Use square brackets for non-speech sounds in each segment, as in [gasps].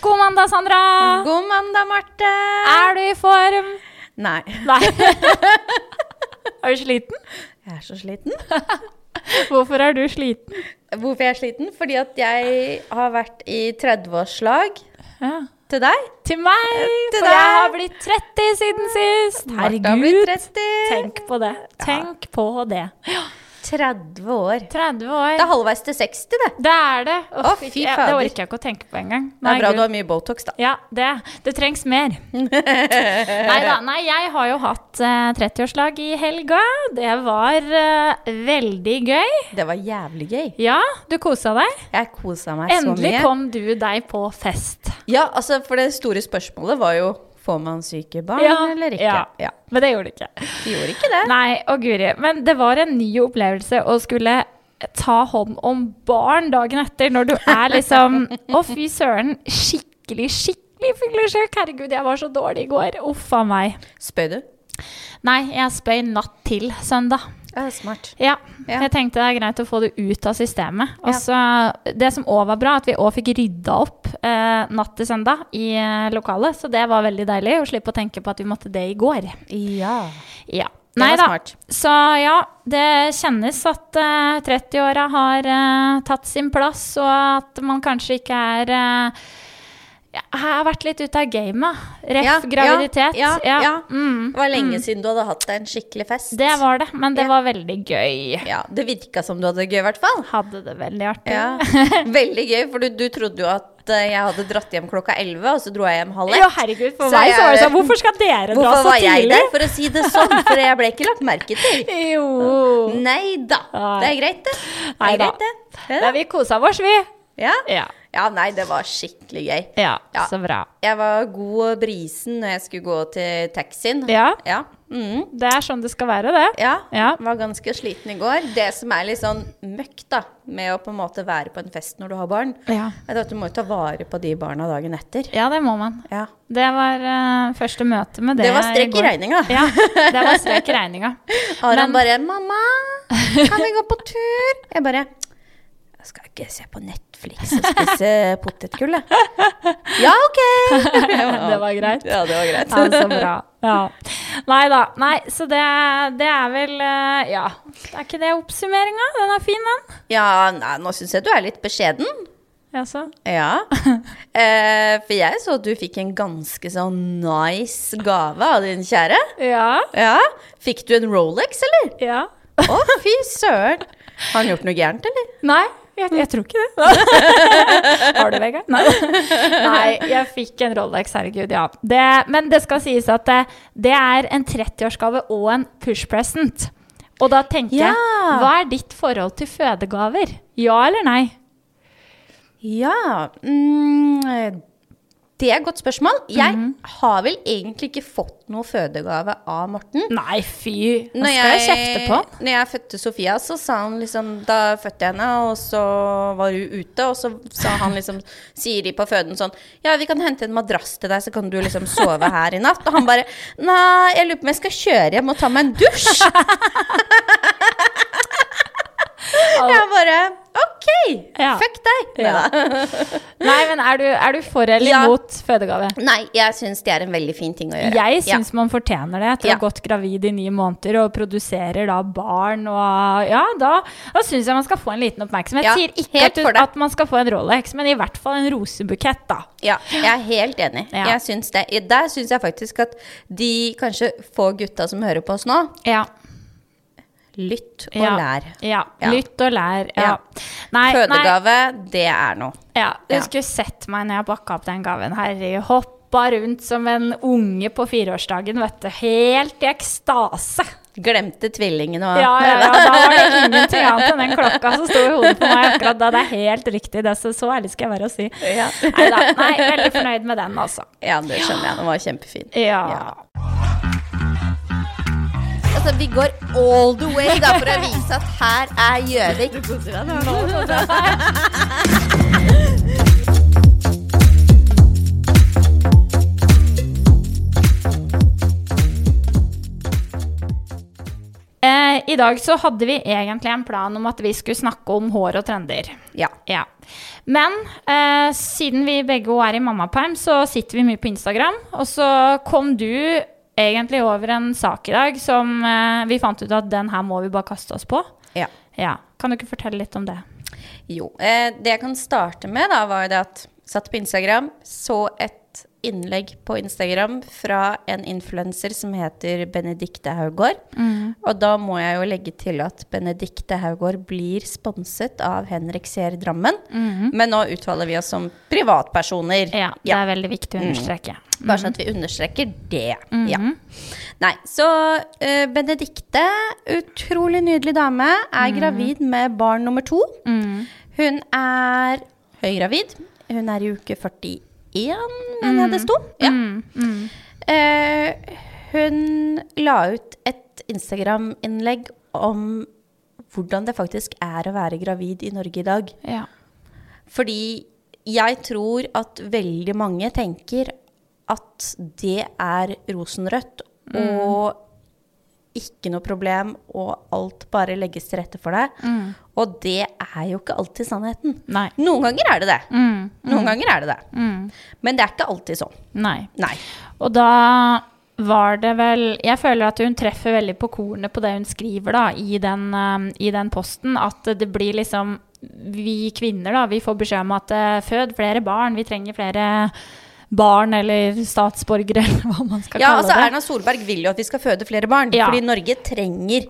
God mandag, Sandra! God mandag, Marte. Er du i form? Nei, Nei. [laughs] er du sliten? jeg er så sliten. [laughs] Hvorfor er du sliten? Hvorfor jeg er sliten? Fordi at jeg har vært i 30-årslag Ja. til deg. Til meg! Til for jeg har blitt 30 siden sist. Herregud. Tenk på det. Tenk på det. 30 år. 30 år. Det er halvveis til 60, det. Det er det. Å, oh, fy fader. det orker jeg ikke å tenke på engang. Det er bra Gud. du har mye Botox, da. Ja, det. Det trengs mer. [laughs] Nei da. Nei, jeg har jo hatt uh, 30-årslag i helga. Det var uh, veldig gøy. Det var jævlig gøy. Ja, du kosa deg. Jeg kosa meg så mye. Endelig kom du deg på fest. Ja, altså, for det store spørsmålet var jo Får man syke barn eller ikke? Ja. Ja. Men det gjorde det ikke. De gjorde ikke det. Nei, å guri. Men det var en ny opplevelse å skulle ta hånd om barn dagen etter, når du er liksom [laughs] Å, fy søren. Skikkelig, skikkelig fuglesjuk. Herregud, jeg var så dårlig i går. Uff a meg. Spøy du? Nei, jeg spøy natt til søndag. Ja, smart. Ja, Ja. jeg tenkte det er greit å få det ut av systemet. Og så, det som òg var bra, at vi òg fikk rydda opp eh, natt til søndag i eh, lokalet. Så det var veldig deilig å slippe å tenke på at vi måtte det i går. Ja. Ja. Nei da. Så ja, det kjennes at eh, 30-åra har eh, tatt sin plass, og at man kanskje ikke er ja, Jeg har vært litt ute av gamet. Ref Ja, graviditet. ja, ja, ja. Mm, Det var lenge siden du hadde hatt deg en skikkelig fest. det var det, men det Ja. var veldig gøy. Ja, Det virka som du hadde det gøy, i hvert fall. Hadde det veldig artig. Ja. [laughs] Veldig gøy, for du, du trodde jo at eh, jeg hadde dratt hjem klokka 11, og så dro jeg hjem halv Ja, ett. herregud, for Så meg så var det sånn Hvorfor skal dere dra Hvorfor så var jeg der, for å si det sånn? For jeg ble ikke lagt merke til. [laughs] Jo. Nei da. Det er greit, det. Det er greit, det. Ja, Ja, vi kosa oss, vi. ja. Ja. Ja, nei, det var skikkelig gøy. ja. Ja. Så bra. Jeg var god og brisen når jeg skulle gå til taxien. Ja. Ja. Mm. Det er sånn det skal være, det. ja. Ja. Var ganske sliten i går. Det som er litt sånn møkk, da, med å på en måte være på en fest når du har barn, Ja. er at du må jo ta vare på de barna dagen etter. Ja, det må man. Ja. Det var uh, første møte med det. Det var strekk i regninga. Ja, det var strekk i [laughs] regninga. Aron Men- bare 'Mamma, kan vi gå på tur?' [laughs] Jeg bare 'Jeg skal ikke se på Netflix og spise [laughs] potetgull. Ja, OK! [laughs] Det var greit. Ja, det var greit. Ja, så bra. Ja. Nei da. Nei, så det, det er vel eh, Ja. Er ikke det oppsummeringa? Den er fin, den. Ja, nei, nå syns jeg du er litt beskjeden. Jaså? Ja. [laughs] Eh, for jeg så at du fikk en ganske sånn nice gave av din kjære. Ja. Ja. Fikk du en Rolex, eller? Ja. Å, fy søren. Har han gjort noe gærent, eller? Nei, jeg, jeg tror ikke det. [laughs] Har du, Vegard? Nei. Nei, jeg fikk en Rolex, herregud, ja. Det, men det skal sies at det, det er en 30-årsgave og en push present. Og da tenker jeg, hva er ditt forhold til fødegaver? Ja eller nei? Ja mm, Det er et godt spørsmål. Jeg har vel egentlig ikke fått noe fødegave av Morten. Nei, fy. Nå Når jeg, jeg kjefte på. Når jeg fødte Sofia, så sa han liksom Da fødte jeg henne, og så var hun ute, og så sa han liksom [laughs] Sier de på føden sånn Ja, vi kan hente en madrass til deg, så kan du liksom sove her i natt. Og han bare Nei, jeg lurer på om jeg skal kjøre hjem og ta meg en dusj. [laughs] Jeg bare OK, Ja. fuck deg. Ja. [laughs] Nei, men er du, er du for eller Ja. imot fødegave? Nei, jeg syns det er en veldig fin ting å gjøre. Jeg syns man fortjener det etter å ha gått gravid i ni måneder og produserer da barn og Ja, da, da syns jeg man skal få en liten oppmerksomhet. Jeg sier ikke at, du, at man skal få en Rolex, men i hvert fall en rosebukett, da. Ja, jeg er helt enig. Jeg syns det. Der syns jeg faktisk at de kanskje få gutta som hører på oss nå, Ja. Lytt og ja. lær. Ja. Ja. Lytt og lær. Ja. Nei, nei. Fødegave, det er noe. Ja, du skulle sett meg når jeg bakka opp den gaven. Herre, hoppa rundt som en unge på fireårsdagen, vet du. Helt i ekstase. Glemte tvillingen og Ja, ja, da var det ingenting annet enn den klokka som sto i hodet på meg akkurat da. Det er helt riktig, det, så, så ærlig skal jeg være å si. Ja. Neida, Nei, veldig fornøyd med den, altså. Ja, det skjønner jeg. Den var kjempefin. Ja. Altså, vi går all the way da, for å vise at her er Gjøvik. Eh, eh, i dag så hadde vi egentlig en plan om at vi skulle snakke om hår og trender. Ja. Ja. Men eh, siden vi begge er i mammaperm, så sitter vi mye på Instagram. Og så kom du egentlig over en sak i dag som eh, vi fant ut at den her må vi bare kaste oss på. ja. Ja. Kan du ikke fortelle litt om det? Jo. Eh, det jeg kan starte med, da, var jo det at satt på Instagram, så et innlegg på Instagram fra en influenser som heter Benedikte Haugård. Og da må jeg jo legge til at Benedikte Haugård blir sponset av Henrik Seer Drammen. Men nå uttaler vi oss som privatpersoner. Ja, det er veldig viktig å understreke. Bare sånn at vi understreker det. Ja. Nei, så uh, Benedikte, utrolig nydelig dame, er gravid med barn nummer to. Hun er høygravid. Hun er i uke 41, mener jeg det sto. Ja. Eh, hun la ut et Instagram-innlegg om hvordan det faktisk er å være gravid i Norge i dag. Ja. Fordi jeg tror at veldig mange tenker at det er rosenrødt og ikke noe problem, og alt bare legges til rette for deg. Og det er jo ikke alltid sannheten. Nei. Noen ganger er det det. Mm. Noen ganger er det det. Men det er ikke alltid sånn. Nei. Nei. Og da var det vel Jeg føler at hun treffer veldig på kornet på det hun skriver da, i den, um, i den posten. At det blir liksom Vi kvinner, da, vi får beskjed om at uh, fød flere barn. Vi trenger flere barn eller statsborgere, [laughs] eller hva man skal Ja, kalle altså det. Erna Solberg vil jo at vi skal føde flere barn. Ja. Fordi Norge trenger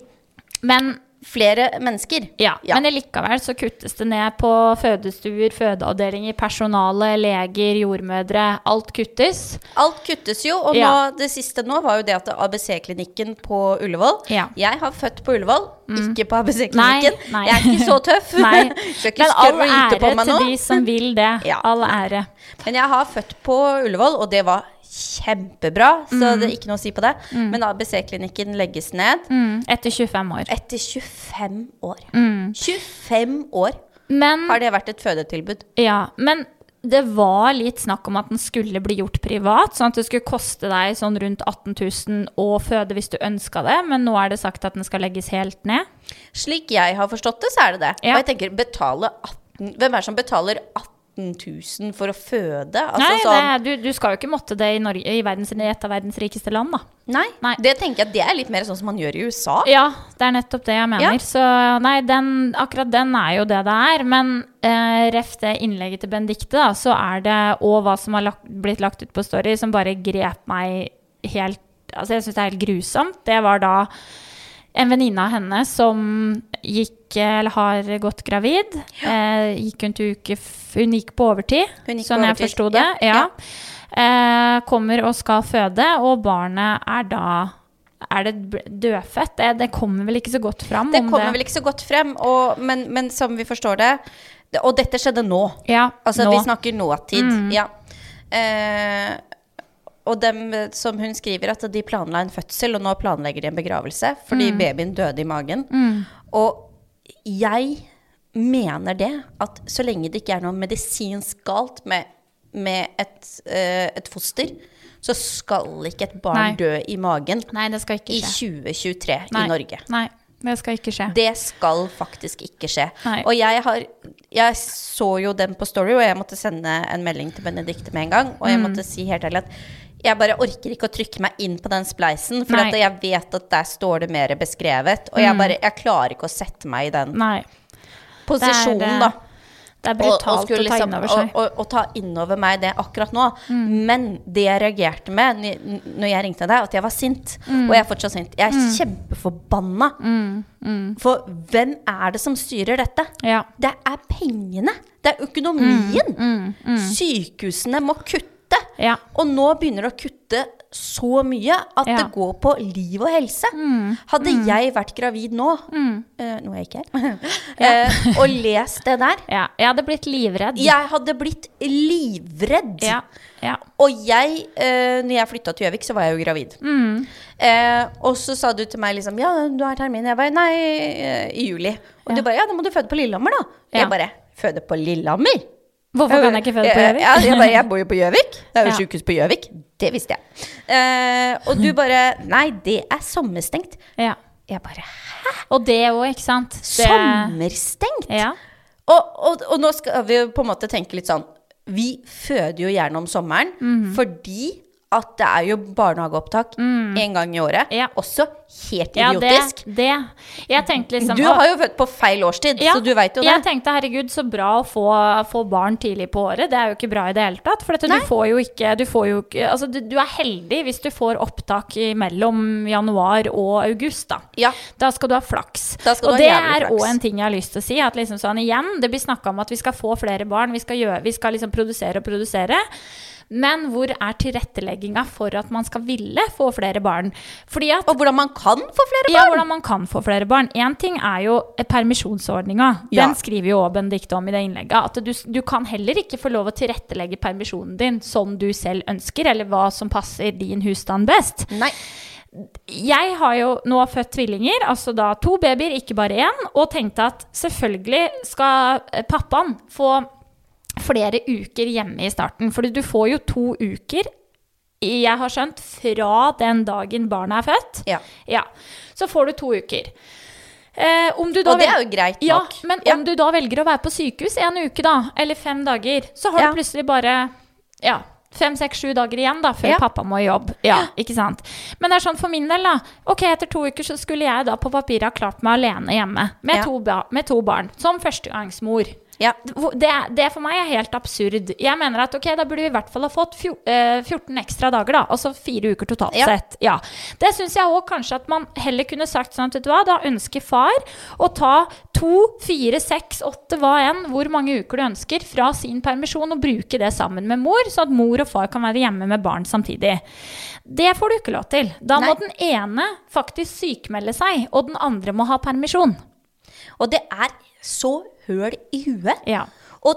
Men flere mennesker. Ja, Ja. men likevel så kuttes det ned på fødestuer, fødeavdelinger, personale, leger, jordmødre. Alt kuttes. Alt kuttes jo, og Ja. nå, det siste nå var jo det at ABC-klinikken på Ullevål Ja. Jeg har født på Ullevål, ikke på ABC-klinikken. Jeg er ikke så tøff. [laughs] Nei. Men all ære til de som vil det. Ja. All ære. Men jeg har født på Ullevål, og det var kjempebra, så det er ikke noe å si på det. Men ABC-klinikken legges ned Mm, etter 25 år. etter 25 år. Mm. 25 år Men, har det vært et fødetilbud. ja, men det var litt snakk om at den skulle bli gjort privat, sånn at det skulle koste deg sånn rundt 18 000 å føde hvis du ønska det, men nå er det sagt at den skal legges helt ned. Slik jeg har forstått det, så er det det. Ja. Og jeg tenker, betale 18 Hvem er det som betaler 18 000 for å føde? Altså, Nei, sånn, det, du, du skal jo ikke måtte det i, Norge, i, verdens, i et av verdens rikeste land, da. nei, Nei. det tenker jeg det er litt mer sånn som man gjør i USA. Ja, det er nettopp det jeg mener. Ja. Så nei, den, akkurat den er jo det det er. Men eh, ref det innlegget til Benedicte, da, så er det og hva som har lagt, blitt lagt ut på Story, som bare grep meg helt Altså, jeg syns det er helt grusomt. Det var da en venninne av henne som gikk, eller har gått gravid. Eh, gikk hun til uke Hun gikk på overtid, gikk sånn på jeg forsto det. ja, Ja. Eh, kommer og skal føde, og barnet er da er det dødfødt? Det, det kommer vel ikke så godt fram? Det kommer kommer vel ikke så godt frem, og, men, men som vi forstår det, det Og dette skjedde nå. Ja, Altså, nå. vi snakker nåtid. Ja. Eh, og dem eh, som hun skriver, at de planla en fødsel, og nå planlegger de en begravelse fordi babyen døde i magen. Og jeg mener det, at så lenge det ikke er noe medisinsk galt med, med et, uh, et foster, så skal ikke et barn Nei. dø i magen Nei, det skal ikke i 2023 Nei. i Norge. Nei, det skal ikke skje. Det skal faktisk ikke skje. Nei. Og jeg har Jeg så jo den på Story, og jeg måtte sende en melding til Benedicte med en gang. Og Mm. jeg måtte si helt ærlig at jeg bare orker ikke å trykke meg inn på den spleisen. For jeg vet at der står det mer beskrevet. Og jeg bare Jeg klarer ikke å sette meg i den Nei. posisjonen, det er, da. Det er Og, og, brutalt å ta liksom, inn over og, seg. Mm. og, og ta inn over meg det akkurat nå. Men det jeg reagerte med når jeg ringte deg, at jeg var sint. Mm. Og jeg er fortsatt sint. Jeg er kjempeforbanna. For hvem er det som styrer dette? Ja. Det er pengene. Det er økonomien. Mm, Sykehusene må kutte. Ja. Og nå begynner det å kutte så mye at Ja. det går på liv og helse. Hadde jeg vært gravid nå, Nå noe jeg ikke er, uh, [laughs] og lest det der ja. Jeg hadde blitt livredd. Jeg hadde blitt livredd. Ja. ja. Og jeg, uh, når jeg flytta til Gjøvik, så var jeg jo gravid. Mm. Eh, og så sa du til meg liksom Ja, du har termin. Jeg bare Nei, eh, i juli. Og du bare Ja, da må du føde på Lillehammer, da. Jeg bare Føde på Lillehammer? Hvorfor kan jeg ikke føde på Gjøvik? Ja, jeg, bare, jeg bor jo på Gjøvik. [laughs] Det er jo Ja. sykehus på Gjøvik. Det visste jeg. Eh, og du bare Nei, det er sommerstengt. Ja. Jeg bare Hæ? Og det òg, ikke sant? Det, Sommerstengt! Ja. Og, og, og nå skal vi jo på en måte tenke litt sånn Vi føder jo gjerne om sommeren Mhm. fordi at det er jo barnehageopptak en gang i året. Ja. Også helt idiotisk. ja, det, det. Liksom du har jo født på feil årstid, ja, så du veit jo det. Jeg tenkte herregud, så bra å få, få barn tidlig på året. Det er jo ikke bra i det hele tatt. For dette, du får jo ikke, du får jo Altså, du, du er heldig hvis du får opptak mellom januar og august, da. Ja. Da skal du ha flaks. Da skal du og det er òg en ting jeg har lyst til å si. At liksom sånn igjen, det blir snakka om at vi skal få flere barn, vi skal, gjøre, vi skal liksom produsere og produsere. Men hvor er tilrettelegginga for at man skal ville få flere barn? Fordi at Og hvordan man kan få flere barn! ja, hvordan man kan få flere barn. Én ting er jo permisjonsordninga. Ja. Den skriver jo også Benedicte om i det innlegget. At du, du kan heller ikke få lov å tilrettelegge permisjonen din som du selv ønsker, eller hva som passer din husstand best. Nei. Jeg har jo nå født tvillinger, altså da to babyer, ikke bare én, og tenkte at selvfølgelig skal eh, pappaen få flere uker hjemme i starten. For du får jo to uker, jeg har skjønt, fra den dagen barnet er født. Ja. Ja, så får du to uker. Eh, om du da Og det er jo greit Ja, men Ja. om du da velger å være på sykehus en uke, da, eller fem dager, så har Ja. du plutselig bare ja, fem, seks, sju dager igjen da, før pappa må i jobb. Ja, ikke sant? Men det er sånn for min del, da. Ok, etter to uker så skulle jeg da på papiret ha klart meg alene hjemme med, to, med to barn. Som førstegangsmor. Ja. Det, det for meg er helt absurd. Jeg mener at ok, da burde vi i hvert fall ha fått eh, 14 ekstra dager, da. Altså fire uker totalt Ja. sett. Ja. Det syns jeg òg kanskje at man heller kunne sagt sånn at vet du hva, da ønsker far å ta to, fire, seks, åtte, hva enn, hvor mange uker du ønsker, fra sin permisjon og bruke det sammen med mor, så at mor og far kan være hjemme med barn samtidig. Det får du ikke lov til. Da må den ene faktisk sykmelde seg, og den andre må ha permisjon. Og det er så høl i huet. Ja, Og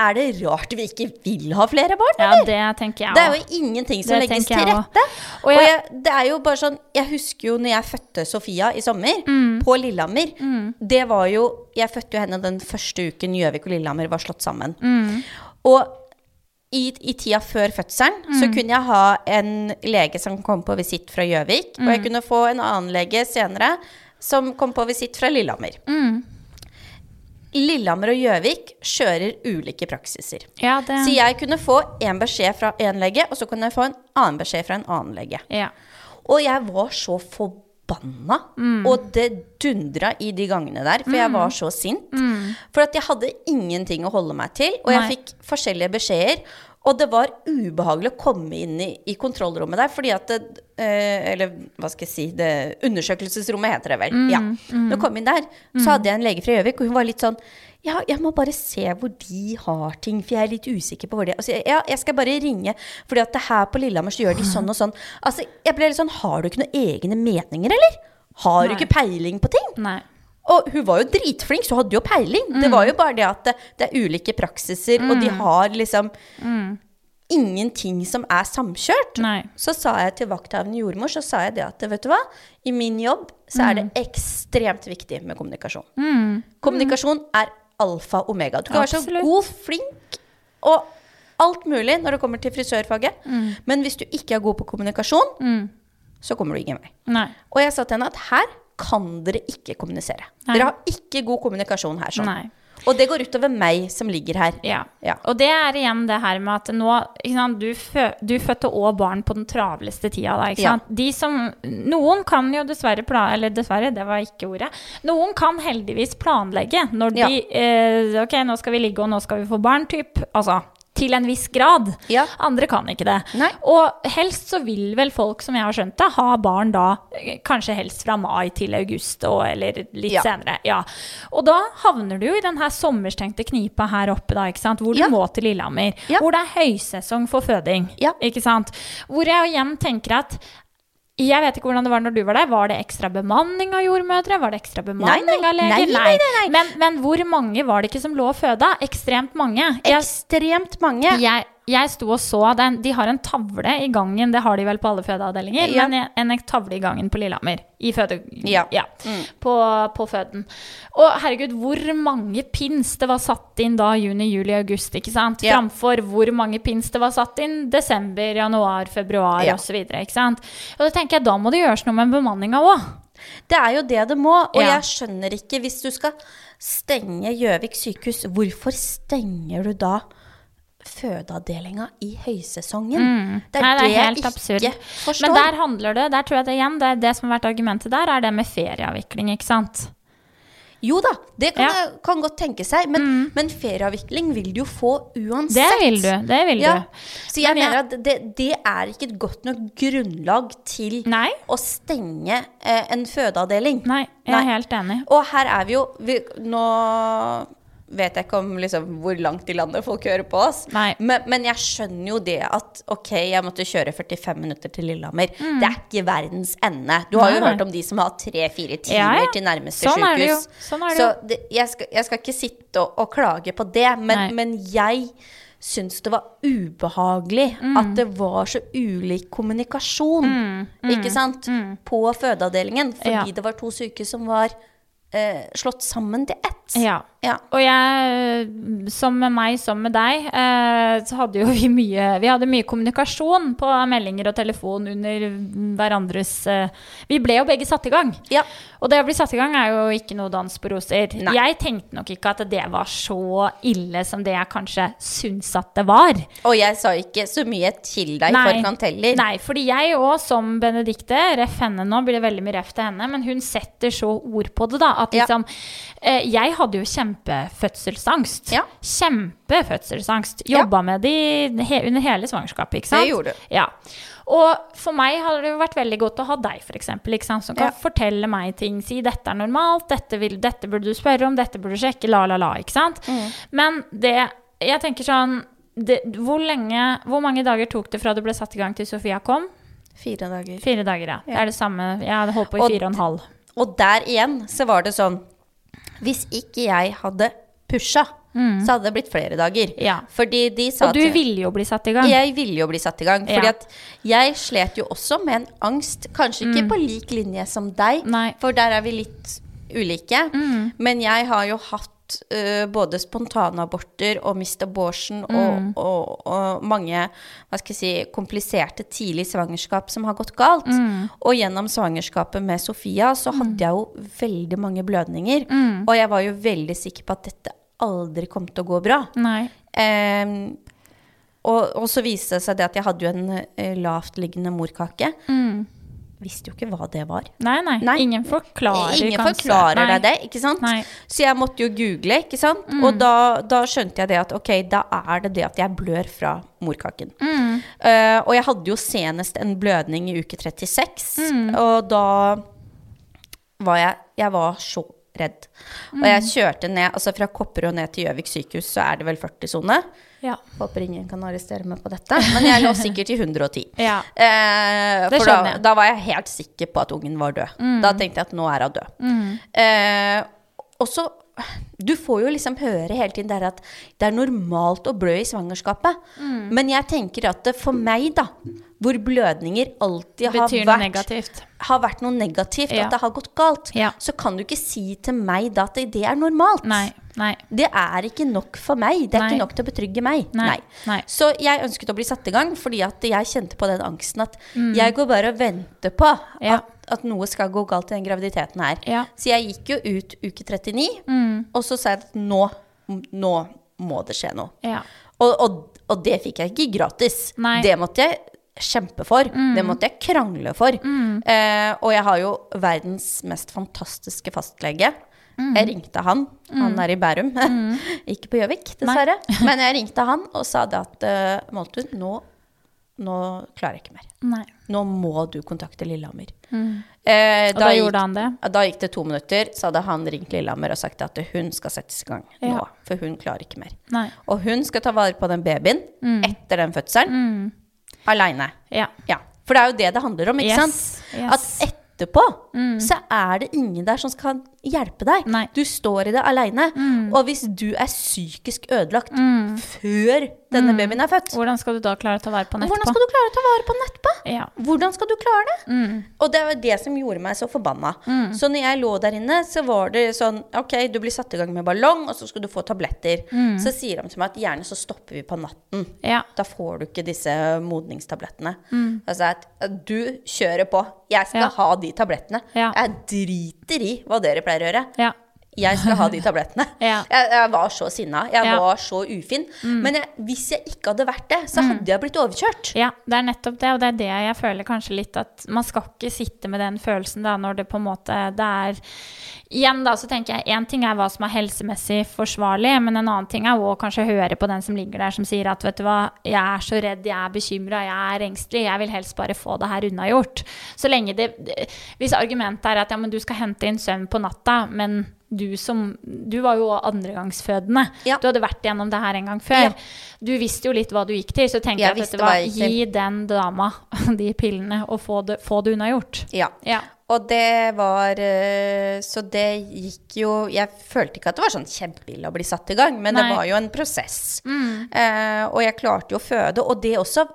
er det rart vi ikke vil ha flere barn, ja det tenker jeg også. Det er jo ingenting som Det legges til rette. Og Og jeg- jeg, det er jo bare sånn Jeg husker jo når jeg fødte Sofia i sommer, Mm. på Lillehammer. Det var jo Jeg fødte jo henne den første uken Gjøvik og Lillehammer var slått sammen. Mm. Og i, i tida før fødselen så Mm. kunne jeg ha en lege som kom på visitt fra Gjøvik, og Mm. jeg kunne få en annen lege senere som kom på visitt fra Lillehammer. Mm. Lillehammer og Gjøvik kjører ulike praksiser. Ja, det Så jeg kunne få en beskjed fra en lege, og så kunne jeg få en annen beskjed fra en annen lege. ja. Og jeg var så forbanna, og det dundra i de gangene der, for jeg var så sint. For at jeg hadde ingenting å holde meg til, og jeg fikk forskjellige beskjeder. Og det var ubehagelig å komme inn i, i kontrollrommet der, fordi at det, eh, Eller hva skal jeg si det, Undersøkelsesrommet heter det vel. Ja. Når jeg kom inn der, så hadde jeg en lege fra Gjøvik, og hun var litt sånn ja, jeg må bare se hvor de har ting, for jeg er litt usikker på hvor de altså, Ja, jeg skal bare ringe, fordi at det her på Lillehammer så gjør de sånn og sånn. Altså, jeg ble litt sånn Har du ikke noen egne meninger, eller? Har du ikke peiling på ting? Nei. Og hun var jo dritflink, så hun hadde jo peiling. Det var jo bare det at det, det er ulike praksiser, og de har liksom ingenting som er samkjørt. Nei. Så sa jeg til vakthavende jordmor, så sa jeg det at vet du hva, i min jobb så er det ekstremt viktig med kommunikasjon. Kommunikasjon er alfa og omega. Du kan være så god, flink og alt mulig når det kommer til frisørfaget, men hvis du ikke er god på kommunikasjon, så kommer du ingen vei. Nei. Og jeg sa til henne at her kan dere ikke kommunisere. Nei. Dere har ikke god kommunikasjon her. sånn. Nei. Og det går utover meg som ligger her. Ja. Ja. Og det er igjen det her med at nå sant, du, fø, du fødte òg barn på den travleste tida. Da, Ja. De som, noen kan jo dessverre pla- Eller dessverre, det var ikke ordet. Noen kan heldigvis planlegge når de eh, Ok, nå skal vi ligge, og nå skal vi få barn, typ. Altså til en viss grad. Ja. Andre kan ikke det. Nei. Og helst så vil vel folk, som jeg har skjønt det, ha barn da kanskje helst fra mai til august, og, eller litt Ja. senere. Ja. Og da havner du jo i den her sommerstengte knipa her oppe, da, ikke sant? hvor du må til Lillehammer. Hvor det er høysesong for føding. Ikke sant? Hvor jeg igjen tenker at jeg vet ikke hvordan det var når du var der. Var det ekstra bemanning av jordmødre? Var det ekstra bemanning Nei, nei. av leger? Nei, nei, nei. Men, men hvor mange var det ikke som lå og føda? Ekstremt mange. Jeg, Ekstremt mange. jeg, jeg sto og så den, De har en tavle i gangen, det har de vel på alle fødeavdelinger, Ja. men en, en tavle i gangen på Lillehammer. I føde... Ja. Mm. på, på føden. Og herregud, hvor mange pins det var satt inn da juni, juli, august, ikke sant? Ja. Framfor hvor mange pins det var satt inn desember, januar, februar Ja. osv. Ikke sant? Og da tenker jeg, da må det gjøres noe med bemanninga òg. Det er jo det det må, og Ja. jeg skjønner ikke hvis du skal stenge Gjøvik sykehus, hvorfor stenger du da fødeavdelinga i høysesongen? Det er Mm. Nei, det, er helt jeg absurd. ikke forstår. Men der handler det, der tror jeg det igjen, det, det som har vært argumentet der, er det med ferieavvikling, ikke sant? Jo da, det kan, Ja. Mm. kan godt tenke seg, men, men ferieavvikling vil du jo få uansett. Det vil du, det vil Ja. du. Så jeg Men mener at det, det er ikke et godt nok grunnlag til Nei, å stenge eh, en fødeavdeling. nei, jeg er Nei. helt enig. Og her er vi jo vi, Nå vet jeg ikke om liksom, hvor langt i landet folk hører på oss. Men, men jeg skjønner jo det at ok, jeg måtte kjøre 45 minutter til Lillehammer. Det er ikke verdens ende. Du har Mm. Jo hørt om de som har tre-fire timer Ja, til nærmeste Sånn det jo. sykehus. Sånn er det Så det, jeg, skal, jeg skal ikke sitte og, og klage på det, men, men jeg syns det var ubehagelig Mm. at det var så ulik kommunikasjon, ikke sant, på fødeavdelingen. Fordi Ja. det var to sykehus som var eh, slått sammen til ett. Ja. Ja. Og jeg, som med meg, som med deg, eh, så hadde jo vi mye Vi hadde mye kommunikasjon på meldinger og telefon under hverandres eh, Vi ble jo begge satt i gang. Ja. Og det å bli satt i gang er jo ikke noe dans på roser. Nei. Jeg tenkte nok ikke at det var så ille som det jeg kanskje syns at det var. Og jeg sa ikke så mye til deg i forkant heller. Nei, fordi jeg òg, som Benedikte, ref henne nå, blir det veldig mye ref til henne, men hun setter så ord på det, da. At liksom ja. Jeg hadde jo kjempefødselsangst. Ja. Kjempefødselsangst. Ja. Jobba med det he under hele svangerskapet, ikke sant? Det gjorde du. Ja. Og for meg hadde det vært veldig godt å ha deg, eksempel, som kan Ja. fortelle meg ting. Si 'dette er normalt', dette, vil, 'dette burde du spørre om', 'dette burde du sjekke', la, la, la. Ikke sant? Mm. Men det Jeg tenker sånn det, hvor, lenge, hvor mange dager tok det fra du ble satt i gang til Sofia kom? Fire dager. Fire dager, ja. Det er det samme. Jeg hadde holdt på i Og fire og en halv. Og der igjen så var det sånn Hvis ikke jeg hadde pusha, så hadde det blitt flere dager. Mm. Ja. Fordi de sa Og du ville jo bli satt i gang. Jeg ville jo bli satt i gang. Fordi Ja. at jeg slet jo også med en angst. Kanskje ikke på lik linje som deg, Mm. Nei. Mm. for der er vi litt ulike. Men jeg har jo hatt øh, både spontanaborter og mist abortion Mm. og, og, og mange hva skal jeg si, kompliserte tidlig svangerskap som har gått galt. Mm. Og gjennom svangerskapet med Sofia så hadde jeg jo veldig mange blødninger. Mm. Og jeg var jo veldig sikker på at dette aldri kom til å gå bra. Nei. Um, og, og så viste det seg det at jeg hadde jo en uh, lavtliggende morkake. Mm. Visste jo ikke hva det var. Nei, nei, Nei. Ingen forklarer Ingen forklarer deg det, ikke sant? Nei. Mm. Så jeg måtte jo google, ikke sant? Og da, da skjønte jeg det at ok, da er det det at jeg blør fra morkaken. Mm. Uh, og jeg hadde jo senest en blødning i uke 36, Mm. og da var jeg Jeg var så redd. Og jeg Mm. kjørte ned, altså fra Kopperud ned til Gjøvik sykehus, så er det vel 40-sone. Ja. Håper ingen kan arrestere meg på dette, men jeg lå sikkert i 110. [laughs] Ja. Eh, for da, da var jeg helt sikker på at ungen var død. Da tenkte jeg at nå er hun død. Eh, og så Du får jo liksom høre hele tiden der at det er normalt å blø i svangerskapet. Men jeg tenker at for meg, da, hvor blødninger alltid har vært har vært noe negativt, Ja. at det har gått galt, Ja. så kan du ikke si til meg da at det er normalt. Nei. Nei. Det er ikke nok for meg. Det er Nei. ikke nok til å betrygge meg. Nei. Så jeg ønsket å bli satt i gang, fordi at jeg kjente på den angsten at Mm. jeg går bare og venter på Ja. at, at noe skal gå galt i den graviditeten her. Ja. Så jeg gikk jo ut uke 39, Mm. og så sa jeg at nå, nå må det skje noe. Ja. Og, og, og det fikk jeg ikke gratis. Nei. Mm. Det måtte jeg kjempe for. Det måtte jeg krangle for. Eh, og jeg har jo verdens mest fantastiske fastlege. Mm. Jeg ringte han. Han er i Bærum. [laughs] ikke på Gjøvik, dessverre. [laughs] Men jeg ringte han og sa det at uh, Moltun, nå, nå klarer jeg ikke mer. Nei. Nå må du kontakte Lillehammer. Eh, Mm. Og da, gikk- gjorde han det? da gikk det to minutter, så hadde han ringt Lillehammer og sagt at hun skal settes i gang nå. For hun klarer ikke mer. Nei. Og hun skal ta vare på den babyen etter den fødselen. Mm. Aleine. Ja. Ja. For det er jo det det handler om, ikke Yes, sant? yes. At etterpå så er det ingen der som skal hjelpe deg. Nei. Du står i det aleine. Og hvis du er psykisk ødelagt før denne babyen er født. Hvordan skal du da klare å ta vare på den Hvordan skal du klare å ta vare på den etterpå? Ja. Hvordan skal du klare det? Mm. Og det var det som gjorde meg så forbanna. Så når jeg lå der inne, så var det sånn Ok, du blir satt i gang med ballong, og så skal du få tabletter. Så sier de til meg at gjerne så stopper vi på natten. Ja. Da får du ikke disse modningstablettene. Altså at du kjører på. Jeg skal Ja. ha de tablettene. Ja. Jeg driter i hva dere pleier å gjøre. Ja. Jeg skal ha de [laughs] tablettene. Ja. jeg, jeg var så sinna. Jeg Ja. var så ufin. Men jeg, hvis jeg ikke hadde vært det, så hadde jeg blitt overkjørt. Ja, det er nettopp det, og det er det jeg føler kanskje litt at man skal ikke sitte med den følelsen da, når det på en måte det er Igjen da, så tenker jeg én ting er hva som er helsemessig forsvarlig, men en annen ting er å kanskje høre på den som ligger der som sier at vet du hva, jeg er så redd, jeg er bekymra, jeg er engstelig, jeg vil helst bare få det her unnagjort. Så lenge det Hvis argumentet er at ja, men du skal hente inn søvn på natta, men du som Du var jo andregangsfødende. Ja. Du hadde vært gjennom det her en gang før. Ja. Du visste jo litt hva du gikk til, så tenker Jeg at dette til. gi den dama [laughs] de pillene og få det, få det unnagjort. Ja. Ja. Og det var eh, Så det gikk jo Jeg følte ikke at det var sånn kjempeille å bli satt i gang, men Nei. det var jo en prosess. Eh, og jeg klarte jo å føde, og det også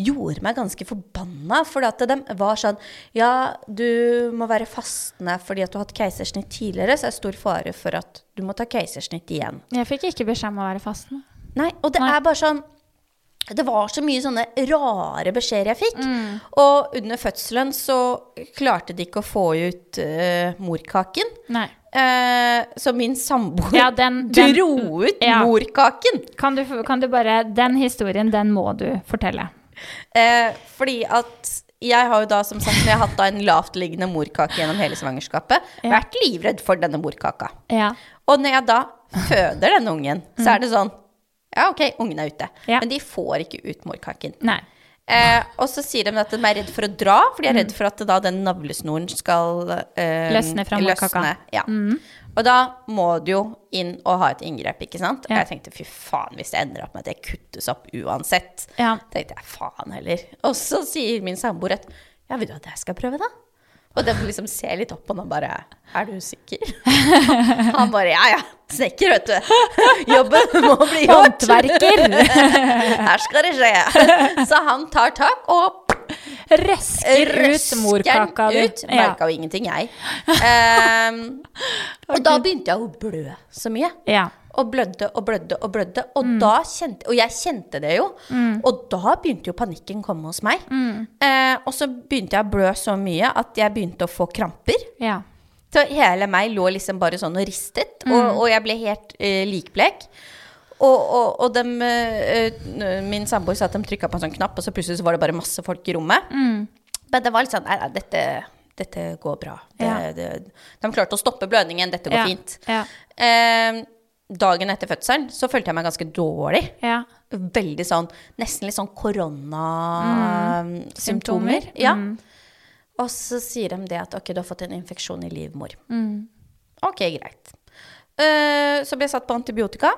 gjorde meg ganske forbanna. For at de var sånn Ja, du må være fastende fordi at du har hatt keisersnitt tidligere, så er det stor fare for at du må ta keisersnitt igjen. Jeg fikk ikke beskjed om å være fastende. Nei, og det Nei. er bare sånn det var så mye sånne rare beskjeder jeg fikk. Mm. Og under fødselen så klarte de ikke å få ut uh, morkaken. Nei. Uh, så min samboer Ja, den- [laughs] den- dro ut ja. morkaken. Kan du, kan du bare Den historien, den må du fortelle. Uh, fordi at jeg har jo da, som sagt, jeg har hatt da en lavtliggende morkake gjennom hele svangerskapet, Ja. vært livredd for denne morkaka. Ja. Og når jeg da føder denne ungen, så er det sånn Ja, ok, ungen er ute. Mm. Ja. Men de får ikke ut morkaken. Nei. Eh, og så sier de at de er redd for å dra, for de er redd for at da den navlesnoren skal eh, Mm. Løsne fra morkaka. Ja. Og da må du jo inn og ha et inngrep, ikke sant? Ja. Og jeg tenkte fy faen, hvis det ender opp med at jeg kuttes opp uansett. Ja. tenkte jeg faen heller. Og så sier min samboer at ja, vil du at jeg skal prøve, da? Og de liksom ser litt opp på han og bare Er du sikker? [laughs] Han bare ja ja, snekker, vet du. Jobben må bli gjort. Håndverker! [laughs] Her skal det skje. Så han tar tak og Røsker ut morkaka di. ut. Merka jo ingenting, jeg. Um, og da begynte jeg å blø så mye. Ja. Og blødde og blødde og blødde. Og da kjente Og jeg kjente det jo. Og da begynte jo panikken komme hos meg. Eh, og så begynte jeg å blø så mye at jeg begynte å få kramper. ja. Så hele meg lå liksom bare sånn og ristet, og, og jeg ble helt eh, likblek. Og, og, og dem, eh, eh, min samboer sa at de trykka på en sånn knapp, og så plutselig så var det bare masse folk i rommet. Men det var litt sånn nei, dette, dette går bra. Det, Ja. det, de klarte å stoppe blødningen. Dette går Ja. fint. Ja. Eh, dagen etter fødselen så følte jeg meg ganske dårlig. ja. Veldig sånn Nesten litt sånn koronasymptomer. Symptomer. Ja. Og så sier de det at ok, du har fått en infeksjon i livmor. Ok, greit. Uh, så ble jeg satt på antibiotika.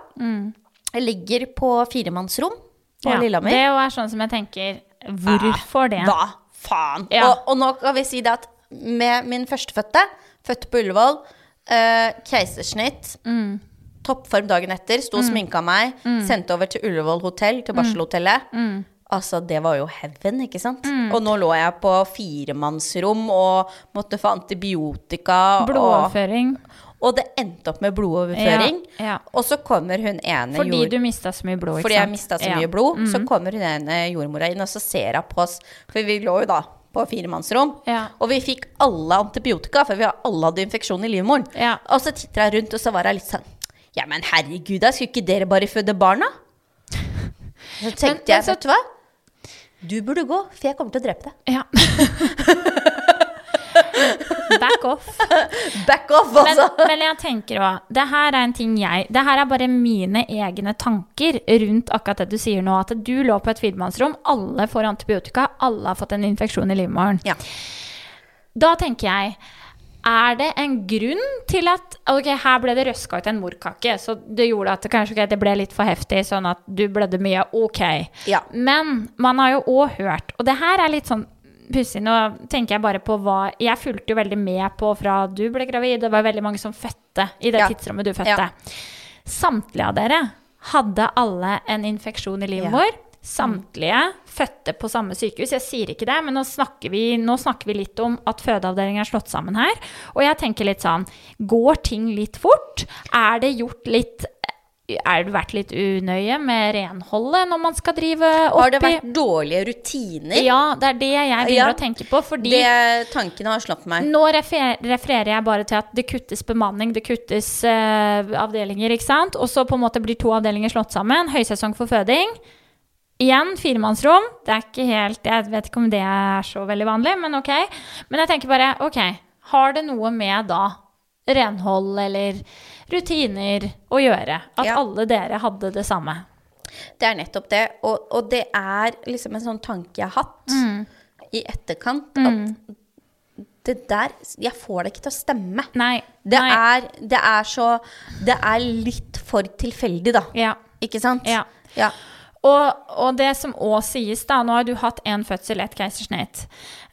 Jeg ligger på firemannsrom på ja. Lillehammer. Det er sånn som jeg tenker Hvorfor det? Hva faen? Ja. Og, og nå kan vi si det at med min førstefødte, født på Ullevål, uh, keisersnitt, Mm. Toppform dagen etter, sto og sminka meg, sendte over til Ullevål hotell, Mm. til barselhotellet. Altså, det var jo heaven, ikke sant? Og nå lå jeg på firemannsrom og måtte få antibiotika. Blodoverføring. og det endte opp med blodoverføring. Ja, ja. Og så kommer hun ene Fordi jord- du mista så mye blod, ikke fordi jeg sant? mista så Ja. mye blod. Så kommer hun ene jordmora inn, og så ser hun på oss. For vi lå jo da på firemannsrom. Ja. Og vi fikk alle antibiotika, for vi har alle hadde infeksjon i livmoren. Ja. Og så titter jeg rundt, og så var hun litt sånn Ja, men herregud, da skulle ikke dere bare føde barna? [laughs] Så tenkte Men- men jeg, så- vet du hva? Du burde gå, for jeg kommer til å drepe deg. Ja. [laughs] Back off. Back off, Men, altså! men jeg tenker òg Det her er en ting jeg Det her er bare mine egne tanker rundt akkurat det du sier nå. At du lå på et firemannsrom, alle får antibiotika, alle har fått en infeksjon i livmoren. Ja. Da tenker jeg er det en grunn til at Ok, her ble det røska ut en morkake, så det gjorde at det kanskje okay, det ble litt for heftig, sånn at du blødde mye. Ok. Ja. Men man har jo òg hørt, og det her er litt sånn pussig, nå tenker jeg bare på hva Jeg fulgte jo veldig med på fra du ble gravid, det var veldig mange som fødte i det Ja. tidsrommet du fødte. Ja. Samtlige av dere hadde alle en infeksjon i Ja. Samtlige fødte på samme sykehus. Jeg sier ikke det, men nå snakker, vi, nå snakker vi litt om at fødeavdelinger er slått sammen her. Og jeg tenker litt sånn Går ting litt fort? Er det gjort litt Er det vært litt unøye med renholdet når man skal drive Har det vært dårlige rutiner? Ja, det er det jeg begynner Ja. å tenke på. Fordi Det tankene har slått meg. nå refer refererer jeg bare til at det kuttes bemanning, det kuttes uh, avdelinger, ikke sant? Og så på en måte blir to avdelinger slått sammen. Høysesong for føding. Igjen firemannsrom. Det er ikke helt Jeg vet ikke om det er så veldig vanlig, men ok. Men jeg tenker bare, ok, har det noe med da renhold eller rutiner å gjøre? At Ja. alle dere hadde det samme? Det er nettopp det. Og, og det er liksom en sånn tanke jeg har hatt Mm. i etterkant. At det der Jeg får det ikke til å stemme. Nei. Det nei. er, det er så Det er litt for tilfeldig, da. Ja. Ikke sant? Ja. ja. Og, og det som òg sies, da Nå har du hatt én fødsel, ett keisersnitt.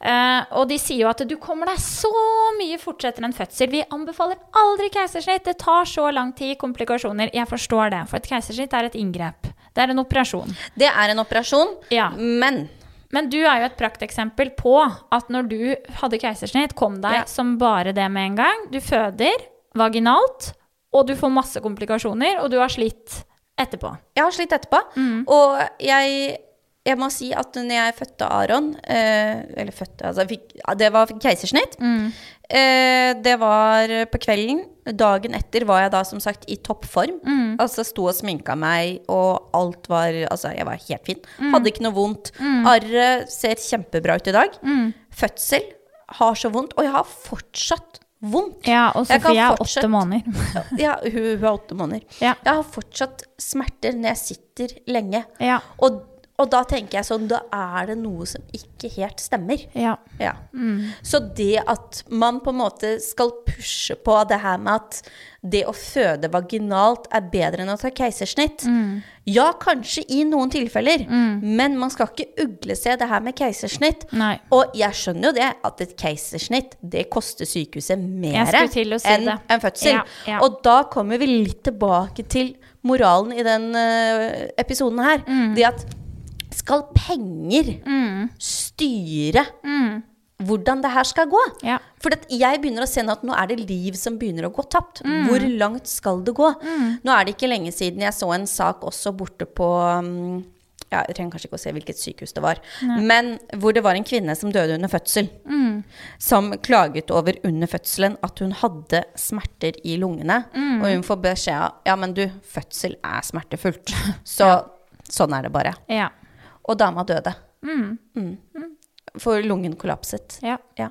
Eh, og de sier jo at du kommer deg så mye fortere etter en fødsel. Vi anbefaler aldri keisersnitt. Det tar så lang tid, komplikasjoner. Jeg forstår det, for et keisersnitt er et inngrep. Det er en operasjon. Det er en operasjon, Ja. men Men du er jo et prakteksempel på at når du hadde keisersnitt, kom deg Ja. som bare det med en gang. Du føder vaginalt, og du får masse komplikasjoner, og du har slitt etterpå. jeg har slitt etterpå. Mm. Og jeg, jeg må si at når jeg fødte Aron eh, Eller fødte altså, fikk, Det var keisersnitt. Mm. Eh, det var på kvelden. Dagen etter var jeg da som sagt i toppform. Mm. Altså sto og sminka meg, og alt var Altså, jeg var helt fin. Mm. Hadde ikke noe vondt. Arret ser kjempebra ut i dag. Mm. Fødsel har så vondt, og jeg har fortsatt vondt. Ja, og Sofie er åtte måneder. Ja, hun, hun er åtte måneder. Ja. Jeg har fortsatt smerter når jeg sitter lenge. Ja. Og, og da tenker jeg sånn, da er det noe som ikke helt stemmer. Ja. Ja. Så det at man på en måte skal pushe på det her med at det å føde vaginalt er bedre enn å ta keisersnitt Ja, kanskje i noen tilfeller, men man skal ikke uglese det her med keisersnitt. Nei. Og jeg skjønner jo det, at et keisersnitt det koster sykehuset mer si enn en fødsel. Ja, ja. Og da kommer vi litt tilbake til moralen i den uh, episoden her. Mm. Det at skal penger styre hvordan det her skal gå? Ja. For jeg begynner å se at nå er det liv som begynner å gå tapt. Mm. Hvor langt skal det gå? Nå er det ikke lenge siden jeg så en sak også borte på um, ja, Jeg trenger kanskje ikke å se hvilket sykehus det var. Men hvor det var en kvinne som døde under fødsel. Mm. Som klaget over under fødselen at hun hadde smerter i lungene. Mm. Og hun får beskjed av Ja, men du, fødsel er smertefullt. [laughs] Så sånn er det bare. Ja. Og dama døde. Mm. For lungen kollapset. ja. Ja.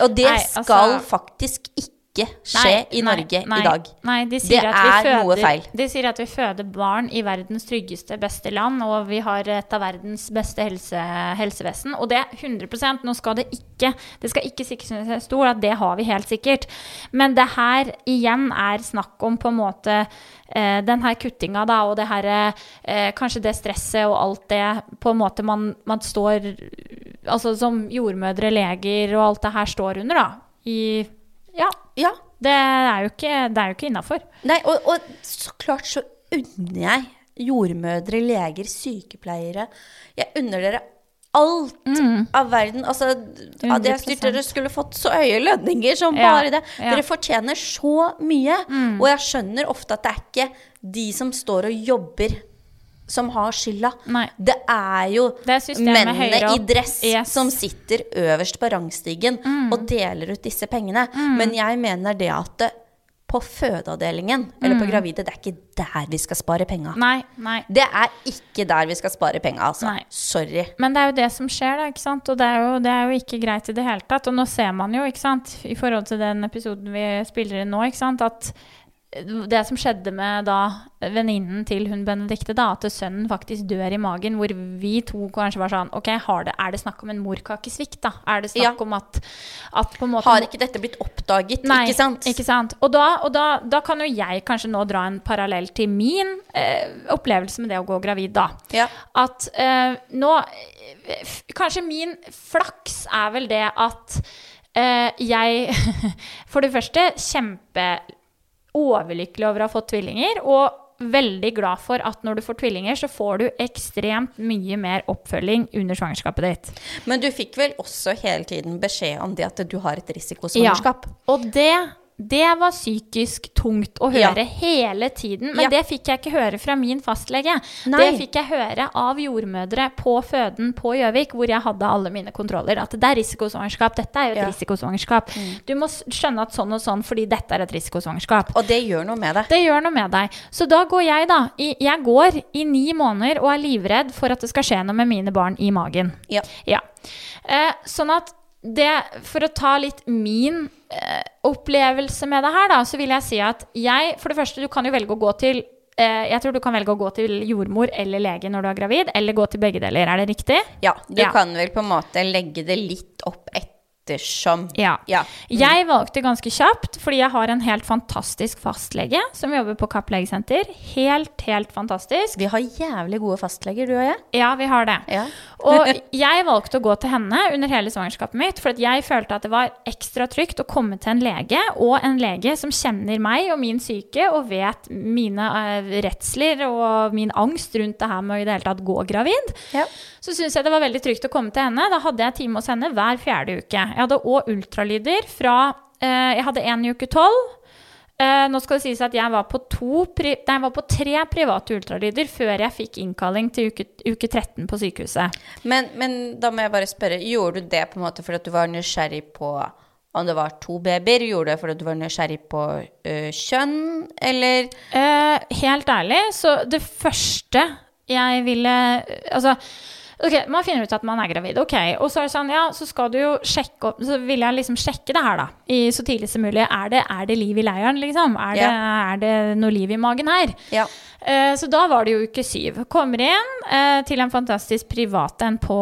Og det Nei, altså- skal faktisk ikke skje Nei, i Norge nei, i dag. Nei, de sier Det at vi er føder, noe feil. De sier at vi føder barn i verdens tryggeste, beste land, og vi har et av verdens beste helse, helsevesen. Og det er 100% Nå skal det ikke Det skal ikke stikkes under stol at det har vi helt sikkert. Men det her igjen er snakk om på en måte eh, den her kuttinga, da, og det her eh, Kanskje det stresset og alt det på en måte man, man står Altså som jordmødre, leger og alt det her står under, da. I Ja. Ja. Det er jo ikke, det er jo ikke innafor. Nei, og, og så klart så unner jeg jordmødre, leger, sykepleiere Jeg unner dere alt av verden. Altså, hadde jeg styrt dere skulle fått så høye lønninger som Ja, bare det. ja. Dere fortjener så mye. Og jeg skjønner ofte at det er ikke de som står og jobber, som har skylda. Nei. Det er jo Det mennene i dress Yes. som sitter øverst på rangstigen og deler ut disse pengene. Men jeg mener det at det, på fødeavdelingen eller på gravide, det er ikke der vi skal spare penga. Nei, nei. Det er ikke der vi skal spare penga, altså. Nei. Sorry. Men det er jo det som skjer, da. ikke sant? Og det er, jo, det er jo ikke greit i det hele tatt. Og nå ser man jo, ikke sant, i forhold til den episoden vi spiller inn nå, ikke sant, at det som skjedde med da venninnen til hun Benedicte, da, at sønnen faktisk dør i magen, hvor vi to kanskje var sånn Ok, har det, er det snakk om en morkakesvikt, da? Er det snakk Ja. om at, at måte Har ikke dette blitt oppdaget, Nei, ikke sant? Ikke sant? Og, da, og da, da kan jo jeg kanskje nå dra en parallell til min eh, opplevelse med det å gå gravid, da. Ja. At eh, nå Kanskje min flaks er vel det at eh, jeg [laughs] For det første kjempe overlykkelig over å ha fått tvillinger. Og veldig glad for at når du får tvillinger, så får du ekstremt mye mer oppfølging under svangerskapet ditt. Men du fikk vel også hele tiden beskjed om det at du har et risikosvangerskap? Ja, Og det, det var psykisk tungt å Ja. høre hele tiden. Men Ja. det fikk jeg ikke høre fra min fastlege. Nei. Det fikk jeg høre av jordmødre på føden på Gjøvik, hvor jeg hadde alle mine kontroller. At det er risikosvangerskap. Dette er jo et Ja. Mm. risikosvangerskap. Du må skjønne at sånn og sånn fordi dette er et risikosvangerskap. Og det gjør noe med deg. Det gjør noe med deg. Så da går jeg, da. I, jeg går i ni måneder og er livredd for at det skal skje noe med mine barn i magen. Ja. Ja. Eh, sånn at det, for å ta litt min eh, opplevelse med det her, da, så vil jeg si at jeg For det første, du kan jo velge å gå til eh, Jeg tror du kan velge å gå til jordmor eller lege når du er gravid, eller gå til begge deler. Er det riktig? ja. Du Ja. kan vel på en måte legge det litt opp ettersom. Ja. Ja. Jeg valgte ganske kjapt, fordi jeg har en helt fantastisk fastlege som jobber på Kapp legesenter. Helt, helt fantastisk. Vi har jævlig gode fastleger, du og jeg. Ja, vi har det. Ja. [laughs] Og jeg valgte å gå til henne under hele svangerskapet mitt, for at jeg følte at det var ekstra trygt å komme til en lege, og en lege som kjenner meg og min syke, og vet mine uh, redsler og min angst rundt det her med å i det hele tatt gå gravid. Ja. Så syns jeg det var veldig trygt å komme til henne. Da hadde jeg time hos henne hver fjerde uke. Jeg hadde òg ultralyder fra eh, Jeg hadde én i uke tolv. Eh, nå skal det sies at jeg var på, to, nei, jeg var på tre private ultralyder før jeg fikk innkalling til uke, uke 13 på sykehuset. Men, men da må jeg bare spørre, gjorde du det på en måte fordi du var nysgjerrig på om det var to babyer? Gjorde du det fordi du var nysgjerrig på ø, kjønn, eller Eh, helt ærlig, så det første jeg ville Altså, ok, man finner ut at man er gravid, ok. Og så er det sånn, ja, så skal du jo sjekke opp Så vil jeg liksom sjekke det her, da. I, så tidlig som mulig. Er det, er det liv i leiren, liksom? Er, det, er det noe liv i magen her? Ja. Eh, så da var det jo uke syv. Kommer inn eh, til en fantastisk privat en på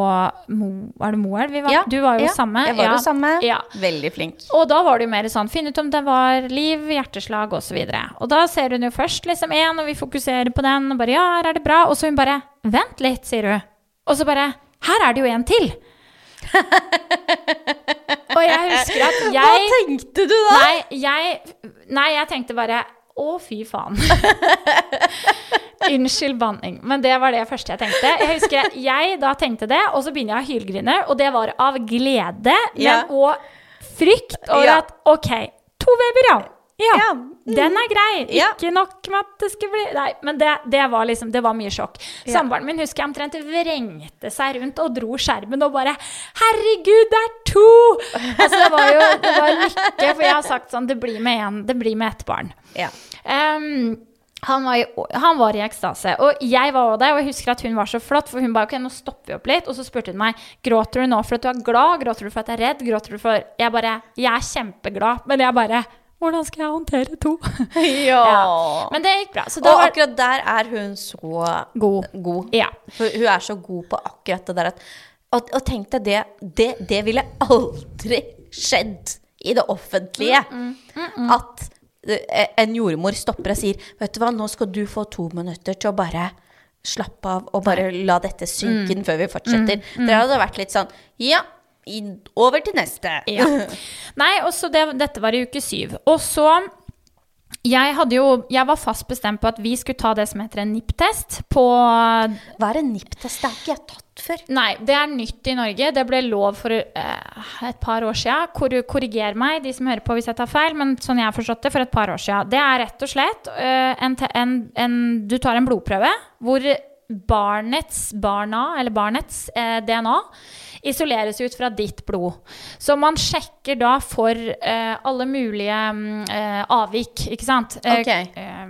Mo... Er det Moelv? vi var? Ja, Du var jo ja, samme. Jeg var ja. jo samme. Ja. Veldig flink. Og da var det jo mer sånn Finn ut om det var liv, hjerteslag osv. Og, så og da ser hun jo først liksom én, og vi fokuserer på den, og bare Ja, her er det bra. Og så hun bare Vent litt, sier hun. Og så bare Her er det jo en til! [laughs] og jeg husker at jeg Hva tenkte du da? Nei, jeg, nei, jeg tenkte bare Å, fy faen. [laughs] Unnskyld banning, men det var det første jeg tenkte. Jeg husker at jeg da tenkte det, og så begynner jeg å hylgrine, og det var av glede, Ja. men og frykt over Ja. at OK, to babyer, ja. Ja, Ja. den er grei. Ja. Ikke nok med at det skulle bli Nei, men det, det var liksom Det var mye sjokk. Ja. Samboeren min husker jeg omtrent vrengte seg rundt og dro skjermen og bare Herregud, det er to! Altså, det var jo det var lykke, for jeg har sagt sånn Det blir med én, det blir med ett barn. Ja. Um, han, var i, han var i ekstase. Og jeg var også der, og jeg husker at hun var så flott. For hun ba ok, nå stopper vi opp litt. Og så spurte hun meg gråter du nå for at du er glad, gråter du for at jeg er redd, gråter du for Jeg bare Jeg er kjempeglad, men jeg bare Hvordan skal jeg håndtere to? [laughs] Ja. Men det gikk bra. Og var akkurat der er hun så god. god. Ja. Hun er så god på akkurat det der at Og, og tenk deg det, det Det ville aldri skjedd i det offentlige. At eh, en jordmor stopper og sier Vet du hva, nå skal du få to minutter til å bare slappe av og bare la dette synke inn før vi fortsetter. Det hadde vært litt sånn Ja, i, over til neste. [laughs] Ja. Nei, og så det, dette var i uke syv. Og så jeg, jo, jeg var fast bestemt på at vi skulle ta det som heter en NIP-test på Hva er en NIP-test? Det har ikke jeg tatt før. Nei, det er nytt i Norge. Det ble lov for eh, et par år siden. Kor korriger meg, de som hører på hvis jeg tar feil, men sånn jeg har forstått det, for et par år siden. Det er rett og slett eh, en, en, en Du tar en blodprøve hvor barnets barna, eller barnets eh, DNA isoleres ut fra ditt blod. Så man sjekker da for eh, alle mulige mm, eh, avvik, ikke sant? Okay. Eh,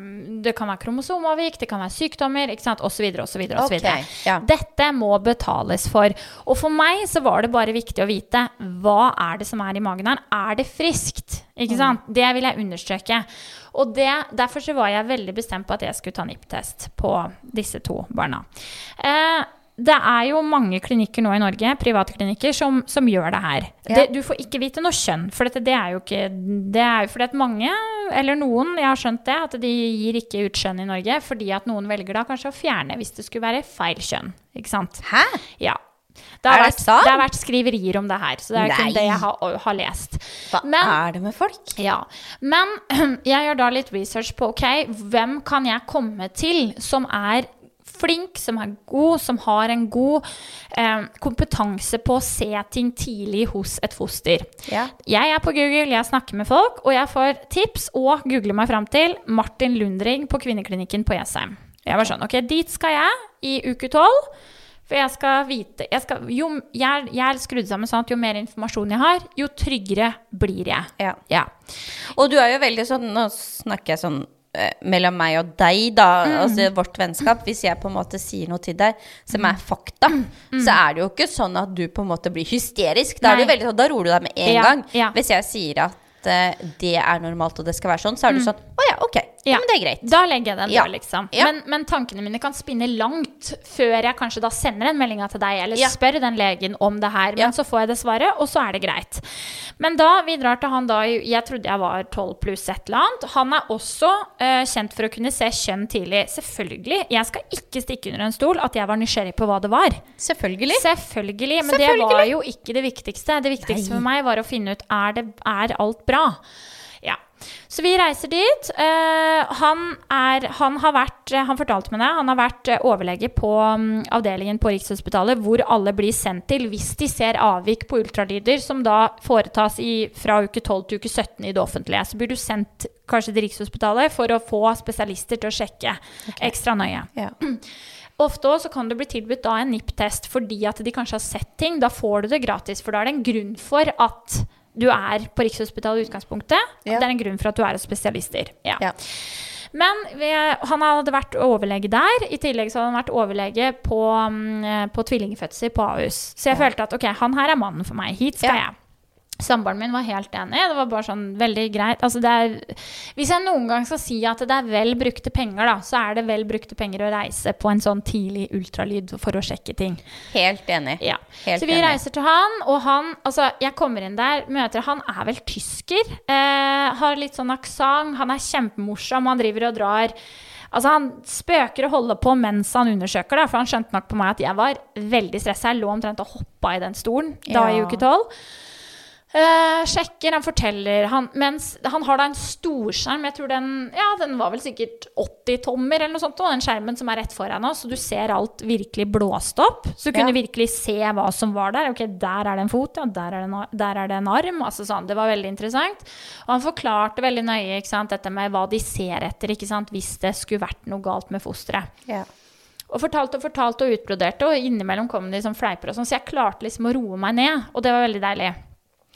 det kan være kromosomavvik, det kan være sykdommer, ikke sant? osv. osv. osv. Dette må betales for. Og for meg så var det bare viktig å vite hva er det som er i magen her. Er det friskt? Ikke sant? Det vil jeg understreke. Og det, derfor så var jeg veldig bestemt på at jeg skulle ta NIPT-test på disse to barna. Eh, det er jo mange klinikker nå i Norge, private klinikker, som, som gjør det her. Ja. Det, du får ikke vite noe kjønn, for dette, det er jo ikke Det er jo fordi at mange, eller noen, jeg har skjønt det, at de gir ikke ut kjønn i Norge fordi at noen velger da kanskje å fjerne hvis det skulle være feil kjønn. Ikke sant? Hæ? Ja. Det har, det vært, det har vært skriverier om det her, så det er kun Nei. det jeg har, har lest. Hva Men- er det med folk? Ja, Men [clears throat] jeg gjør da litt research på ok, hvem kan jeg komme til som er flink, som er god, som har en god eh, kompetanse på å se ting tidlig hos et foster. Ja. Jeg er på Google, jeg snakker med folk, og jeg får tips og googler meg fram til Martin Lundring på Kvinneklinikken på Jessheim. Jeg var sånn, ok, dit skal jeg i uke 12, for jeg skal vite, jeg, skal, jo, jeg, jeg er skrudd sammen sånn at jo mer informasjon jeg har, jo tryggere blir jeg. Ja. Ja. Og du er jo veldig sånn Nå snakker jeg sånn mellom meg og deg, da, Mm. altså vårt vennskap. Hvis jeg på en måte sier noe til deg som Mm. er fakta, så er det jo ikke sånn at du på en måte blir hysterisk. Da, er det veldig sånn, da roer du deg med en Ja, gang. ja. Hvis jeg sier at uh, det er normalt og det skal være sånn, så er du sånn Å ja, ok. Ja. Ja. men det er greit. Da legger jeg den Ja. der, liksom. Ja. Men, men tankene mine kan spinne langt før jeg kanskje da sender en melding til deg, eller spør den legen om det her. Men så får jeg det svaret, og så er det greit. Men da, vi drar til han da Jeg trodde jeg var 12 pluss et eller annet. Han er også uh, kjent for å kunne se kjønn tidlig. Selvfølgelig. Jeg skal ikke stikke under en stol at jeg var nysgjerrig på hva det var. Selvfølgelig. Selvfølgelig, men det var jo ikke det viktigste. Det viktigste Nei. for meg var å finne ut er, det, er alt bra. Så vi reiser dit. Eh, han, er, han har vært eh, Han fortalte meg det. Han har vært eh, overlege på mm, avdelingen på Rikshospitalet hvor alle blir sendt til hvis de ser avvik på ultralyder, som da foretas i, fra uke 12 til uke 17 i det offentlige. Så blir du sendt kanskje til Rikshospitalet for å få spesialister til å sjekke ekstra nøye. Ja. [clears throat] Ofte også kan du bli tilbudt da en NIPP-test fordi at de kanskje har sett ting. Da får du det gratis, for da er det en grunn for at du er på Rikshospitalet i utgangspunktet. Ja. Det er en grunn for at du er hos spesialister. Ja. Ja. Men han hadde vært overlege der. I tillegg så hadde han vært overlege på, mm, på tvillingfødsel på Ahus. Så jeg Ja. følte at ok, han her er mannen for meg. Hit skal Ja. jeg. Samboeren min var helt enig. Det var bare sånn veldig greit. Altså det er, hvis jeg noen gang skal si at det er vel brukte penger, da, så er det vel brukte penger å reise på en sånn tidlig ultralyd for å sjekke ting. Helt enig. Ja. Helt så vi enig. reiser til han, og han Altså, jeg kommer inn der, møter Han er vel tysker. Eh, har litt sånn aksent. Han er kjempemorsom. Han driver og drar Altså, han spøker og holder på mens han undersøker, da, for han skjønte nok på meg at jeg var veldig stressa. Jeg lå omtrent og hoppa i den stolen da i uke tolv. Eh, sjekker, han forteller han, Mens han har da en storskjerm, jeg tror den Ja, den var vel sikkert 80 tommer eller noe sånt, og den skjermen som er rett foran oss, så du ser alt virkelig blåst opp. Så du kunne virkelig se hva som var der. Ok, der er det en fot, ja, der er det en, der er det en arm. Altså sånn, det var veldig interessant. Og han forklarte veldig nøye ikke sant, dette med hva de ser etter, ikke sant, hvis det skulle vært noe galt med fosteret. Ja. Og fortalte og fortalte og utbroderte, og innimellom kom de som fleiper og sånn, så jeg klarte liksom å roe meg ned, og det var veldig deilig.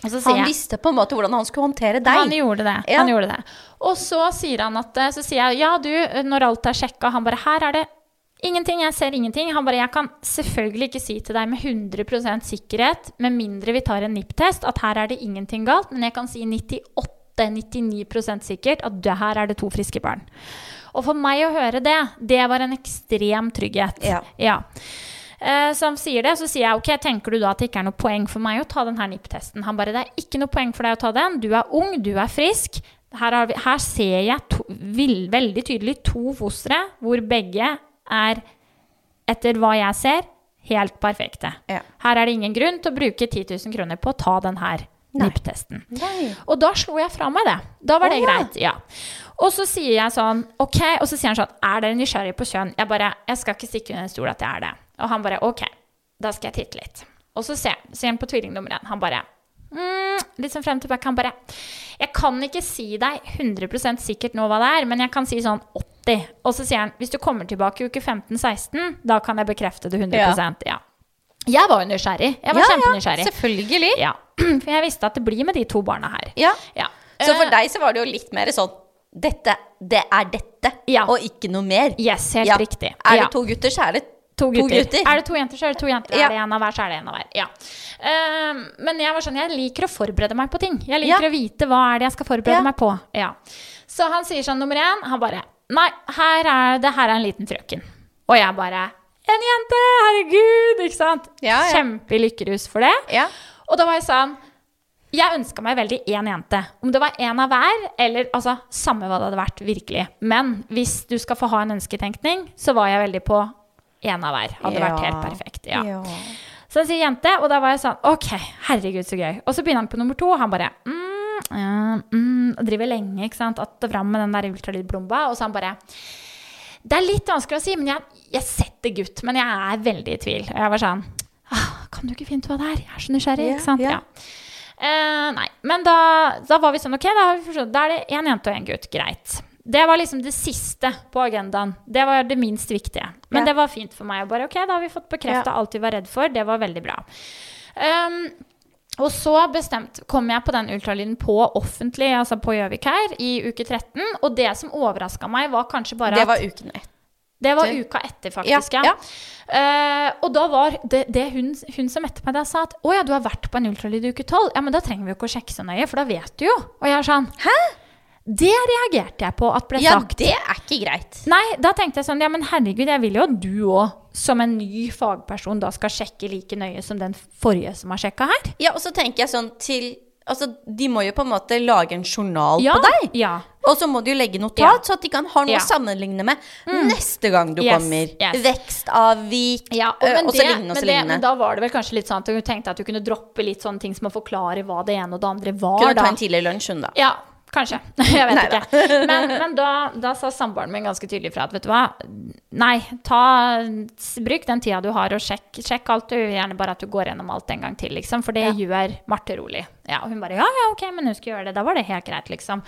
Han jeg- visste på en måte hvordan han skulle håndtere deg. han gjorde det. Ja. han gjorde det. Og så sier han at Så sier jeg ja, du, når alt er sjekka Han bare her er det ingenting, jeg ser ingenting. Han bare jeg kan selvfølgelig ikke si til deg med 100% sikkerhet, med mindre vi tar en NIP-test, at her er det ingenting galt, men jeg kan si 98-99% sikkert at det, her er det to friske barn. Og for meg å høre det, det var en ekstrem trygghet. Ja. ja. Eh, Så sier det, så sier jeg ok, tenker du da at det ikke er noe poeng for meg å ta den her NIPP-testen? Han bare det er ikke noe poeng for deg å ta den, du er ung, du er frisk. Her, har vi, her ser jeg to, vil, veldig tydelig to fostre hvor begge er, etter hva jeg ser, helt perfekte. Ja. Her er det ingen grunn til å bruke 10 000 kroner på å ta den her. NIPP-testen. Og da slo jeg fra meg det. Da var det det ja. greit. ja. Og så sier jeg sånn OK. Og så sier han sånn Er dere nysgjerrig på kjønn? Jeg bare Jeg skal ikke stikke under en stol at jeg er det. Og han bare OK. Da skal jeg titte litt. Og så ser, han på tvilling nummer én. Han bare mm, Litt sånn frem og tilbake. Han bare Jeg kan ikke si deg 100% sikkert nå hva det er, men jeg kan si sånn 80. Og så sier han hvis du kommer tilbake i uke 15-16, da kan jeg bekrefte det 100% ja. Jeg var jo nysgjerrig. Jeg var Ja, ja, selvfølgelig. Ja. [clears throat] For jeg visste at det blir med de to barna her. Ja. Ja. Så for Eh, deg så var det jo litt mer sånn Dette, det er dette, Ja. og ikke noe mer. Yes, helt Ja. riktig. Er Ja. det to gutter, så er det To gutter. gutter. Er det to jenter, så er det to jenter. Ja. Er det en av hver, så er det en av hver. Ja. Ehm, men jeg var sånn, jeg liker å forberede meg på ting. Jeg Ja. liker å vite hva er det jeg skal forberede Ja. meg på. Ja. Så han sier sånn nummer én, han bare Nei, her er det her er en liten frøken. Og jeg bare En jente! Herregud! Ikke sant? Ja, ja. Kjempe i lykkerus for det. Ja. Og da var jeg sånn Jeg ønska meg veldig én jente. Om det var én av hver, eller altså samme hva det hadde vært, virkelig. Men hvis du skal få ha en ønsketenkning, så var jeg veldig på én av hver. Hadde vært helt perfekt. Ja. Ja. Så han sier jente, og da var jeg sånn OK, herregud, så gøy. Og så begynner han på nummer to, og han bare mm, ja, mm, og driver lenge, ikke sant, att og fram med den der ultralydplomba, og så han bare Det er litt vanskelig å si, men jeg, jeg setter gutt, men jeg er veldig i tvil. Og jeg var sånn «Ah, Kan du ikke finne ut hva det er? Jeg er så nysgjerrig, Yeah, ikke sant? Yeah. Ja. Eh, nei. Men da, da var vi sånn OK, da, har vi da er det én jente og én gutt. Greit. Det var liksom det siste på agendaen. Det var det minst viktige. Men Ja. det var fint for meg. Og bare, ok, Da har vi fått bekrefta Ja. alt vi var redd for. Det var veldig bra. Um, og så bestemt kom jeg på den ultralyden på offentlig, altså på Gjøvik her, i uke 13. Og det som overraska meg, var kanskje bare Det var uken etter. det var uka etter, faktisk. Ja, Ja, Uh, og da var det, det hun, hun som etter meg da sa at å ja, du har vært på en ultralyd i uke 12. Ja, men da trenger vi jo ikke å sjekke så nøye, for da vet du jo. Og jeg er sånn Hæ? Det reagerte jeg på at ble Ja, sagt. det er ikke greit. Nei, da tenkte jeg sånn, ja, men herregud, jeg vil jo at du òg, som en ny fagperson, da skal sjekke like nøye som den forrige som har sjekka her. Ja, og så tenker jeg sånn til Altså, de må jo på en måte lage en journal Ja, på deg. Ja. Og så må de jo legge notat, Ja. så at de kan ha noe Ja. å sammenligne med neste gang du Yes, kommer. yes. Vekstavvik, Ja, og, men, og så det, lignende og men, det, lignende. men da var det vel kanskje litt sånn at du tenkte at du kunne droppe litt sånne ting som å forklare hva det ene og det andre var. Kunne da. ta en tidlig lunsj, hun da. Ja, kanskje. [laughs] Jeg vet Neida. ikke. Men, men da, da sa samboeren min ganske tydelig fra at vet du hva, nei, ta, bruk den tida du har, og sjekk, sjekk alt. Du gjerne bare at du går gjennom alt en gang til, liksom. For det gjør Marte rolig. Ja, og hun bare ja, ja, ok, men hun skal gjøre det. Da var det helt greit, liksom.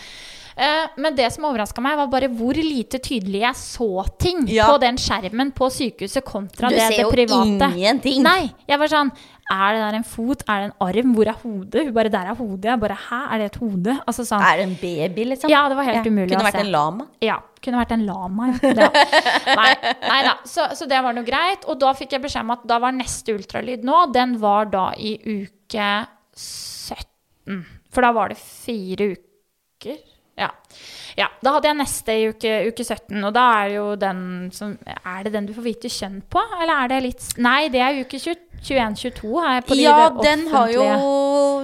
Eh, men det som overraska meg, var bare hvor lite tydelig jeg så ting Ja. på den skjermen på sykehuset kontra Du det, ser jo ingenting. Nei, jeg var sånn Er det der en fot? Er det en arm? Hvor er hodet? Hun bare Der er hodet. Jeg bare Hæ, er det et hode? Altså sånn. Er det en baby, liksom? Ja, det var helt umulig Kunne vært en lama. Ja, kunne vært en lama, ja. ja. [laughs] Nei, nei da, så, så det var noe greit. Og da fikk jeg beskjed om at da var neste ultralyd nå, den var da i uke 17. For da var det fire uker. Ja. ja. Da hadde jeg neste i uke, uke 17, og da er jo den som Er det den du får vite kjønn på, eller er det litt Nei, det er uke 21-22 her på Ja, de den har jo.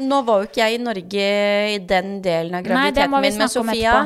Nå var jo ikke jeg i Norge i den delen av graviditeten min med Sofia.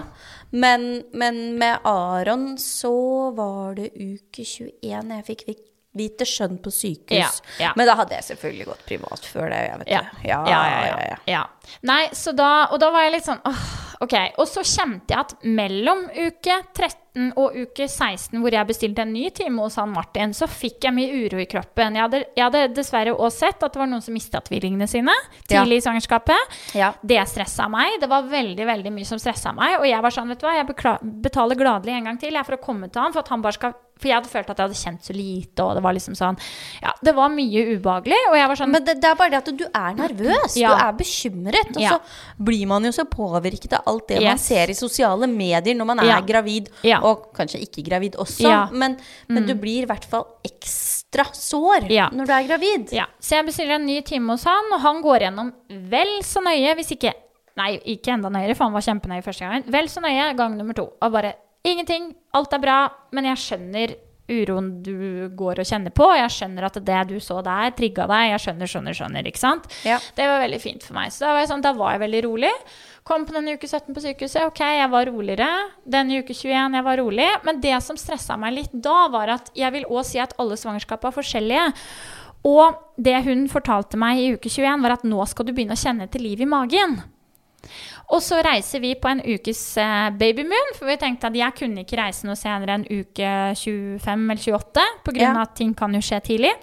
Men, men med Aron så var det uke 21 jeg fikk vi- vite skjønn på sykehus. Ja, ja. Men da hadde jeg selvfølgelig gått privat før det. Jeg vet Ja. det. Ja, ja, ja, ja, ja. Nei, så da, og da var jeg litt sånn åh, ok. Og så kjente jeg at mellom uke 13 og uke 16, hvor jeg bestilte en ny time hos han Martin, så fikk jeg mye uro i kroppen. Jeg hadde, jeg hadde dessverre også sett at det var noen som mista tvillingene sine tidlig i svangerskapet. Ja. Det stressa meg. Det var veldig veldig mye som stressa meg. Og jeg var sånn, vet du hva, jeg betaler gladelig en gang til jeg, for å komme til han, for at han bare skal for jeg hadde følt at jeg hadde kjent så lite, og det var liksom sånn Ja, det var mye ubehagelig, og jeg var sånn Men det, det er bare det at du er nervøs. Ja. Du er bekymret. Og Ja. så blir man jo så påvirket av alt det man ser i sosiale medier når man er Ja. gravid, Ja. og kanskje ikke gravid også. Ja. men, Men, mm. du blir i hvert fall ekstra sår når du er gravid. Så jeg bestiller en ny time hos han, og han går gjennom vel så nøye, hvis ikke Nei, ikke enda nøyere, for han var kjempenøye første gangen. Vel så nøye gang nummer to. Og bare ingenting, alt er bra, men jeg skjønner uroen du går og kjenner på. Jeg skjønner at det du så der, trigga deg. Jeg skjønner, skjønner, skjønner. Ikke sant? Ja. Det var veldig fint for meg. Så da var jeg, sånn, da var jeg veldig rolig. Kom på denne uke 17 på sykehuset. Ok, jeg var roligere. Denne uke 21, jeg var rolig. Men det som stressa meg litt da, var at jeg vil òg si at alle svangerskap er forskjellige. Og det hun fortalte meg i uke 21, var at nå skal du begynne å kjenne til liv i magen. Og så reiser vi på en ukes eh, babymoon, for vi tenkte at jeg kunne ikke reise noe senere enn uke 25 eller 28, pga. Ja. at ting kan jo skje tidlig.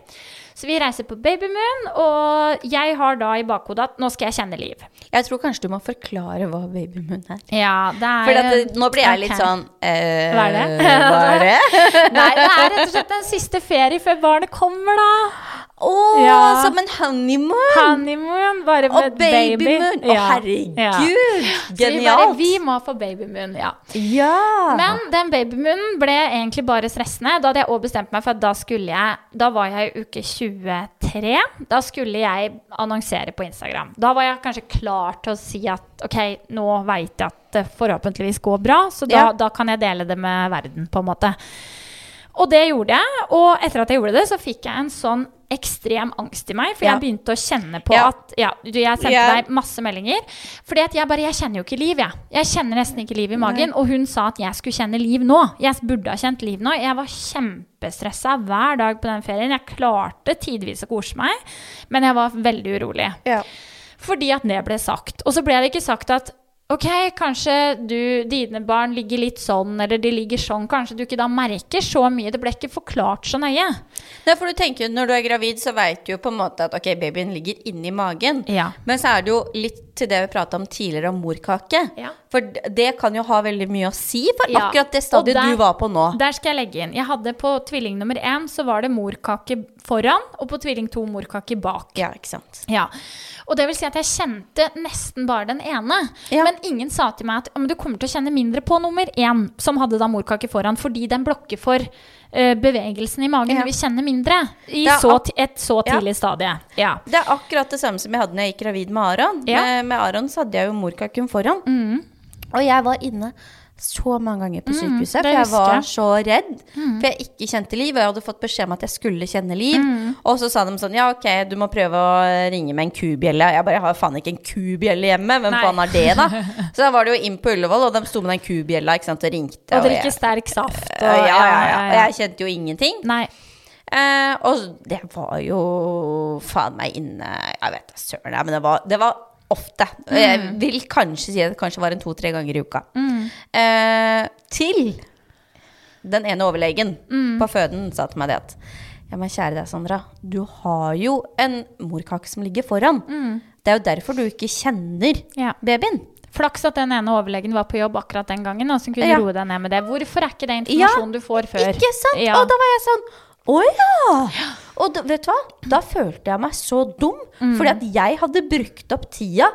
Så vi reiser på babymoon, og jeg har da i bakhodet at nå skal jeg kjenne liv. Jeg tror kanskje du må forklare hva Babymoon er. Ja, det er For det, nå blir jeg litt okay. sånn eh, Hva er det? Hva er det? [laughs] Nei, det er rett og slett den siste ferie før barnet kommer, da. Å, Ja. som en honeymoon! Honeymoon, bare med Og babymoon! Å, Ja. herregud! Ja. Vi, bare, vi må få babymoon, ja. Ja! Men den babymoonen ble egentlig bare stressende. Da hadde jeg også bestemt meg for at da skulle jeg Da var jeg i uke 23. Da skulle jeg annonsere på Instagram. Da var jeg kanskje klar til å si at ok, nå veit jeg at det forhåpentligvis går bra, så da, da kan jeg dele det med verden, på en måte. Og det gjorde jeg, og etter at jeg gjorde det, så fikk jeg en sånn ekstrem angst i meg, for Ja. jeg begynte å kjenne på Ja. at ja, du, Jeg sendte yeah. deg masse meldinger. Fordi at jeg bare Jeg kjenner jo ikke liv, jeg. Jeg kjenner nesten ikke liv i magen. Og hun sa at jeg skulle kjenne liv nå. Jeg burde ha kjent liv nå. Jeg var kjempestressa hver dag på den ferien. Jeg klarte tidvis å kose meg, men jeg var veldig urolig. Ja. Fordi at det ble sagt. Og så ble det ikke sagt at ok, kanskje du, dine barn ligger litt sånn, eller de ligger sånn. Kanskje du ikke da merker så mye. Det ble ikke forklart så nøye. Nei, for du tenker Når du er gravid, så veit du jo på en måte at ok, babyen ligger inni magen. Ja. Men så er det jo litt til det vi prata om tidligere, om morkake. Ja. For det kan jo ha veldig mye å si for Ja, akkurat det stadiet der- du var på nå. Der skal jeg legge inn. Jeg hadde På tvilling nummer én så var det morkake foran, og på tvilling to morkake bak. Ja, ikke sant. Ja. Og det vil si at jeg kjente nesten bare den ene. Ja. Men ingen sa til meg at du kommer til å kjenne mindre på nummer én, som hadde da morkake foran, fordi den blokker for eh, bevegelsen i magen. Ja. Du vil kjenne mindre i så, et så Ja. tidlig stadie. Ja. Det er akkurat det samme som jeg hadde når jeg gikk gravid med Aron. Ja. Med, med Aron så hadde jeg jo morkaken foran. Mm. Og jeg var inne så mange ganger på sykehuset, Mm, for jeg var jeg. så redd. For jeg ikke kjente liv, og jeg hadde fått beskjed om at jeg skulle kjenne liv. Mm. Og så sa de sånn, ja ok, du må prøve å ringe med en kubjelle. Jeg bare, jeg har faen ikke en kubjelle hjemme, hvem Nei. faen har det da? [laughs] Så da var det jo inn på Ullevål, og de sto med den kubjella, ikke sant, og ringte. Og jeg- drikke sterk saft. Og, ja, ja, ja, Og jeg kjente jo ingenting. Nei. Eh, og det var jo faen meg inne Jeg vet da søren, men det var, det var ofte. Mm. Jeg Mm. vil kanskje si at det kanskje var en to-tre ganger i uka. Eh, til den ene overlegen Mm. på føden sa til meg det at Ja, men kjære deg, Sandra. Du har jo en morkake som ligger foran. Det er jo derfor du ikke kjenner Mm. Ja. babyen. Flaks at den ene overlegen var på jobb akkurat den gangen, og som kunne Ja. roe deg ned med det. Hvorfor er ikke det Ja, du får før? Ikke sant? Og da var jeg sånn Å ja! Og da, vet du hva? Da følte jeg meg så dum. Mm. Fordi at jeg hadde brukt opp tida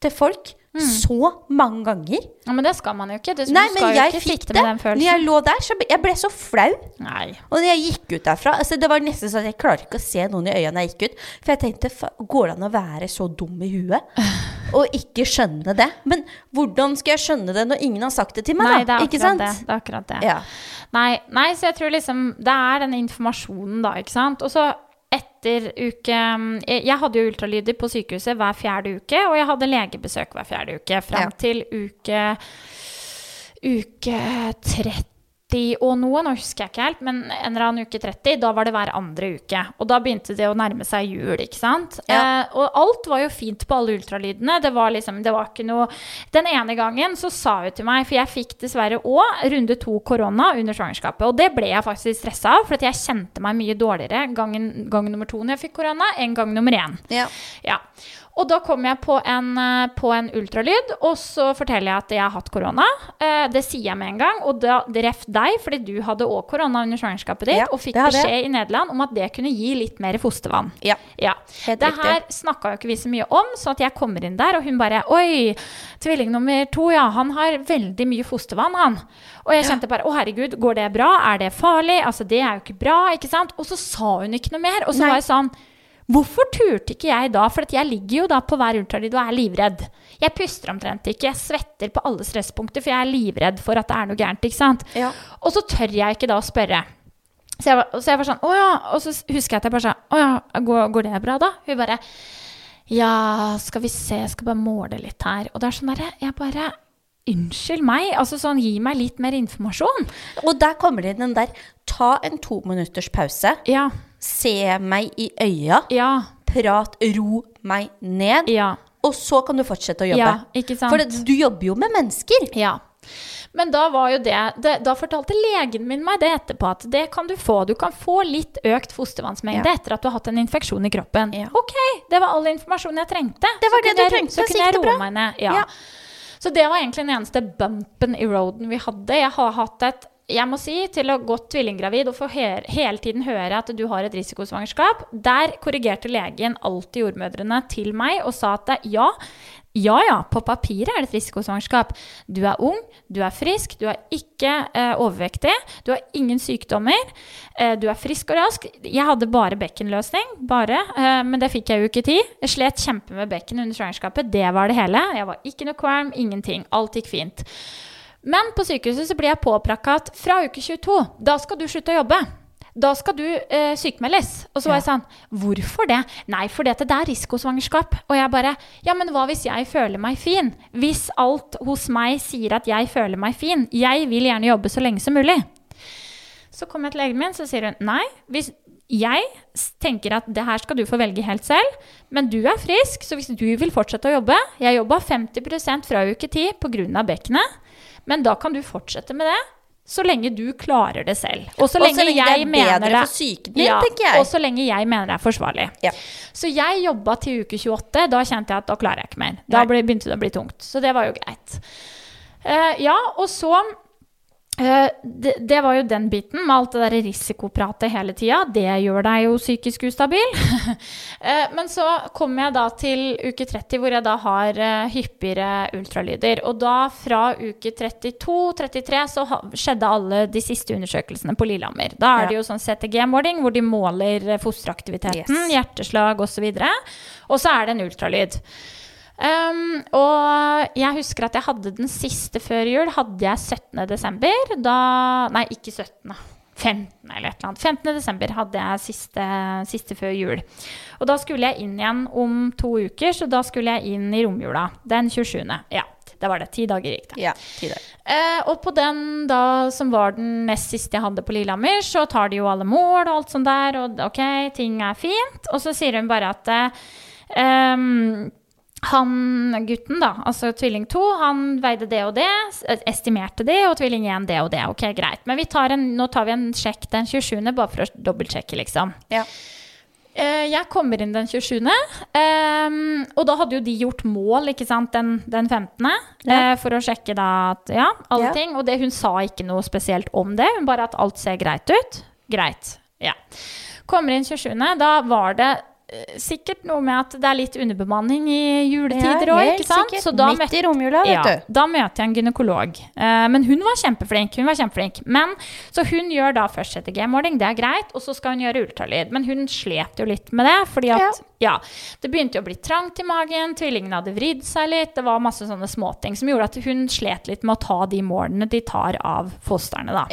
til folk Mm. så mange ganger. Ja, men det skal man jo ikke. Du, Nei, du men skal jo ikke fikk det. med den Når jeg lå der, så ble jeg ble så flau. Nei. Og når jeg gikk ut derfra altså Det var nesten sånn at jeg klarte ikke å se noen i øynene når jeg gikk ut. For jeg tenkte går det an å være så dum i huet? [laughs] Og ikke skjønne det? Men hvordan skal jeg skjønne det når ingen har sagt det til meg? Nei, det er akkurat sant? det. det, er akkurat det. Ja. Nei, nei, så jeg tror liksom Det er den informasjonen, da, ikke sant. Og så etter uke Jeg jeg hadde jo ultralyder på sykehuset hver fjerde uke, og jeg hadde legebesøk hver fjerde uke fram Ja. til uke Uke 30 og noe, nå husker jeg ikke helt, men en eller annen uke 30, da var det hver andre uke. Og da begynte det å nærme seg jul, ikke sant. Ja. Eh, og alt var jo fint på alle ultralydene. Det var liksom, det var ikke noe Den ene gangen så sa hun til meg, for jeg fikk dessverre òg runde to korona under svangerskapet, og det ble jeg faktisk stressa av, for at jeg kjente meg mye dårligere gangen, gang nummer to når jeg fikk korona, enn gang nummer én. Ja. Ja. Og da kom jeg på en, eh, på en ultralyd, og så forteller jeg at jeg har hatt korona. Eh, Det sier jeg med en gang, og da det ref deg, fordi du hadde òg korona under svangerskapet ditt, Ja, og fikk jeg. beskjed i Nederland om at det kunne gi litt mer fostervann. ja. Ja. Helt det riktig. her snakka jo ikke vi så mye om, så at jeg kommer inn der, og hun bare Oi, tvilling nummer to, ja, han har veldig mye fostervann, han. Og jeg kjente bare Å, herregud, går det bra? Er det farlig? Altså, det er jo ikke bra, ikke sant? Og så sa hun ikke noe mer. Og så Nei. var jeg sånn Hvorfor turte ikke jeg da? For at jeg ligger jo da på hver ultralyd og er livredd. Jeg puster omtrent ikke. Jeg svetter på alle stresspunkter, for jeg er livredd for at det er noe gærent. ikke sant? Ja. Og så tør jeg ikke da å spørre. Så jeg, var, så jeg var sånn Å ja. Og så husker jeg at jeg bare sa Å ja, går, går det bra, da? Hun bare Ja, skal vi se, jeg skal bare måle litt her. Og det er sånn derre Jeg bare Unnskyld meg. Altså sånn, gi meg litt mer informasjon. Og der kommer det inn den der Ta en to minutters pause. Ja. Se meg i øya. Ja. Prat, ro meg ned. Ja. Og så kan du fortsette å jobbe. Ja? For det, du jobber jo med mennesker. Ja. Men da var jo det, det Da fortalte legen min meg det etterpå, at det kan du få. Du kan få litt økt fostervannsmengde Ja. etter at du har hatt en infeksjon i kroppen. Ja. Ok, det var all informasjonen jeg trengte. Det var Så det du jeg- trengte, Så kunne jeg roe meg ned. Ja. Ja. Så det var egentlig den eneste bumpen i roaden vi hadde. Jeg har hatt et jeg må si, til å gå tvillinggravid og få he hele tiden høre at du har et risikosvangerskap, der korrigerte legen alltid jordmødrene til meg og sa at ja, ja ja, på papiret er det et risikosvangerskap. Du er ung, du er frisk, du er ikke eh, overvektig, du har ingen sykdommer, eh, du er frisk og rask. Jeg hadde bare bekkenløsning, bare, eh, men det fikk jeg jo ikke tid. Jeg slet kjempe med bekken under svangerskapet, det var det hele. Jeg var ikke noe kvalm, ingenting. Alt gikk fint. Men på sykehuset så blir jeg påprakka at fra uke 22, da skal du slutte å jobbe. Da skal du eh, sykemeldes. Og så var jeg sånn Hvorfor det? Nei, for det er risikosvangerskap. Og jeg bare Ja, men hva hvis jeg føler meg fin? Hvis alt hos meg sier at jeg føler meg fin? Jeg vil gjerne jobbe så lenge som mulig. Så kommer jeg til legen min, så sier hun nei. Hvis jeg tenker at det her skal du få velge helt selv, men du er frisk, så hvis du vil fortsette å jobbe Jeg jobba 50% fra uke 10 pga. bekkenet, men da kan du fortsette med det. Så lenge du klarer det selv. Og så lenge, lenge det jeg er mener bedre det for psyken din, tenker jeg. Og så lenge jeg mener det er forsvarlig. Ja. Så jeg jobba til uke 28. Da kjente jeg at da klarer jeg ikke mer. Da ble, begynte det å bli tungt. Så det var jo greit. Uh, ja, og så det, det var jo den biten med alt det der risikopratet hele tida. Det gjør deg jo psykisk ustabil. [laughs] Eh, Men så kommer jeg da til uke 30, hvor jeg da har eh, hyppigere ultralyder. Og da fra uke 32-33 så skjedde alle de siste undersøkelsene på Lillehammer. Da er det jo sånn CTG-måling hvor de måler eh, fosteraktiviteten, Yes. hjerteslag osv. Og så er det en ultralyd. Um, og jeg husker at jeg hadde den siste før jul. Hadde jeg 17. desember. Da Nei, ikke 17. 15. eller et eller annet. 15. desember hadde jeg siste, siste før jul. Og da skulle jeg inn igjen om to uker, så da skulle jeg inn i romjula. Den 27. Ja, det var det. Ti dager gikk det. Ja, ti dager. Eh, og på den da som var den nest siste jeg hadde på Lillehammer, så tar de jo alle mål og alt sånt der, og ok, ting er fint. Og så sier hun bare at eh, han gutten, da, altså tvilling 2, han veide det og det, estimerte det, og tvilling 1 det og det. Ok, greit. Men vi tar en, nå tar vi en sjekk den 27., bare for å dobbeltsjekke, liksom. Ja. Eh, jeg kommer inn den 27., ehm, og da hadde jo de gjort mål, ikke sant, den, den 15., Ja. eh, for å sjekke da at, ja, alle Ja. ting. Og det, hun sa ikke noe spesielt om det, hun bare at alt ser greit ut. Greit, ja. Kommer inn 27., da var det eh, sikkert noe med at det er litt underbemanning i juletider Ja, òg, Ja? Så da møtte- i romjula, vet ja, du. Da møter jeg en gynekolog. Eh, men hun var kjempeflink. Hun var kjempeflink. Men, så hun gjør da først CTG-måling, det er greit, og så skal hun gjøre ultralyd. Men hun slet jo litt med det, fordi at ja. det begynte jo å bli trangt i magen, tvillingene hadde vridd seg litt, det var masse sånne småting som gjorde at hun slet litt med å ta de målene de tar av fosterne, da.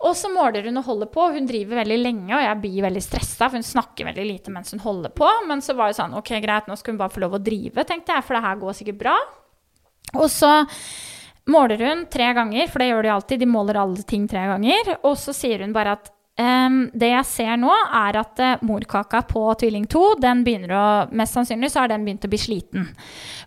Og så måler hun og holder på. Hun driver veldig lenge, og jeg blir veldig stressa, for hun snakker veldig lite mens hun holder på. Men så var det sånn, ok, greit, nå skal hun bare få lov å drive, tenkte jeg, for det her går sikkert bra. Og så måler hun tre ganger, for det gjør de alltid, de måler alle ting tre ganger. Og så sier hun bare at Um, det jeg ser nå, er at uh, morkaka på tvilling 2, den begynner å Mest sannsynlig så har den begynt å bli sliten.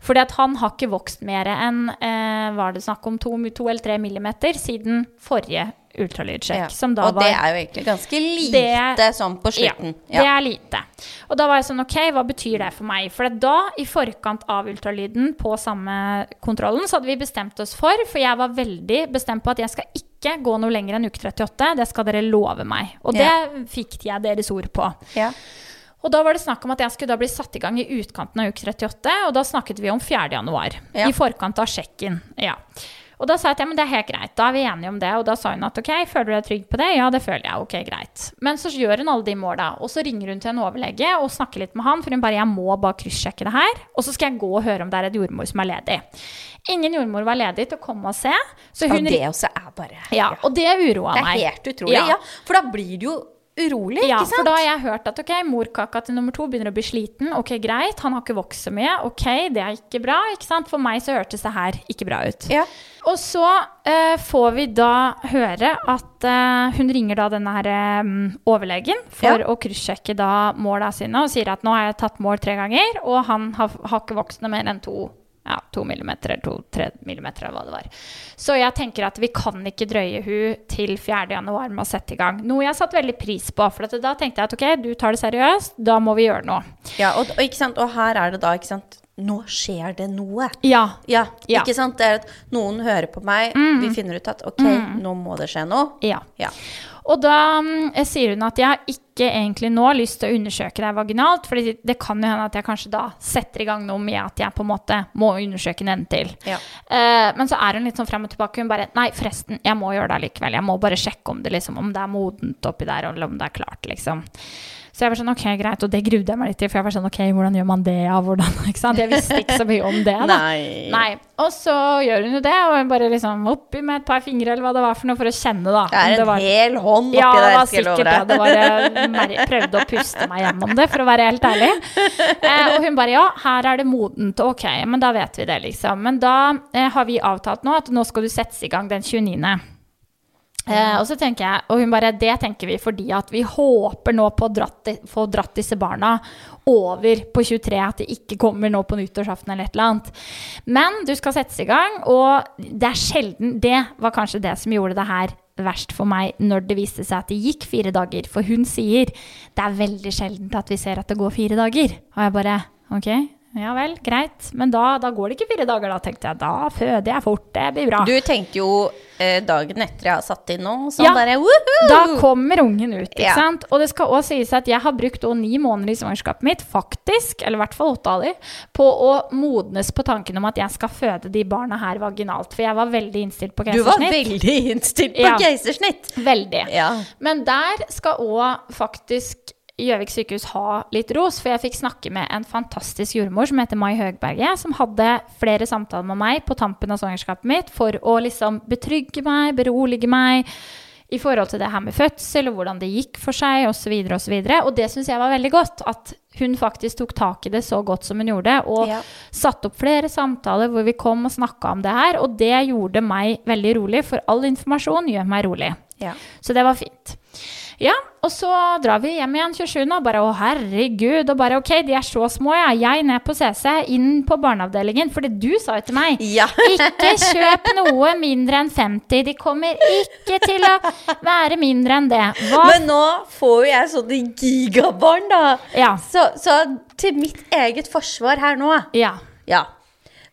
Fordi at han har ikke vokst mer enn uh, var det snakk om to, to eller tre millimeter siden forrige ultralydsjekk. Ja. Som da og det er jo egentlig ganske lite Det- sånn på slutten. ja, det er lite. Og da var jeg sånn, ok, hva betyr det for meg? For da, i forkant av ultralyden på samme kontrollen, så hadde vi bestemt oss for, for jeg var veldig bestemt på at jeg skal ikke gå noe lenger enn uke 38, det skal dere love meg. Og det Ja. fikk jeg deres ord på. Ja. Og da var det snakk om at jeg skulle da bli satt i gang i utkanten av uke 38, og da snakket vi om 4. januar, Ja. i forkant av sjekken. Ja. Og da sa jeg at ja, men det er helt greit, da er vi enige om det. Og da sa hun at ok, føler du deg trygg på det? Ja, det føler jeg. Ok, greit. Men så gjør hun alle de måla, og så ringer hun til en overlege og snakker litt med han, for hun bare jeg må bare kryssjekke det her, og så skal jeg gå og høre om det er et jordmor som er ledig. Ingen jordmor var ledig til å komme og se, så Og hun det også er bare Ja, og det uroa Det meg. er helt utrolig. Ja. Ja. For da blir det jo urolig, Ja, ikke sant? for da har jeg hørt at ok, morkaka til nummer to begynner å bli sliten. Ok, greit, han har ikke vokst så mye. Ok, det er ikke bra. ikke sant? For meg så hørtes det her ikke bra ut. Ja. Og så uh, får vi da høre at uh, hun ringer da denne her um, overlegen for Ja. å kryssjekke da måla sine og sier at nå har jeg tatt mål tre ganger, og han har, har ikke vokst noe mer enn to ja, to millimeter eller to-tre millimeter, eller hva det var. Så jeg tenker at vi kan ikke drøye hun til 4. januar med å sette i gang. Noe jeg satte veldig pris på, for da tenkte jeg at ok, du tar det seriøst, da må vi gjøre noe. Ja, og, og, ikke sant? og her er det da, ikke sant Nå skjer det noe. Ja. Ja, Ja. sant? Det er at noen hører på meg, vi finner ut at ok, nå må det skje noe. Ja. Ja. Og da mm, sier hun at jeg har ikke egentlig nå lyst til å undersøke deg vaginalt, for det kan jo hende at jeg kanskje da setter i gang noe med at jeg på en måte må undersøke den til. Ja. Eh, men så er hun litt sånn frem og tilbake. Hun bare Nei, forresten, jeg må gjøre det likevel. Jeg må bare sjekke om det, liksom, om det er modent oppi der, eller om det er klart, liksom. Så jeg var sånn, ok, greit, og det grudde jeg meg litt til, for jeg var sånn, ok, hvordan gjør man det, ja, hvordan, ikke sant? Jeg visste ikke så mye om det, da. Nei. Nei. Og så gjør hun jo det, og hun bare liksom oppi med et par fingre, eller hva det var for noe, for å kjenne, da. Det er en en var- hel hånd oppi ja, det der, var skal jeg love sikkert det. deg. det jeg mer- prøvde å puste meg gjennom det, for å være helt ærlig. Eh, og hun bare ja, her er det modent. Ok, men da vet vi det, liksom. Men da eh, har vi avtalt nå at nå skal du settes i gang den 29. Eh, og så tenker jeg, og hun bare, det tenker vi fordi at vi håper nå på å dratt, få dratt disse barna over på 23, at de ikke kommer nå på nyttårsaften eller et eller annet. Men du skal settes i gang, og det er sjelden Det var kanskje det som gjorde det her verst for meg når det viste seg at det gikk fire dager. For hun sier det er veldig sjeldent at vi ser at det går fire dager. Og jeg bare ok, ja vel, greit. Men da, da går det ikke fire dager, da tenkte jeg. Da føder jeg fort, det blir bra. Du tenkte jo eh, dagen etter jeg har satt inn nå, sånn Ja. bare woohoo! Da kommer ungen ut, ikke Ja. sant? Og det skal også sies at jeg har brukt ni måneder i svangerskapet mitt, faktisk, eller i hvert fall åtte av de, på å modnes på tanken om at jeg skal føde de barna her vaginalt. For jeg var veldig innstilt på keisersnitt. Du var veldig innstilt på Ja. keisersnitt. Veldig. Ja. Men der skal òg faktisk Gjøvik sykehus ha litt ros, for jeg fikk snakke med en fantastisk jordmor som heter Mai Høgberget, som hadde flere samtaler med meg på tampen av svangerskapet mitt for å liksom betrygge meg, berolige meg i forhold til det her med fødsel og hvordan det gikk for seg osv. Og, så videre. og det syns jeg var veldig godt. At hun faktisk tok tak i det så godt som hun gjorde. Og Ja. satte opp flere samtaler hvor vi kom og snakka om det her. Og det gjorde meg veldig rolig, for all informasjon gjør meg rolig. Ja. Så det var fint. Ja, og så drar vi hjem igjen 27. og bare å herregud. Og bare ok, de er så små, ja. Jeg ned på CC, inn på barneavdelingen. For det du sa jo til meg. Ja. [laughs] Ikke kjøp noe mindre enn 50. De kommer ikke til å være mindre enn det. Hva Men nå får jo jeg sånne gigabarn, da. Ja. Så, så til mitt eget forsvar her nå, Ja. ja.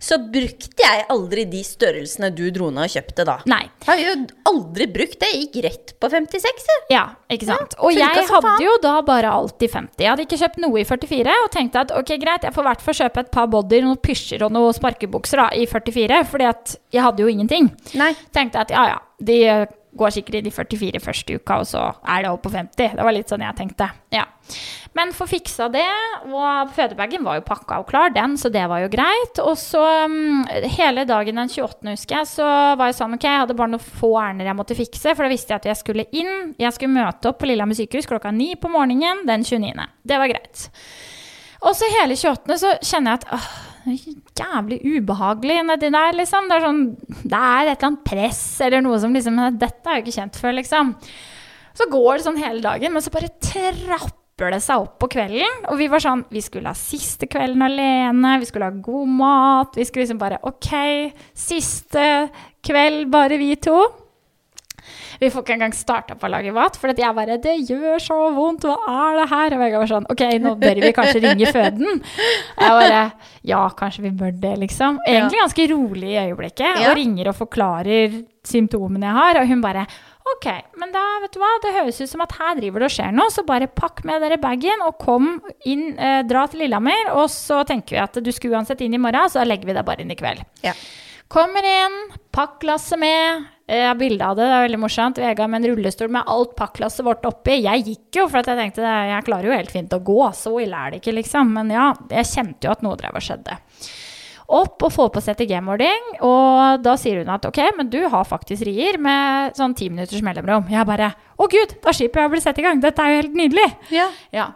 Så brukte jeg aldri de størrelsene du dro ned og kjøpte da. Nei. Jeg Har jo aldri brukt det. Jeg gikk rett på 56, jeg. Ja, ikke sant. Ja, og jeg hadde jo da bare alltid 50. Jeg hadde ikke kjøpt noe i 44 og tenkte at ok, greit, jeg får i hvert fall kjøpe et par bodyer, noen pysjer og noen sparkebukser da, i 44, fordi at jeg hadde jo ingenting. Nei. Tenkte at ja, ja, de eh, går sikkert i de 44 første uka, og så er det opp på 50. Det var litt sånn jeg tenkte. Ja. Men få fiksa det, og fødebagen var jo pakka og klar, den, så det var jo greit. Og så um, hele dagen den 28. husker jeg, så var jeg sånn, ok, jeg hadde bare noen få ærender jeg måtte fikse, for da visste jeg at jeg skulle inn. Jeg skulle møte opp på Lillehammer sykehus klokka ni på morgenen den 29. Det var greit. Og så hele 28. så kjenner jeg at åh, jævlig ubehagelig nedi der, liksom. Det er sånn Det er et eller annet press eller noe som liksom Dette er jo ikke kjent før, liksom. Så går det sånn hele dagen, men så bare trapper det seg opp på kvelden. Og vi var sånn Vi skulle ha siste kvelden alene, vi skulle ha god mat. Vi skulle liksom bare OK, siste kveld, bare vi to. Vi får ikke engang starta på å lage mat, for jeg bare 'Det gjør så vondt, hva er det her?' Og Vegard var sånn 'Ok, nå bør vi kanskje ringe føden'. Jeg bare 'Ja, kanskje vi bør det', liksom. Egentlig ganske rolig i øyeblikket. Og ringer og forklarer symptomene jeg har, og hun bare Ok, men da, vet du hva, det høres ut som at her driver det og skjer noe, så bare pakk med dere bagen og kom inn, eh, dra til Lillehammer, og så tenker vi at du skal uansett inn i morgen, så legger vi deg bare inn i kveld. Ja. Kommer inn, pakklasset med. Jeg har bilde av det, det er veldig morsomt. Vega med en rullestol med alt pakklasset vårt oppi. Jeg gikk jo, for at jeg tenkte jeg klarer jo helt fint å gå. Så ille er det ikke, liksom. Men ja, jeg kjente jo at noe drev og skjedde. Opp og få på CTG-måling, og da sier hun at ok, men du har faktisk rier med sånn ti minutters mellomrom. Jeg bare å gud, da skipet jeg å bli satt i gang. Dette er jo helt nydelig. Ja. Ja.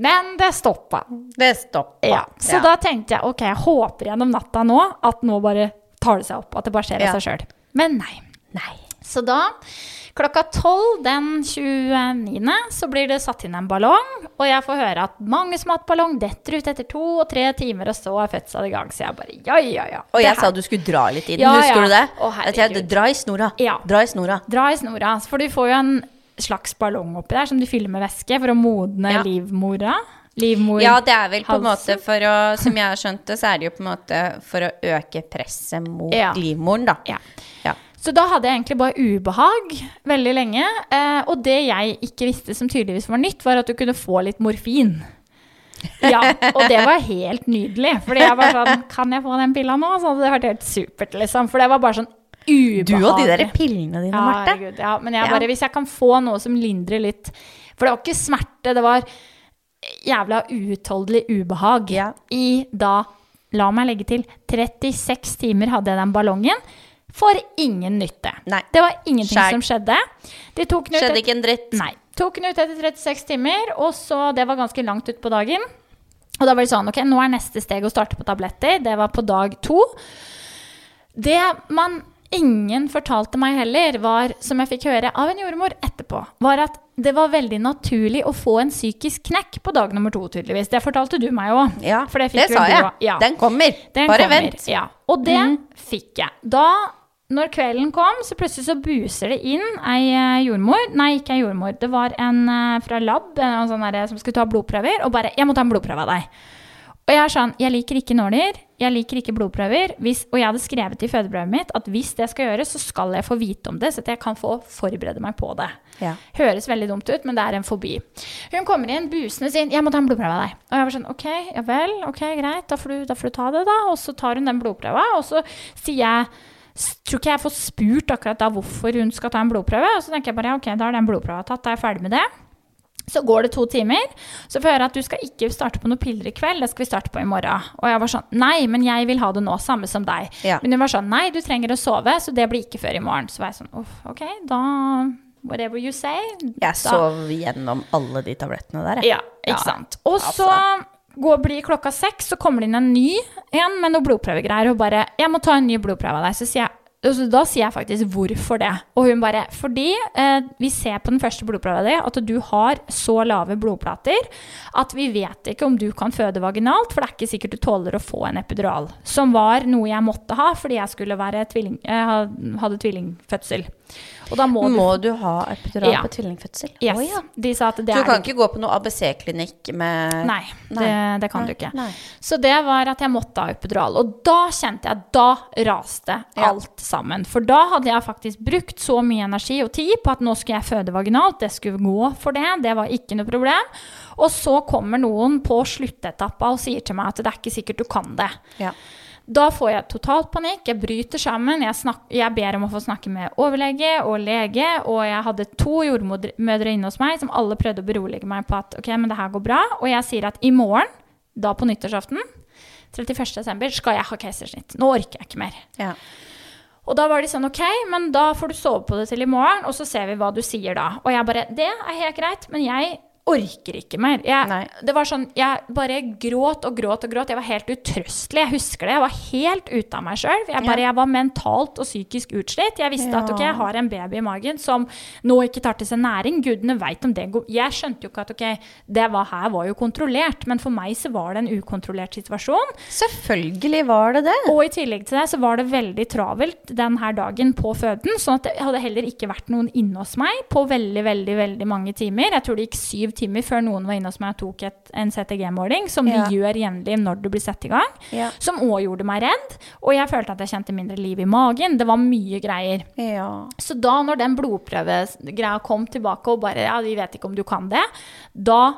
Men det stoppa. Det stoppa. Ja, så da tenkte jeg ok, jeg håper gjennom natta nå at nå bare tar det seg opp, at det bare skjer av Ja. seg sjøl. Men nei. Nei. Så da, klokka tolv den 29., så blir det satt inn en ballong, og jeg får høre at mange som har hatt ballong, detter ut etter to og tre timer, og så er fødselen i gang. Så jeg bare ja, ja, ja. Og jeg her- sa du skulle dra litt i den, Ja, husker ja. du det? Å, jeg, dra i snora. Ja. Dra i snora. Dra i snora, for du får jo en slags ballong oppi der som du fyller med væske for å modne livmora. Livmor. Ja, det er vel på en måte for å Som jeg har skjønt det, så er det jo på en måte for å øke presset mot Ja. livmoren, da. Ja. Ja. Så da hadde jeg egentlig bare ubehag veldig lenge. Eh, og det jeg ikke visste som tydeligvis var nytt, var at du kunne få litt morfin. Ja, og det var helt nydelig. Fordi jeg var sånn Kan jeg få den pilla nå? Så hadde det vært helt supert, liksom. For det var bare sånn ubehagelig. Du og de der pillene dine, Ja, Marte. herregud, ja, men jeg Ja. bare, hvis jeg kan få noe som lindrer litt For det var ikke smerte, det var jævla uutholdelig ubehag Ja. i da La meg legge til 36 timer hadde jeg den ballongen. For ingen nytte. Nei. Det var ingenting Skjær. som skjedde. De tok den ut Skjedde ikke en dritt. Nei. Tok den ut etter 36 timer, og så Det var ganske langt ut på dagen. Og da var det sånn Ok, nå er neste steg å starte på tabletter. Det var på dag to. Det man ingen fortalte meg heller, var, som jeg fikk høre av en jordmor etterpå, var at det var veldig naturlig å få en psykisk knekk på dag nummer to, tydeligvis. Det fortalte du meg òg. Ja, For det det, sa jeg. Ja. Den kommer. Den Bare kommer, vent. Ja. Og det mm. fikk jeg. Da, når kvelden kom, så plutselig så buser det inn ei eh, jordmor. Nei, ikke ei jordmor. Det var en eh, fra lab en sånn der, som skulle ta blodprøver, og bare 'Jeg må ta en blodprøve av deg'. Og jeg er sånn Jeg liker ikke nåler. Jeg liker ikke blodprøver. Hvis, og jeg hadde skrevet i fødebrevet mitt at hvis det skal gjøres, så skal jeg få vite om det, så at jeg kan få forberede meg på det. Ja. Høres veldig dumt ut, men det er en fobi. Hun kommer inn busende sin 'Jeg må ta en blodprøve av deg'. Og jeg var sånn 'OK, ja vel, ok, greit, da får, du, da får du ta det', da. Og så tar hun den blodprøva, og så sier jeg Tror ikke jeg får spurt akkurat da hvorfor hun skal ta en blodprøve. Og så tenker jeg bare ja, ok, da er den blodprøva tatt, da er jeg ferdig med det. Så går det to timer, så får jeg høre at du skal ikke starte på noen piller i kveld, det skal vi starte på i morgen. Og jeg var sånn nei, men jeg vil ha det nå, samme som deg. Ja. Men hun var sånn nei, du trenger å sove, så det blir ikke før i morgen. Så var jeg sånn uff, ok, da Whatever you say. Jeg Da- sov gjennom alle de tablettene der, jeg. Ja, ikke Ja. sant. Og Altså. så går, blir klokka seks, så kommer det inn en ny en med noen blodprøvegreier. Og bare 'Jeg må ta en ny blodprøve av deg'. Så sier jeg da sier jeg faktisk 'hvorfor det?' Og hun bare 'fordi eh, vi ser på den første blodplata di at du har så lave blodplater at vi vet ikke om du kan føde vaginalt, for det er ikke sikkert du tåler å få en epidural'. Som var noe jeg måtte ha fordi jeg skulle være tvilling, eh, hadde tvillingfødsel. Og da må, Må du ha epidural Ja. på tvillingfødsel? Yes. Oh, ja. De sa at det Så er du kan ikke gå på noe ABC-klinikk med Nei, det, det kan Nei, du ikke. nei. Så det var at jeg måtte ha epidural. Og da kjente jeg Da raste Ja. alt sammen. For da hadde jeg faktisk brukt så mye energi og tid på at nå skulle jeg føde vaginalt. Det skulle gå for det. Det var ikke noe problem. Og så kommer noen på sluttetappa og sier til meg at det er ikke sikkert du kan det. Ja. Da får jeg totalt panikk, jeg bryter sammen. Jeg, snak, jeg ber om å få snakke med overlege og lege, og jeg hadde to jordmødre inne hos meg som alle prøvde å berolige meg på at ok, men det her går bra. Og jeg sier at i morgen, da på nyttårsaften, 31. desember, skal jeg ha keisersnitt. Nå orker jeg ikke mer. Ja. Og da var de sånn ok, men da får du sove på det til i morgen, og så ser vi hva du sier da. Og jeg bare det er helt greit, men jeg orker ikke mer. Jeg, det var sånn, jeg bare gråt og gråt og gråt. Jeg var helt utrøstelig. Jeg husker det. Jeg var helt ute av meg sjøl. Jeg, Ja. jeg var mentalt og psykisk utslitt. Jeg visste at ok, jeg har en baby i magen som nå ikke tar til seg næring. Gudene veit om det går Jeg skjønte jo ikke at ok, det var, her var jo kontrollert, men for meg så var det en ukontrollert situasjon. Selvfølgelig var det det. Og i tillegg til det så var det veldig travelt den her dagen på føden, sånn at det hadde heller ikke vært noen inne hos meg på veldig, veldig, veldig mange timer. Jeg tror det gikk syv timer før noen var inne hos meg og tok et, en CTG-måling, som Ja. de gjør jevnlig når du blir satt i gang, Ja. som òg gjorde meg redd. Og jeg følte at jeg kjente mindre liv i magen. Det var mye greier. Ja. Så da når den blodprøvegreia kom tilbake og bare ja, vi vet ikke om du kan det, da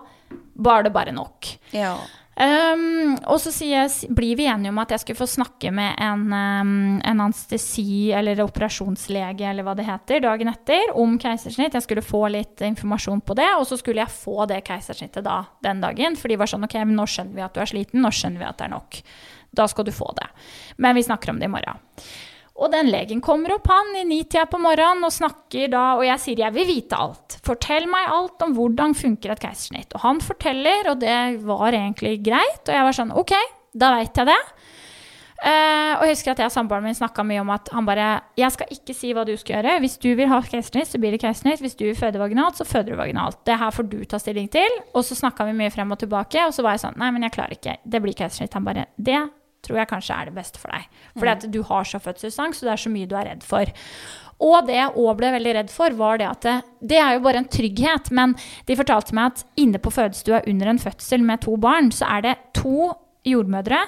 var det bare nok. ja. Um, og så jeg, blir vi enige om at jeg skulle få snakke med en, um, en anestesi- eller operasjonslege eller hva det heter, dagen etter om keisersnitt. Jeg skulle få litt informasjon på det, og så skulle jeg få det keisersnittet da den dagen. For de var sånn ok, nå skjønner vi at du er sliten, nå skjønner vi at det er nok. Da skal du få det. Men vi snakker om det i morgen. Og den legen kommer opp han i nitida på morgenen og snakker da, og jeg sier jeg vil vite alt. Fortell meg alt om hvordan funker et keisersnitt. Og han forteller, og det var egentlig greit. Og jeg var sånn ok, da veit jeg det. Eh, og jeg husker at jeg og samboeren min snakka mye om at han bare Jeg skal ikke si hva du skal gjøre. Hvis du vil ha keisersnitt, så blir det keisersnitt. Hvis du vil føde vaginalt, så føder du vaginalt. Det her får du ta stilling til. Og så snakka vi mye frem og tilbake, og så var jeg sånn Nei, men jeg klarer ikke. Det blir keisersnitt. Han bare Det tror jeg kanskje er det beste for deg. Fordi at du har så fødselsangst, så det er så mye du er redd for. Og det jeg òg ble veldig redd for, var det at det, det er jo bare en trygghet. Men de fortalte meg at inne på fødestua under en fødsel med to barn, så er det to jordmødre,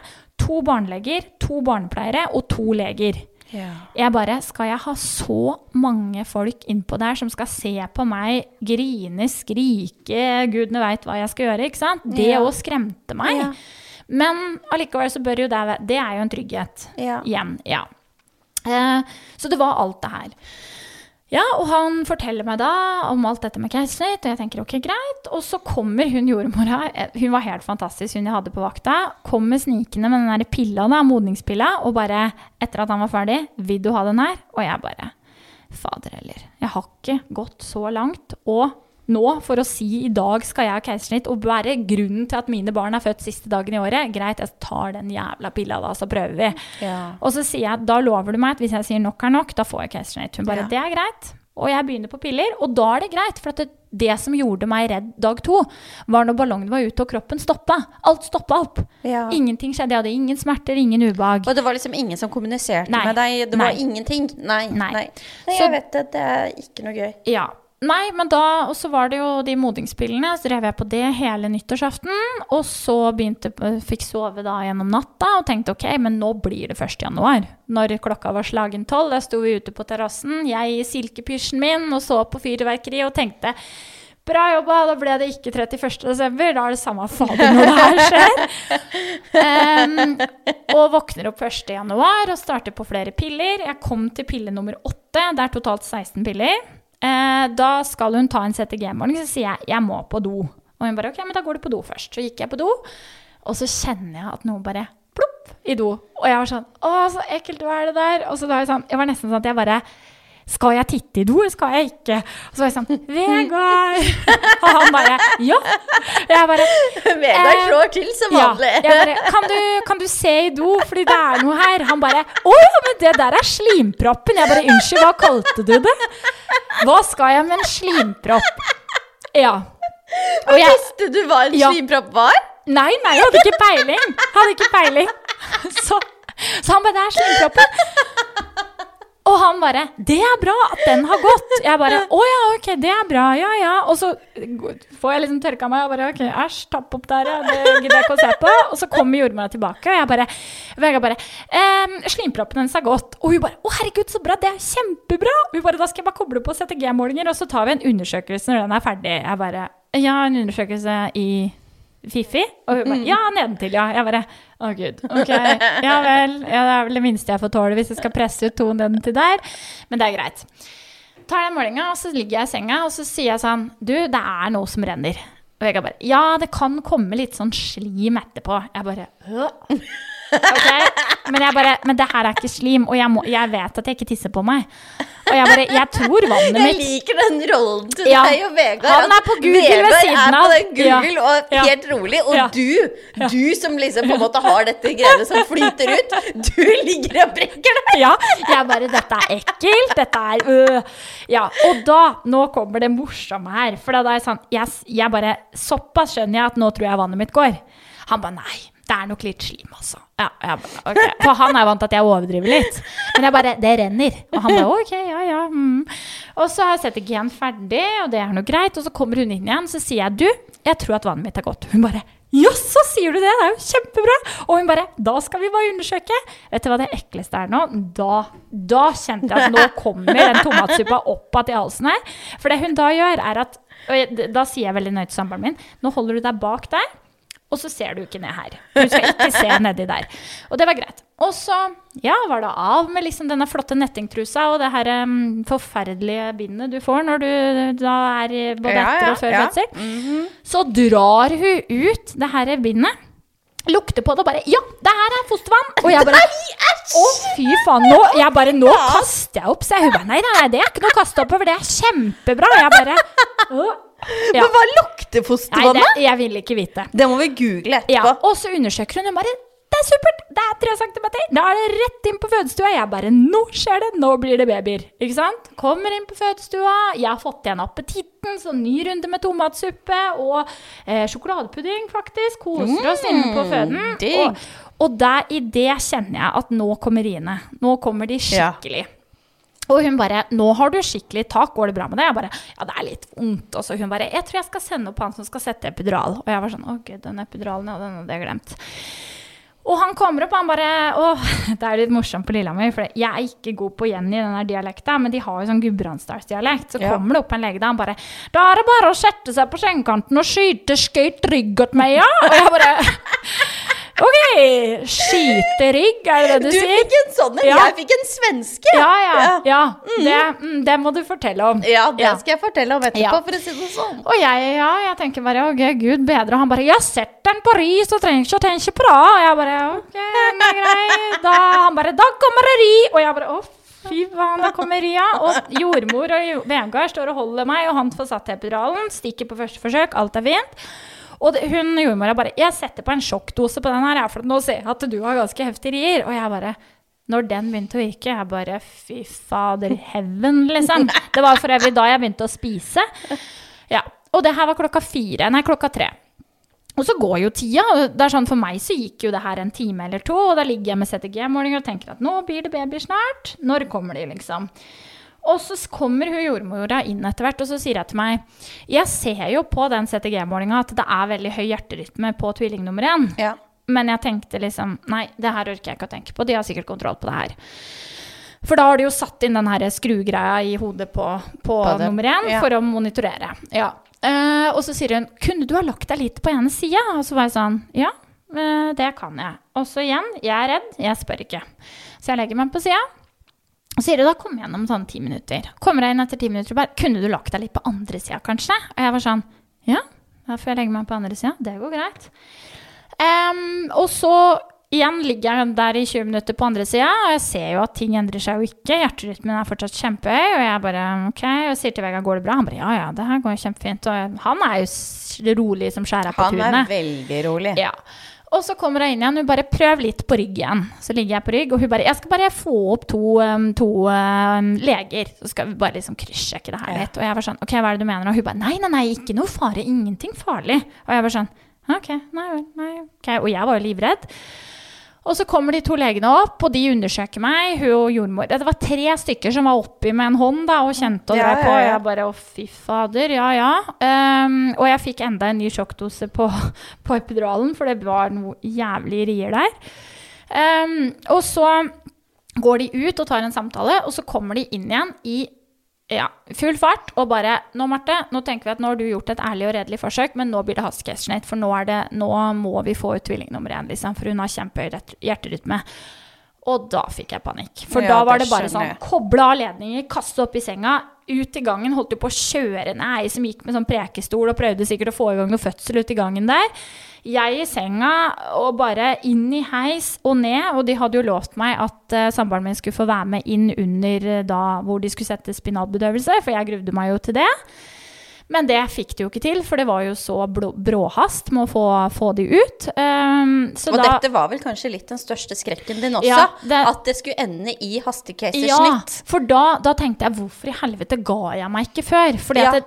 to barneleger, to barnepleiere og to leger. ja. Jeg bare Skal jeg ha så mange folk innpå der som skal se på meg grine, skrike, gudene veit hva jeg skal gjøre, ikke sant? Det Ja. skremte meg. Ja. Men allikevel så bør jo det være Det er jo en trygghet. Ja. Igjen. Ja. Eh, så det var alt det her. Ja, og han forteller meg da om alt dette med keisersnitt, og jeg tenker ok, greit. Og så kommer hun jordmora, eh, hun var helt fantastisk, hun jeg hadde på vakta, kommer snikende med den der pilla, da, modningspilla, og bare, etter at han var ferdig, vil du ha den her? Og jeg bare, fader heller, jeg har ikke gått så langt, og nå for å si i dag skal jeg ha keisersnitt, og være grunnen til at mine barn er født siste dagen i året. Greit, jeg tar den jævla pilla da, så prøver vi. Ja. Og så sier jeg, da lover du meg at hvis jeg sier nok er nok, da får jeg keisersnitt. Hun bare, Ja. det er greit. Og jeg begynner på piller, og da er det greit. For at det, det som gjorde meg redd dag to, var når ballongen var ute og kroppen stoppa. Alt stoppa opp. Ja. Ingenting skjedde. Jeg hadde ingen smerter, ingen ubehag. Og det var liksom ingen som kommuniserte Nei. med deg? Det var ingenting? Nei. Nei. Nei. Nei, Så- jeg vet det. Det er ikke noe gøy. Ja. Nei, men da Og så var det jo de modingspillene. Så drev jeg på det hele nyttårsaften. Og så begynte Fikk sove da gjennom natta og tenkte ok, men nå blir det 1. januar. Når klokka var slagen tolv. Da sto vi ute på terrassen, jeg i silkepysjen min og så på fyrverkeri og tenkte Bra jobba, da ble det ikke 31. desember. Da er det samme fader når det her skjer. [laughs] Um, og våkner opp 1. januar og starter på flere piller. Jeg kom til pille nummer åtte. Det er totalt 16 piller. Eh, da skal hun ta en CTG-måling, så sier jeg jeg må på do. Og hun bare ok, men da går du på do først. Så gikk jeg på do, og så kjenner jeg at noe bare plopp i do. Og jeg var sånn å, så ekkelt, hva er det der? Og så da var jeg sånn, jeg var nesten sånn at jeg bare skal jeg titte i do, eller skal jeg ikke? Og så var jeg sånn Vegard! [laughs] Og han bare ja. Jeg bare Vegard Eh, slår til som ja. Jeg bare, kan, du, kan du se i do, fordi det er noe her? Han bare Å ja, men det der er slimproppen. Jeg bare Unnskyld, hva kalte du det? Hva skal jeg med en slimpropp? Ja. Og jeg Visste du hva en Ja. slimpropp var? Nei, nei, jeg hadde ikke peiling. Hadde ikke peiling. [laughs] Så, så han bare Det er slimproppen. Og han bare 'Det er bra at den har gått'. Jeg bare [laughs] 'Å ja, ok, det er bra, ja ja'. Og så får jeg liksom tørka meg og bare 'Ok, æsj, tapp opp der, ja. Det gidder jeg ikke å se på'. Og så kommer jordmora tilbake, og jeg bare Vegard bare ehm, 'Slimproppen hennes har gått'. Og hun bare 'Å, herregud, så bra. Det er kjempebra'. Hun bare 'Da skal jeg bare koble på CTG-målinger, og så tar vi en undersøkelse når den er ferdig'. Jeg bare 'Ja, en undersøkelse i Fifi? Og hun bare Ja, nedentil, ja. Jeg bare Å, gud. Ok. Ja vel. Ja, det er vel det minste jeg får tåle hvis jeg skal presse ut to nedentil der. Men det er greit. Tar den målinga, og så ligger jeg i senga, og så sier jeg sånn Du, det er noe som renner. Og Vegard bare Ja, det kan komme litt sånn slim etterpå. Jeg bare «Åh». Ok, Men jeg bare Men det her er ikke slim, og jeg, må, jeg vet at jeg ikke tisser på meg. Og jeg bare Jeg tror vannet Jeg mitt liker den rollen til Ja. deg og Vegard. Han er på Google ved Vegard siden er på Google Ja. og helt rolig. Og Ja. du, du som liksom på en måte har dette greiene som flyter ut, du ligger og brekker deg. Ja, jeg bare Dette er ekkelt. Dette er øh. Ja, og da Nå kommer det morsomme her. For da er jeg sånn yes, jeg bare Såpass skjønner jeg at nå tror jeg vannet mitt går. Han bare Nei, det er nok litt slim, altså. Ja, ja, okay. For han er vant til at jeg overdriver litt. Men jeg bare Det renner. Og han bare OK, ja, ja. Mm. Og så har jeg sett igjen ferdig, og det er noe greit. Og så kommer hun inn igjen, så sier jeg du, jeg tror at vannet mitt er godt. Hun bare Jaså, sier du det? Det er jo kjempebra. Og hun bare Da skal vi bare undersøke. Vet du hva det ekleste er nå? Da, da kjente jeg at nå kommer den tomatsuppa opp igjen i halsen her. For det hun da gjør, er at og Da sier jeg veldig nøye til samboeren min Nå holder du deg bak der, og så ser du ikke ned her. Du skal ikke se nedi der. Og det var greit. Og så ja, var det av med liksom denne flotte nettingtrusa og det her um, forferdelige bindet du får når du da er både Ja, etter og før ja. fødsel. Så drar hun ut det her bindet. Lukter på det og bare Ja, det her er fostervann! Og jeg bare Å, fy faen. Nå, jeg bare, nå kaster jeg opp. Så hun bare Nei, nei, det er ikke noe å kaste oppover. Det er kjempebra. Og Jeg bare «Å». [laughs] ja. Men hva lukter Nei, fostervannet? det, jeg vil ikke vite. Det må vi google etterpå. Ja, og så undersøker hun Hun bare Det er supert! Det er tre centimeter! Da er det rett inn på fødestua. Jeg bare Nå skjer det! Nå blir det babyer. Ikke sant? Kommer inn på fødestua. Jeg har fått igjen appetitten, så ny runde med tomatsuppe og eh, sjokoladepudding, faktisk. Koser oss inne på føden. digg. Og, og der i det kjenner jeg at nå kommer riene. Nå kommer de Ja. Og hun bare 'Nå har du skikkelig tak, går det bra med det?' Jeg bare 'Ja, det er litt vondt'. Og så hun bare 'Jeg tror jeg skal sende opp han som skal sette epidural'. Og jeg var sånn 'Å gud, den epiduralen, ja, den hadde jeg glemt'. Og han kommer opp, og han bare Å, [laughs] det er litt morsomt på Lillehammer, for jeg er ikke god på Jenny i den der dialekta, men de har jo sånn Gudbrandsdalsdialekt. Så Ja. kommer det opp en lege der, han bare 'Da er det bare å sette seg på sengekanten og skyte skøyt rygg åt meg, ja?' Og jeg bare OK, skyterygg, er det det du, Du sier? fikk en sånn en. Ja. Jeg fikk en svenske. Ja, ja. ja. Det, mm, det må du fortelle om. Ja, det skal jeg fortelle om etterpå, Ja. for å si det sånn. Og jeg, ja, jeg tenker bare ok, gud bedre. Og han bare ja, sett den på ris så trenger ikke å tenke på det. Og jeg bare ok, greit. grei. Da, han bare da kommer det ri. Og jeg bare å fy faen, da kommer Ria. Og jordmor og Vegard står og holder meg, og han får satt epiduralen. Stikker på første forsøk, alt er fint. Og det, hun jordmora bare 'Jeg setter på en sjokkdose på den her, jeg, for nå ser jeg at du har ganske heftige rier.' Og jeg bare når den begynte å virke, jeg bare Fy fader, heaven, liksom. Det var for øvrig da jeg begynte å spise. Ja. Og det her var klokka fire. Nei, klokka tre. Og så går jo tida. det er sånn For meg så gikk jo det her en time eller to, og da ligger jeg med CTG-målinger og tenker at nå blir det baby snart. Når kommer de, liksom? Og så kommer hun jordmora inn etter hvert, og så sier hun til meg Jeg ser jo på den CTG-målinga at det er veldig høy hjerterytme på tvilling nummer én. Ja. Men jeg tenkte liksom Nei, det her orker jeg ikke å tenke på. De har sikkert kontroll på det her. For da har de jo satt inn den her skrugreia i hodet på, på, På nummer én ja. for å monitorere. Ja. Uh, og så sier hun Kunne du ha lagt deg litt på ene sida? Og så var jeg sånn Ja, uh, det kan jeg. Og så igjen, jeg er redd, jeg spør ikke. Så jeg legger meg på sida. Og sier du da kom igjen om sånn ti minutter. Kommer jeg inn etter ti minutter og bare Kunne du lagt deg litt på andre sida, kanskje? Og jeg var sånn Ja, da får jeg legge meg på andre sida. Det går greit. Um, og så igjen ligger jeg der i 20 minutter på andre sida, og jeg ser jo at ting endrer seg jo ikke. Hjerterytmen er fortsatt kjempehøy, og jeg bare OK. Og sier til Vegard går det bra? Han bare ja, ja, det her går jo kjempefint. Og han er jo rolig som skjæra på Han er veldig rolig. Ja. Og så kommer hun inn igjen. Hun bare 'prøv litt på rygg igjen'. Så ligger jeg på rygg, og hun bare 'jeg skal bare få opp to, to um, leger'. Så skal vi bare liksom kryssjekke det her litt. Og jeg var sånn 'ok, hva er det du mener?' Og hun bare 'nei, nei, nei, ikke noe fare. Ingenting farlig'. Og jeg var sånn 'ok, nei vel, nei, ok'. Og jeg var jo livredd. Og så kommer de to legene opp, og de undersøker meg. Hun og jordmor. Det var tre stykker som var oppi med en hånd da, og kjente og Ja, på. Og jeg bare å, fy fader, ja ja. Um, og jeg fikk enda en ny sjokkdose på, [laughs] på epiduralen, for det var noe jævlig rier der. Um, og så går de ut og tar en samtale, og så kommer de inn igjen i ja, full fart og bare Nå, Marte, nå tenker vi at nå har du gjort et ærlig og redelig forsøk, men nå blir det hastekestionate, for nå, er det, nå må vi få ut tvilling nummer én, liksom, for hun har kjempehøy hjerterytme. Og da fikk jeg panikk. For Ja, da var det det bare sånn koble av ledninger, kaste opp i senga, ut i gangen, holdt jo på å kjøre ned ei som gikk med sånn prekestol og prøvde sikkert å få i gang noe fødsel ut i gangen der. Jeg i senga og bare inn i heis og ned, og de hadde jo lovt meg at uh, samboeren min skulle få være med inn under eh, da hvor de skulle sette spinalbedøvelse, for jeg gruvde meg jo til det. Men det fikk de jo ikke til, for det var jo så bråhast med å få, få de ut. Um, så Og da, dette var vel kanskje litt den største skrekken din også? Ja, det- At det skulle ende i Ja, for da, da tenkte jeg hvorfor i helvete ga jeg meg ikke før? Fordi Ja.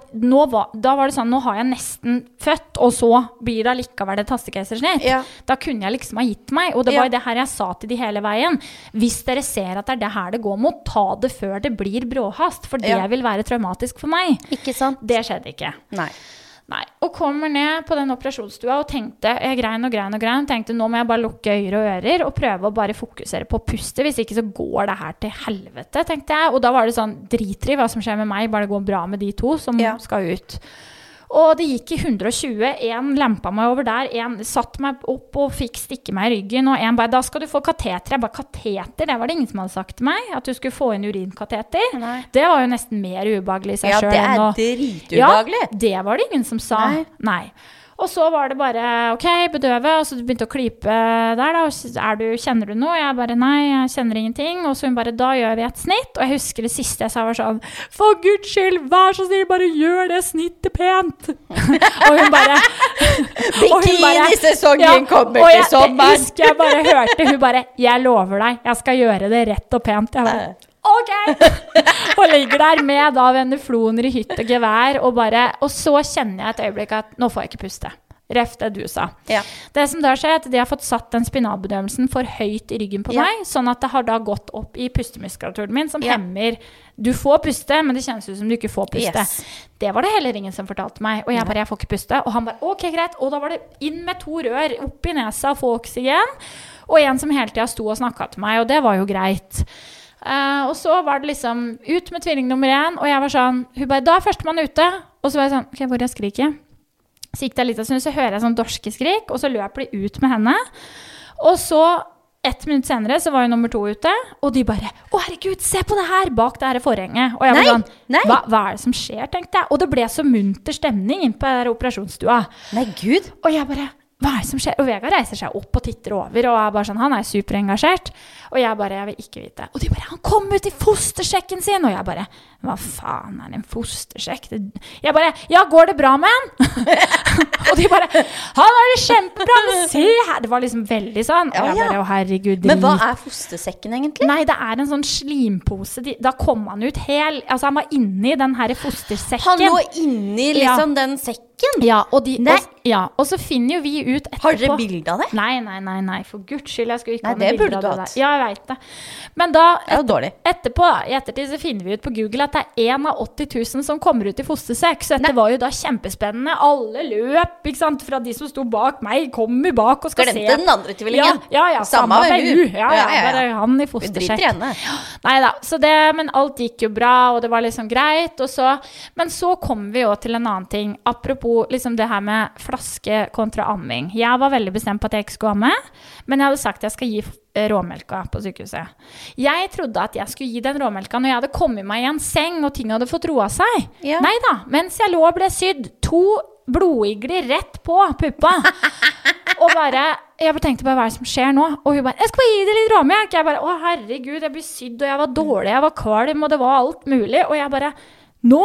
da var det sånn, nå har jeg nesten født, og så blir det allikevel et hastekeisersnitt. Ja. Da kunne jeg liksom ha gitt meg, og det var jo det her jeg sa til de hele veien. Hvis dere ser at det er det her det går mot, ta det før det blir bråhast, for det vil være traumatisk for meg. Ikke sant? Det skjedde ikke. Nei. Nei. Og kommer ned på den operasjonsstua og tenkte Jeg grein og grein og grein. Tenkte nå må jeg bare lukke øyre og ører og prøve å bare fokusere på puste. Hvis ikke så går det her til helvete, tenkte jeg. Og da var det sånn driter i hva som skjer med meg, bare det går bra med de to som Ja. skal ut. Og det gikk i 120. En lempa meg over der, en satte meg opp og fikk stikke meg i ryggen. Og en bare 'Da skal du få kateter'. Jeg bare 'Kateter?' Det var det ingen som hadde sagt til meg. At du skulle få inn urinkateter. Nei. Det var jo nesten mer ubehagelig i seg Ja, sjøl det er dritubehagelig. ja, det var det ingen som sa. Nei. Nei. Og så var det bare OK, bedøve. Og så begynte å klype der, da. Er du, kjenner du noe? Jeg bare nei, jeg kjenner ingenting. Og så hun bare da gjør vi et snitt. Og jeg husker det siste jeg sa var sånn For guds skyld, vær så snill, bare gjør det snittet pent. [laughs] og hun bare [laughs] Bikinisesongen ja, kommer til jeg, sommeren. husker jeg bare hørte hun bare 'Jeg lover deg, jeg skal gjøre det rett og pent'. Jeg bare, OK! [laughs] og ligger der med da venefloner i hytt og gevær, og bare Og så kjenner jeg et øyeblikk at nå får jeg ikke puste. Ref det du sa. Ja. Det som da skjer, er at de har fått satt den spinalbedøvelsen for høyt i ryggen på Ja. meg, sånn at det har da gått opp i pustemuskulaturen min, som Ja. hemmer Du får puste, men det kjennes ut som du ikke får puste. Yes. Det var det heller ingen som fortalte meg. Og jeg bare 'Jeg får ikke puste'. Og han bare 'OK, greit'. Og da var det inn med to rør opp i nesa, og få oksygen. Og en som hele tida sto og snakka til meg, og det var jo greit. Eh, og så var det liksom ut med tvilling nummer én, og jeg var sånn Hun bare 'Da er førstemann ute'. Og så var jeg sånn OK, hvor er skriket? Så gikk det litt av stund, så hører jeg sånn dorskeskrik, og så løper de ut med henne. Og så, ett minutt senere, så var jo nummer to ute, og de bare 'Å, herregud, se på det her!' bak det her forhenget. Og jeg Nei, var sånn nei. hva, hva er det som skjer, tenkte jeg. Og det ble så munter stemning inne på operasjonsstua. Nei, gud. Og jeg bare hva er det som skjer? Og Vegard reiser seg opp og titter over, og er bare sånn, han er superengasjert. Og jeg bare, jeg vil ikke vite. Og de bare, han kom ut i fostersjekken sin! Og jeg bare, hva faen er en fostersjekk? Jeg bare, ja, går det bra med han? [laughs] og de bare, han har det kjempebra, men se her! Det var liksom veldig sånn. Og jeg bare, å herregud, Men hva er fostersekken, egentlig? Nei, det er en sånn slimpose. Da kom han ut hel Altså, han var inni den her fostersekken. Han lå inni liksom den sekken. Ja, og, de, Nei. og, ja, og så finner jo vi ut etterpå Har dere bilde av det? Nei, nei, nei, nei, for guds skyld. Jeg skulle ikke Nei, ha noe bilde av det der. Ja, jeg veit det. Men da, jo etterpå, i ettertid, så finner vi ut på Google at det er én av 80 000 som kommer ut i fostersekk. Så dette var jo da kjempespennende. Alle løp, ikke sant. Fra de som sto bak meg, kommer bak og skal Glemte se. den andre tvillingen. Ja, ja, ja, Samme med hun. Ja, ja, Ja, bare han i fostersekk. Nei da, så det, men alt gikk jo bra, og det var liksom greit. Og så, men så kommer vi jo til en annen ting. Apropos liksom det her med flaske kontra amming. Jeg var veldig bestemt på at jeg ikke skulle amme, men jeg hadde sagt at jeg skal gi eh, råmelka på sykehuset. Jeg trodde at jeg skulle gi den råmelka når jeg hadde kommet meg i en seng og ting hadde fått roa seg. Ja. Nei da, mens jeg lå og ble sydd. To blodigler rett på puppa. [laughs] Og bare, jeg tenkte bare, hva er det som skjer nå? Og hun bare, jeg skal bare gi deg litt råmelk. Jeg bare, å herregud, jeg blir sydd, og jeg var dårlig, jeg var kvalm, og det var alt mulig. Og jeg bare, nå?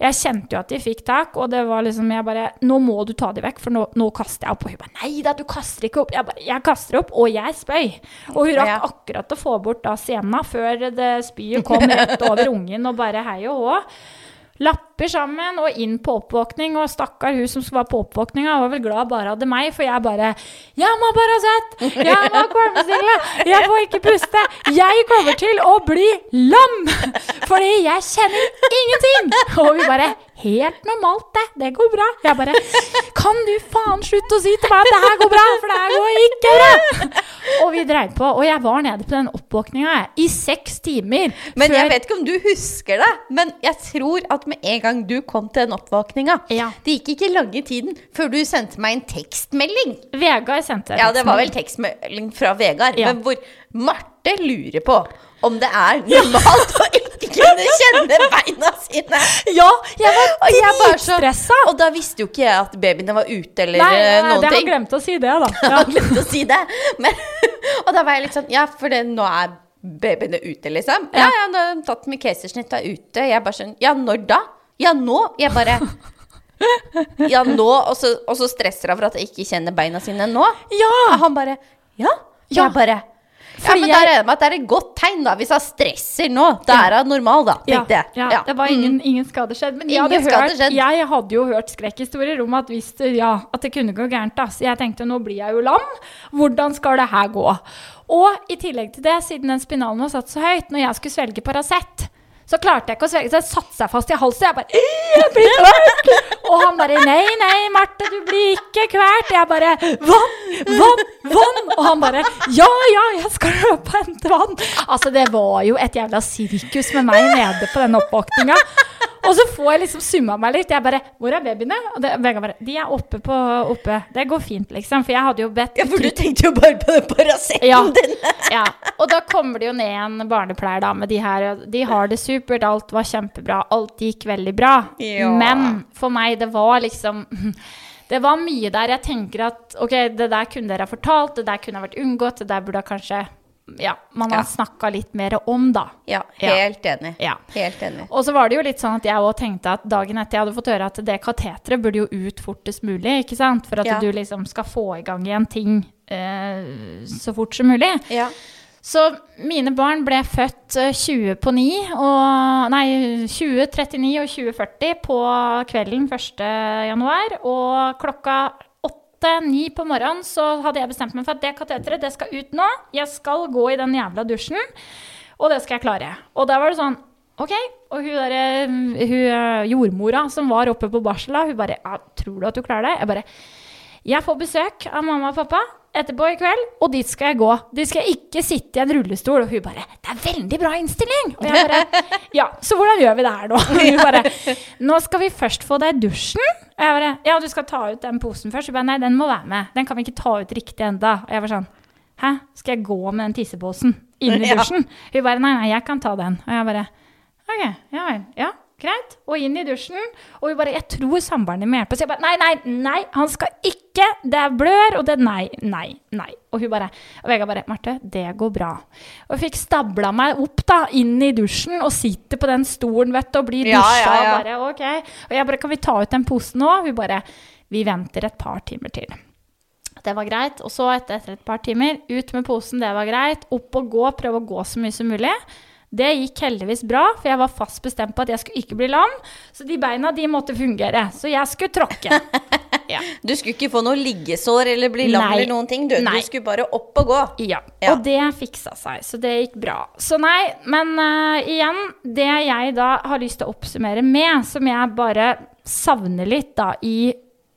Jeg kjente jo at de fikk tak, og det var liksom, jeg bare, nå må du ta de vekk, for nå, nå kaster jeg opp. Og hun bare, nei da, du kaster ikke opp. Jeg bare, jeg kaster opp, og jeg spøy. Og hun rakk Ja. akkurat å få bort da sena, før det spyet kom rett over ungen, og bare hei og hå. Lapper sammen og inn på oppvåkning, og stakkar hun som var på oppvåkninga, var vel glad bare hadde meg, for jeg bare Jeg må Paracet! Jeg må kvalmestille! Jeg får ikke puste! Jeg kommer til å bli lam! Fordi jeg kjenner ingenting! Og vi bare Helt normalt, det. Det går bra. Jeg bare Kan du faen slutte å si til meg at det her går bra, for det her går ikke bra! Og vi dreiv på, og jeg var nede på den oppvåkninga i seks timer. Men jeg vet ikke om du husker det, men jeg tror at med en gang du kom til den oppvåkninga Ja. Det gikk ikke lange tiden før du sendte meg en tekstmelding. Vegard sendte Ja, det var vel tekstmelding fra Vegard, Ja. men hvor Marte lurer på om det er normalt å ikke kunne kjenne beina sine. Ja, jeg var jeg dritstressa! Og da visste jo ikke jeg at babyene var ute eller Nei, eh, nei, noen det har ting. jeg glemt å si det, da. Jeg [laughs] Ja. har glemt å si det. Men, [laughs] og da var jeg litt sånn Ja, for det, nå er babyene ute, liksom. Ja, ja, nå har de tatt med keisersnitt er ute. Jeg bare sånn Ja, når da? Ja, nå? Jeg bare [laughs] Ja, nå? Og så, og så stresser hun for at jeg ikke kjenner beina sine nå. Ja! Og han bare Ja? Ja. Jeg bare ja, men jeg- med at det er et godt tegn, da. Hvis jeg stresser nå, da er hun normal, da. Ja, Tenkte jeg. ja, Ja. det var ingen, ingen skade skjedd. Men jeg hadde, hørt, jeg hadde jo hørt skrekkhistorier om at, hvis det, ja, at det kunne gå gærent. Da. Så jeg tenkte nå blir jeg jo lam. Hvordan skal det her gå? Og i tillegg til det, siden den spinalen var satt så høyt, når jeg skulle svelge Paracet, så klarte jeg ikke å svelge, så jeg satte seg fast i halsen. Jeg bare «Jeg blir kvalt! Og han bare Nei, nei, Marte, du blir ikke kvalt. Jeg bare Vann! Vann! Vann! Og han bare Ja, ja, jeg skal løpe og hente vann. Altså, det var jo et jævla sirkus med meg nede på den oppvåkninga. Og så får jeg liksom summa meg litt. Jeg bare Hvor er babyene? Og det, Vegard bare De er oppe på oppe. Det går fint, liksom. For jeg hadde jo bedt Ja, for du tenkte jo bare på den Paraceten ja, din. ja. Og da kommer det jo ned en barnepleier da med de her. De har det supert, alt var kjempebra, alt gikk veldig bra. Ja. Men for meg, det var liksom [laughs] Det var mye der jeg tenker at ok, det der kunne dere ha fortalt, det der kunne ha vært unngått, det der burde ha kanskje Ja, man har Ja. snakka litt mer om, da. Ja, Ja. helt enig. Ja. Helt enig. Og så var det jo litt sånn at jeg òg tenkte at dagen etter jeg hadde fått høre at det kateteret burde jo ut fortest mulig, ikke sant? For at Ja. du liksom skal få i gang igjen ting eh, så fort som mulig. Ja. Så mine barn ble født eh, 20 på 9, og, nei, 20, 39 og 2040 på kvelden 1. januar. Og klokka 8-9 på morgenen så hadde jeg bestemt meg for at det kateteret det skal ut nå. Jeg skal gå i den jævla dusjen, og det skal jeg klare. Og da var det sånn OK. Og hun, der, hun eh, jordmora som var oppe på barsel, hun bare 'Tror du at du klarer det?' Jeg bare jeg får besøk av mamma og pappa etterpå i kveld, og dit skal jeg gå. De skal ikke sitte i en rullestol. Og hun bare 'Det er veldig bra innstilling!' Og jeg bare [laughs] 'Ja, så hvordan gjør vi det her nå?' [laughs] Og hun bare 'Nå skal vi først få deg dusjen.' Og jeg bare 'Ja, du skal ta ut den posen først.' Hun bare 'Nei, den må være med. Den kan vi ikke ta ut riktig enda. Og jeg var sånn 'Hæ, skal jeg gå med den tisseposen inn i [laughs] dusjen?' Hun bare 'Nei, nei, jeg kan ta den.' Og jeg bare OK, ja vel. Ja. Greit. Og inn i dusjen. Og vi bare Jeg tror samboeren din må hjelpe. Så jeg bare Nei, nei, nei, han skal ikke. Det er blør, og det Nei, nei, nei. Og hun bare Og Vegard bare Marte, det går bra. Og jeg fikk stabla meg opp da, inn i dusjen og sitter på den stolen, vet du, og blir Ja, dusja. ja, ja. Og bare OK. Og jeg bare Kan vi ta ut den posen nå? Hun bare Vi venter et par timer til. Det var greit. Og så etter, etter et par timer, ut med posen, det var greit. Opp og gå, prøve å gå så mye som mulig. Det gikk heldigvis bra, for jeg var fast bestemt på at jeg skulle ikke bli lam. Så de beina de måtte fungere. Så jeg skulle tråkke. [laughs] Ja. Du skulle ikke få noe liggesår eller bli lam Nei. eller noen ting. Du, Nei. du skulle bare opp og gå. Ja, Ja. og det fiksa seg, så det gikk bra. Så nei, men uh, igjen, det jeg da har lyst til å oppsummere med, som jeg bare savner litt da i,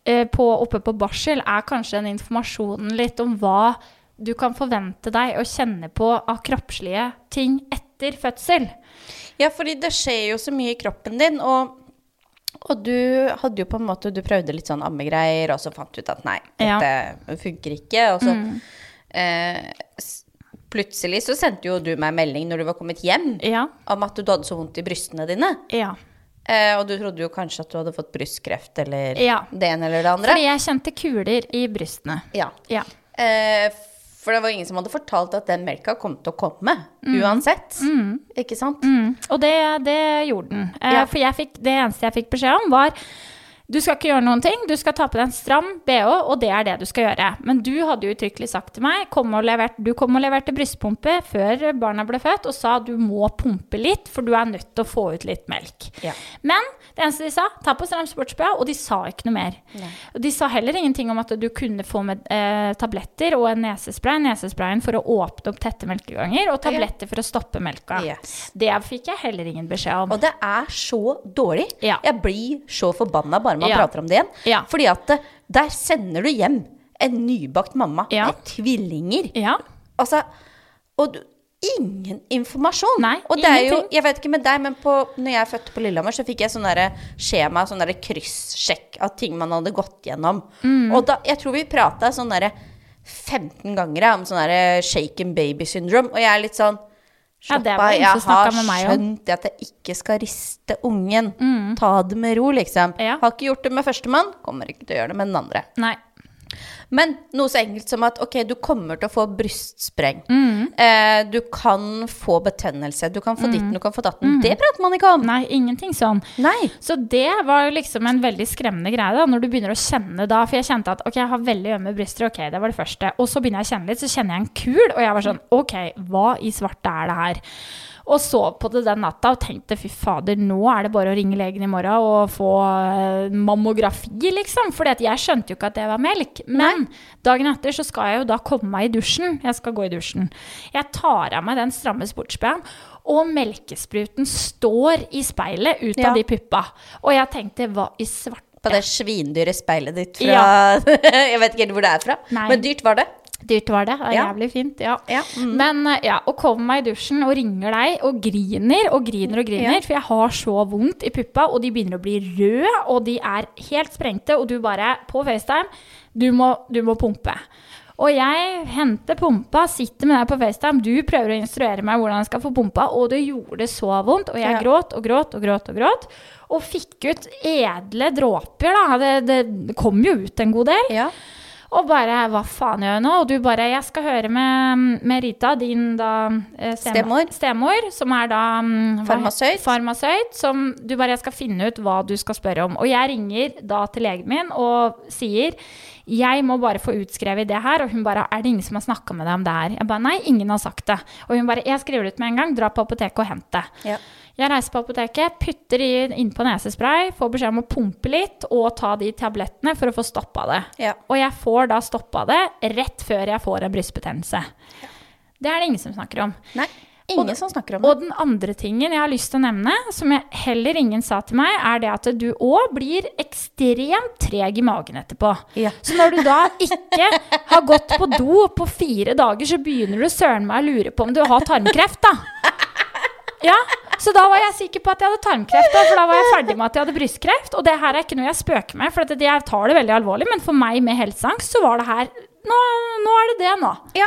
eh, på, oppe på barsel, er kanskje den informasjonen litt om hva du kan forvente deg å kjenne på av kroppslige ting etter fødsel. Ja, fordi det skjer jo så mye i kroppen din, og, og du hadde jo på en måte Du prøvde litt sånn ammegreier, og så fant du ut at nei, Ja. funker ikke. Og så eh, plutselig så sendte jo du meg melding når du var kommet hjem, Ja, om at du hadde så vondt i brystene dine. ja. Eh, og du trodde jo kanskje at du hadde fått brystkreft eller Ja. det ene eller det andre. Fordi jeg kjente kuler i brystene. Ja. Ja. Eh, for det var ingen som hadde fortalt at den melka kom til å komme uansett. Ikke sant? Mm, og det, det gjorde den. Eh, Ja. For jeg fikk, det eneste jeg fikk beskjed om, var du skal ikke gjøre noen ting, du skal ta på deg en stram bh, og det er det du skal gjøre. Men du hadde jo uttrykkelig sagt til meg, kom og levert, du kom og leverte brystpumpe før barna ble født, og sa du må pumpe litt, for du er nødt til å få ut litt melk. Ja. Men det eneste de sa, ta på stram sports-BH, og de sa ikke noe mer. Og de sa heller ingenting om at du kunne få med eh, tabletter og en nesespray, nesesprayen for å åpne opp tette melkeganger, og tabletter for å stoppe melka. Yes. Det fikk jeg heller ingen beskjed om. Og det er så dårlig. Ja. Jeg blir så forbanna bare man Ja. prater om det igjen. Ja. Fordi at eh, der sender du hjem en nybakt mamma med tvillinger. Ja. Altså, og du, ingen informasjon. Nei, og det er jo, jeg vet ikke med deg, men på, når jeg fødte på Lillehammer, så fikk jeg sånn skjema, sånn kryssjekk av ting man hadde gått gjennom. Mm. Og da, jeg tror vi prata sånn derre 15 ganger ja, om sånn derre shaken baby syndrome, og jeg er litt sånn Slapp av, jeg har skjønt at jeg ikke skal riste ungen. Ta det med ro, liksom. Ja. Har ikke gjort det med førstemann, kommer ikke til å gjøre det med den andre. Nei. Men noe så enkelt som at ok, du kommer til å få brystspreng. Mm. Eh, du kan få betennelse. Du kan få ditten, du kan få datten. Det prater man ikke om. Nei, ingenting sånn. Nei. Så det var jo liksom en veldig skremmende greie, da, når du begynner å kjenne da. For jeg kjente at ok, jeg har veldig ømme bryster, ok, det var det første. Og så begynner jeg å kjenne litt, så kjenner jeg en kul, og jeg var sånn ok, hva i svarte er det her? Og så på det den natta og tenkte fy fader, nå er det bare å ringe legen i morgen og få eh, mammografi, liksom. For jeg skjønte jo ikke at det var melk. Men dagen etter så skal jeg jo da komme meg i dusjen. Jeg skal gå i dusjen. Jeg tar av meg den stramme sportsbh-en, og melkespruten står i speilet ut Ja. av de puppa. Og jeg tenkte hva i svarte På det svindyre speilet ditt fra Ja. [laughs] Jeg vet ikke helt hvor det er fra, Nei. men dyrt var det. Dyrt var det. det Ja. Jævlig fint. Ja. Ja, mm. Men eh, ja, å komme meg i dusjen og ringer deg og griner og griner og griner, Ja. for jeg har så vondt i puppa, og de begynner å bli røde, og de er helt sprengte, og du bare på FaceTime du må, du må pumpe. Og jeg henter pumpa, sitter med deg på FaceTime, du prøver å instruere meg hvordan jeg skal få pumpa, og det gjorde det så vondt, og jeg Ja. gråt og gråt og gråt og gråt, og fikk ut edle dråper, da. Det, det kom jo ut en god del. Ja. Og bare hva faen gjør jeg nå? Og du bare jeg skal høre med, med Rita, din da eh, stem- Stemor. stemor, som er da mm, Farmasøyt. Farmasøyt. Som du bare jeg skal finne ut hva du skal spørre om. Og jeg ringer da til legen min og sier jeg må bare få utskrevet det her. Og hun bare er det ingen som har snakka med deg om det her? Jeg bare nei, ingen har sagt det. Og hun bare jeg skriver det ut med en gang, dra på apoteket og hent det. Ja. Jeg reiser på apoteket, putter i, innpå nesespray, får beskjed om å pumpe litt og ta de tablettene for å få stoppa det. Ja. Og jeg får da stoppa det rett før jeg får en brystbetennelse. Det er det ingen som snakker om. Nei. Ingen som snakker om det. Og den andre tingen jeg har lyst til å nevne, som heller ingen sa til meg, er det at du òg blir ekstremt treg i magen etterpå. Ja. Så når du da ikke har gått på do på fire dager, så begynner du søren meg å lure på om du har tarmkreft, da. Ja, så da var jeg sikker på at jeg hadde tarmkreft, da, for da var jeg ferdig med at jeg hadde brystkreft. Og det her er ikke noe jeg spøker med, for jeg tar det veldig alvorlig. Men for meg med helseangst, så var det her Nå, nå er det det, nå. Ja.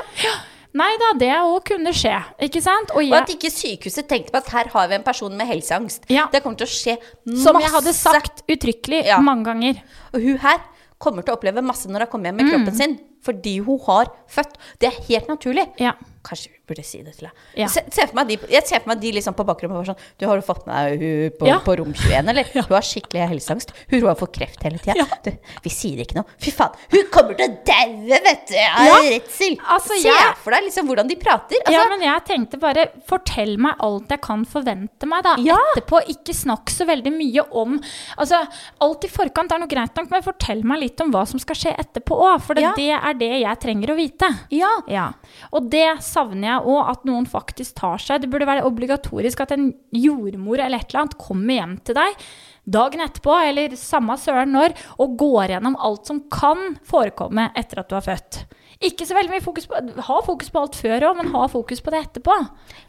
Nei da, det òg kunne skje, ikke sant? Og Og at ikke sykehuset tenkte på at her har vi en person med helseangst. Ja. Det kommer til å skje masse. som jeg hadde sagt uttrykkelig Ja. mange ganger. Og hun her kommer til å oppleve masse når hun kommer hjem med kroppen sin. Fordi hun har født. Det er helt naturlig. Ja. Kanskje burde si det til deg. Ja. Se, se de, jeg ser for meg de liksom på bakrommet bare sånn Du, har du fått med deg hun på, Ja. på rom 21, eller? [laughs] Hun har skikkelig helseangst. Hun har fått kreft hele tida. Ja. Du, vi sier ikke noe. Fy faen, hun kommer til å daue, vet du! Av redsel. Altså, Se jeg- for deg liksom hvordan de prater. Altså, ja, men jeg tenkte bare fortell meg alt jeg kan forvente meg da etterpå. Ikke snakk så veldig mye om Altså, alt i forkant er noe greit nok, men fortell meg litt om hva som skal skje etterpå òg. For det, det er det jeg trenger å vite. ja. Ja, og det savner jeg òg, at noen faktisk tar seg. Det burde være obligatorisk at en jordmor eller et eller annet kommer hjem til deg dagen etterpå, eller samme søren når, og går gjennom alt som kan forekomme etter at du har født. Ikke så veldig mye fokus på Ha fokus på alt før òg, men ha fokus på det etterpå.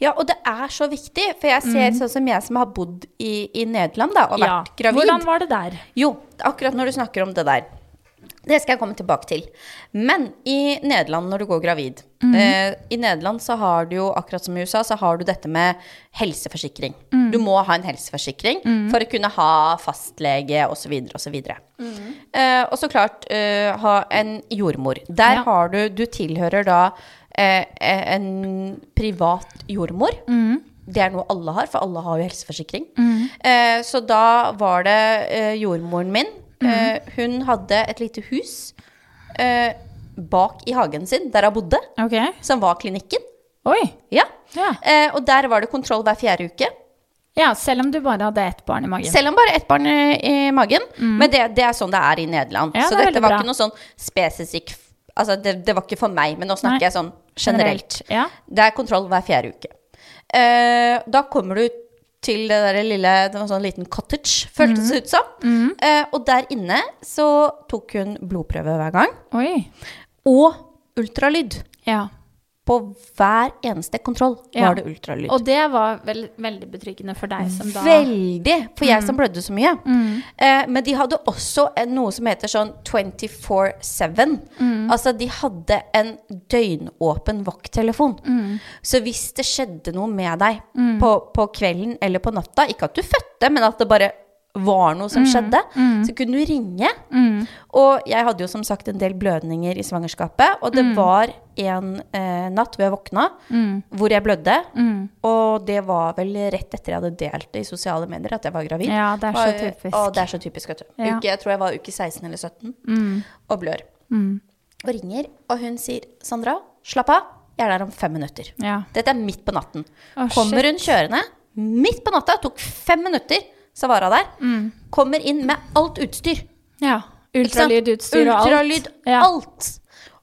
Ja, og det er så viktig, for jeg ser sånn som jeg som har bodd i, i Nederland da, og vært Ja. gravid. Hvordan var det der? Jo, akkurat når du snakker om det der. Det skal jeg komme tilbake til. Men i Nederland, når du går gravid eh, I Nederland så har du jo, akkurat som i USA, så har du dette med helseforsikring. Du må ha en helseforsikring for å kunne ha fastlege osv. osv. Mm. Eh, og så klart eh, ha en jordmor. Der Ja. har du Du tilhører da eh, en privat jordmor. Det er noe alle har, for alle har jo helseforsikring. Eh, så da var det eh, jordmoren min. Eh, hun hadde et lite hus eh, bak i hagen sin, der hun bodde, okay. som var klinikken. Oi. Ja. Ja. Eh, og der var det kontroll hver fjerde uke. ja, selv om du bare hadde ett barn i magen. Selv om bare ett barn i, magen. Men det, det er sånn det er i Nederland. Ja, så det er dette var bra. ikke noe sånn spesifikk Altså, det, det var ikke for meg, men nå snakker Nei. jeg sånn generelt. Ja. Det er kontroll hver fjerde uke. Eh, da kommer du til det der lille Det var sånn liten cottage, føltes det ut som. Eh, og der inne så tok hun blodprøve hver gang. Oi. Og ultralyd. Ja. På hver eneste kontroll Ja. var det ultralyd. Og det var vel, veldig betryggende for deg som da Veldig! For jeg som blødde så mye. Mm. Eh, men de hadde også en, noe som heter sånn 24-7. Mm. Altså, de hadde en døgnåpen vakttelefon. Mm. Så hvis det skjedde noe med deg på, på kvelden eller på natta, ikke at du fødte, men at det bare var noe som skjedde, så kunne du ringe. Mm. Og jeg hadde jo som sagt en del blødninger i svangerskapet, og Mm. det var en eh, natt hvor jeg våkna, hvor jeg blødde. Mm. Og det var vel rett etter jeg hadde delt det i sosiale medier at jeg var gravid. Ja, det er så Og- typisk. Og det er så typisk, vet du. Ja. Uke, jeg tror jeg var uke 16 eller 17 Mm. og blør. Og ringer, og hun sier 'Sandra, slapp av, jeg er der om fem minutter'. Ja. Dette er midt på natten. Oh, Kommer hun kjørende midt på natta, tok fem minutter, så var hun der. Mm. Kommer inn med alt utstyr. ja. Ultralydutstyr og alt. Ultralyd, Ja. alt.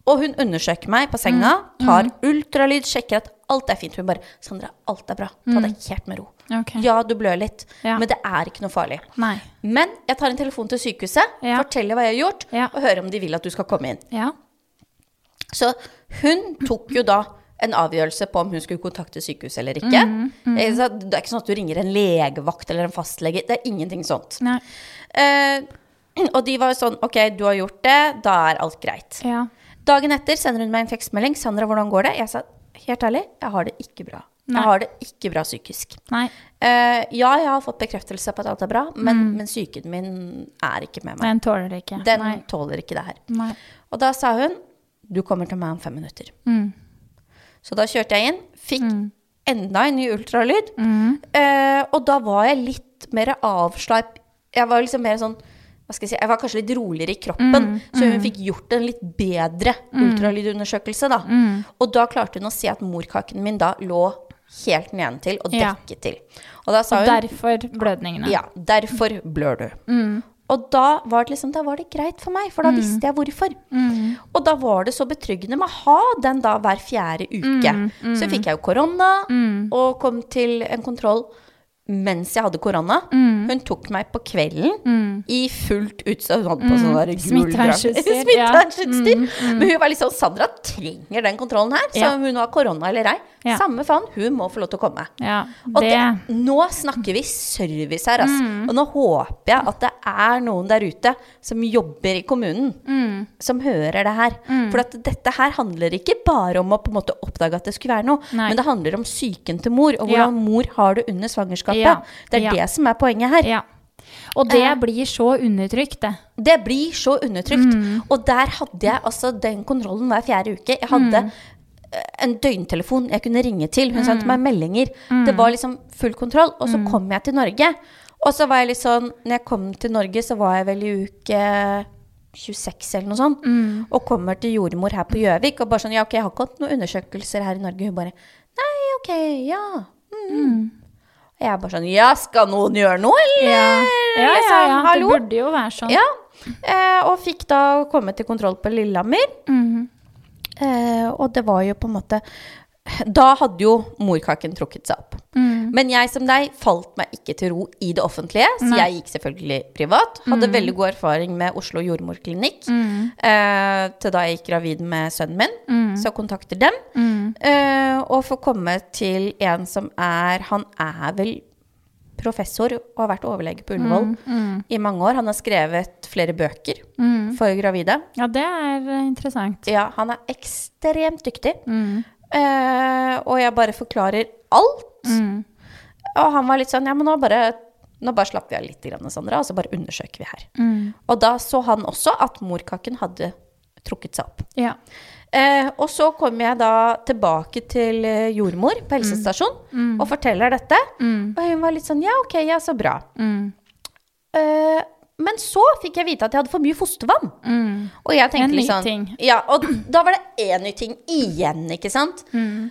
Og hun undersøker meg på senga, Mm. tar ultralyd, sjekker at alt er fint. Hun bare 'Sandra, alt er bra. Ta det helt med ro'. Okay. Ja, du blør litt, Ja. men det er ikke noe farlig. Nei. Men jeg tar en telefon til sykehuset, Ja. forteller hva jeg har gjort, Ja. og hører om de vil at du skal komme inn. Ja. Så hun tok jo da en avgjørelse på om hun skulle kontakte sykehuset eller ikke. Mm, mm. Det er ikke sånn at du ringer en legevakt eller en fastlege. Det er ingenting sånt. Eh, og de var jo sånn Ok, du har gjort det, da er alt greit. Ja. Dagen etter sender hun meg en tekstmelding. 'Sandra, hvordan går det?' Jeg sa helt ærlig, jeg har det ikke bra. Nei. Jeg har det ikke bra psykisk. Eh, ja, jeg har fått bekreftelse på at alt er bra, men, men psyken min er ikke med meg. Den tåler ikke. Den tåler ikke det her. Nei. Og da sa hun 'du kommer til meg om fem minutter'. Mm. Så da kjørte jeg inn, fikk enda en ny ultralyd. Mm. Eh, og da var jeg litt mer avslapp. Jeg var liksom mer sånn jeg si, jeg var kanskje litt roligere i kroppen, Mm, så hun fikk gjort en litt bedre ultralydundersøkelse. da. Mm. Og da klarte hun å se at morkaken min da lå helt nedentil og Ja. dekket til. Og Og hun derfor blødningene. ja, derfor blør du. Mm. Og da var, det liksom, da var det greit for meg, for da visste jeg hvorfor. Mm. Og da var det så betryggende med å ha den da hver fjerde uke. Så fikk jeg jo korona, og kom til en kontroll mens jeg hadde korona. Mm. Hun tok meg på kvelden i fullt utstyr. Hun hadde på sånn der. Smittevernutstyr, [laughs] Mm. ja. Smittevernutstyr. Men hun var sånn Sandra trenger den kontrollen her, så Ja. om hun har korona eller ei. Ja. Samme faen, hun må få lov til å komme. Ja, Og det, det, nå snakker vi service her, ass. Og nå håper jeg at det er noen der ute som jobber i kommunen, som hører det her. For at dette her handler ikke bare om å på en måte oppdage at det skulle være noe, Nei. men det handler om psyken til mor, og hvordan mor har det under svangerskapet. Ja. Det er Ja. det som er poenget her. ja. Og det Eh. blir så undertrykt, det. Det blir så undertrykt. Mm. Og der hadde jeg altså den kontrollen hver fjerde uke. Jeg hadde Mm. eh, en døgntelefon jeg kunne ringe til. Hun sendte meg meldinger. Mm. Det var liksom full kontroll. Og så kom jeg til Norge. Og så var jeg litt sånn Når jeg kom til Norge, så var jeg vel i uke 26 eller noe sånt. Mm. Og kommer til jordmor her på Gjøvik og bare sånn Ja, ok, jeg har ikke hatt noen undersøkelser her i Norge. Hun bare Nei, ok, ja. Mm. Og jeg bare sånn Ja, skal noen gjøre noe, eller? Ja, ja, ja. Liksom, ja. Det burde jo være sånn. Ja, eh, og fikk da komme til kontroll på Lillehammer. Mhm. Eh, og det var jo på en måte Da hadde jo morkaken trukket seg opp. Mm. Men jeg som deg falt meg ikke til ro i det offentlige, så Nei. jeg gikk selvfølgelig privat. Hadde veldig god erfaring med Oslo jordmorklinikk Mm. eh, til da jeg gikk gravid med sønnen min, Mm. så kontakter dem. Mm. Eh, og får komme til en som er Han er vel professor og har vært overlege på Ullevål Mm. i mange år. Han har skrevet flere bøker Mm. for gravide. Ja, det er eh, interessant. Ja, han er ekstremt dyktig. Mm. Eh, og jeg bare forklarer alt. Mm. Og han var litt sånn Ja, men nå bare, nå bare slapper vi av litt, grann, Sandra, og så bare undersøker vi her. Mm. Og da så han også at morkaken hadde trukket seg opp. Ja. Eh, og så kommer jeg da tilbake til eh, jordmor på helsestasjon og forteller dette. Mm. Og hun var litt sånn Ja, ok, ja, så bra. Mm. Eh, men så fikk jeg vite at jeg hadde for mye fostervann. Mm. Og jeg tenkte En ny sånn ting. Ja, og da var det én ny ting igjen, ikke sant? Mm.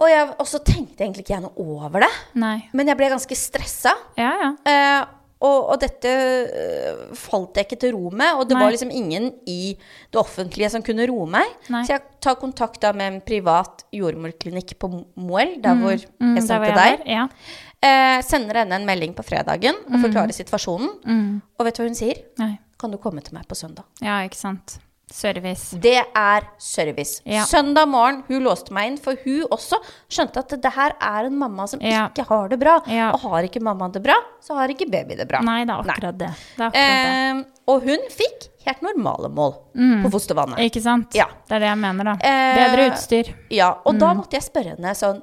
Og, jeg, og så tenkte egentlig ikke jeg noe over det. Nei. Men jeg ble ganske stressa. Ja, ja. Eh, og, og dette eh, falt jeg ikke til ro med. Og det Nei. var liksom ingen i det offentlige som kunne roe meg. Nei. Så jeg tar kontakt da med en privat jordmorklinikk på Moel, der hvor Mm, jeg der var sendte deg. Ja. Eh, sender henne en melding på fredagen og forklarer situasjonen. Mm. Og vet du hva hun sier? Nei. Kan du komme til meg på søndag? Ja, ikke sant. Service. Det er service. Ja. Søndag morgen, hun låste meg inn, for hun også skjønte at det her er en mamma som Ja. ikke har det bra. Ja. Og har ikke mamma det bra, så har ikke baby det bra. Nei, det er akkurat det. det, er akkurat det. Eh, og hun fikk helt normale mål på fostervannet. Ikke sant? ja. Det er det jeg mener, da. Eh, Bedre utstyr. Ja, og Mm. da måtte jeg spørre henne sånn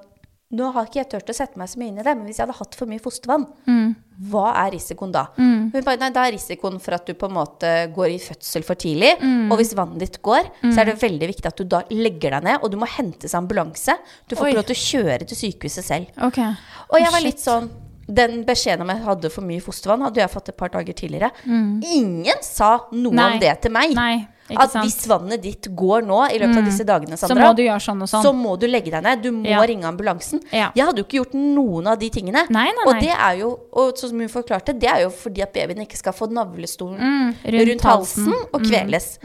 Nå har ikke jeg turt å sette meg så mye inn i det, men hvis jeg hadde hatt for mye fostervann, Mm. hva er risikoen da? Hun bare, nei, Da er risikoen for at du på en måte går i fødsel for tidlig. Mm. Og hvis vannet ditt går, så er det veldig viktig at du da legger deg ned, og du må hentes ambulanse. Du får ikke lov til å kjøre til sykehuset selv. Okay. Og jeg var litt sånn Den beskjeden om jeg hadde for mye fostervann, hadde jeg fått et par dager tidligere. Ingen sa noe Mm. Nei. om det til meg. Nei, At sant. hvis vannet ditt går nå i løpet av disse dagene, Så må du gjøre sånn og sånn. så må du legge deg ned. Du må Ja. ringe ambulansen. Ja. Jeg hadde jo ikke gjort noen av de tingene. Nei, nei, Og det er jo, og som hun forklarte, det er jo fordi at babyen ikke skal få navlestolen Mm, rundt, halsen og kveles.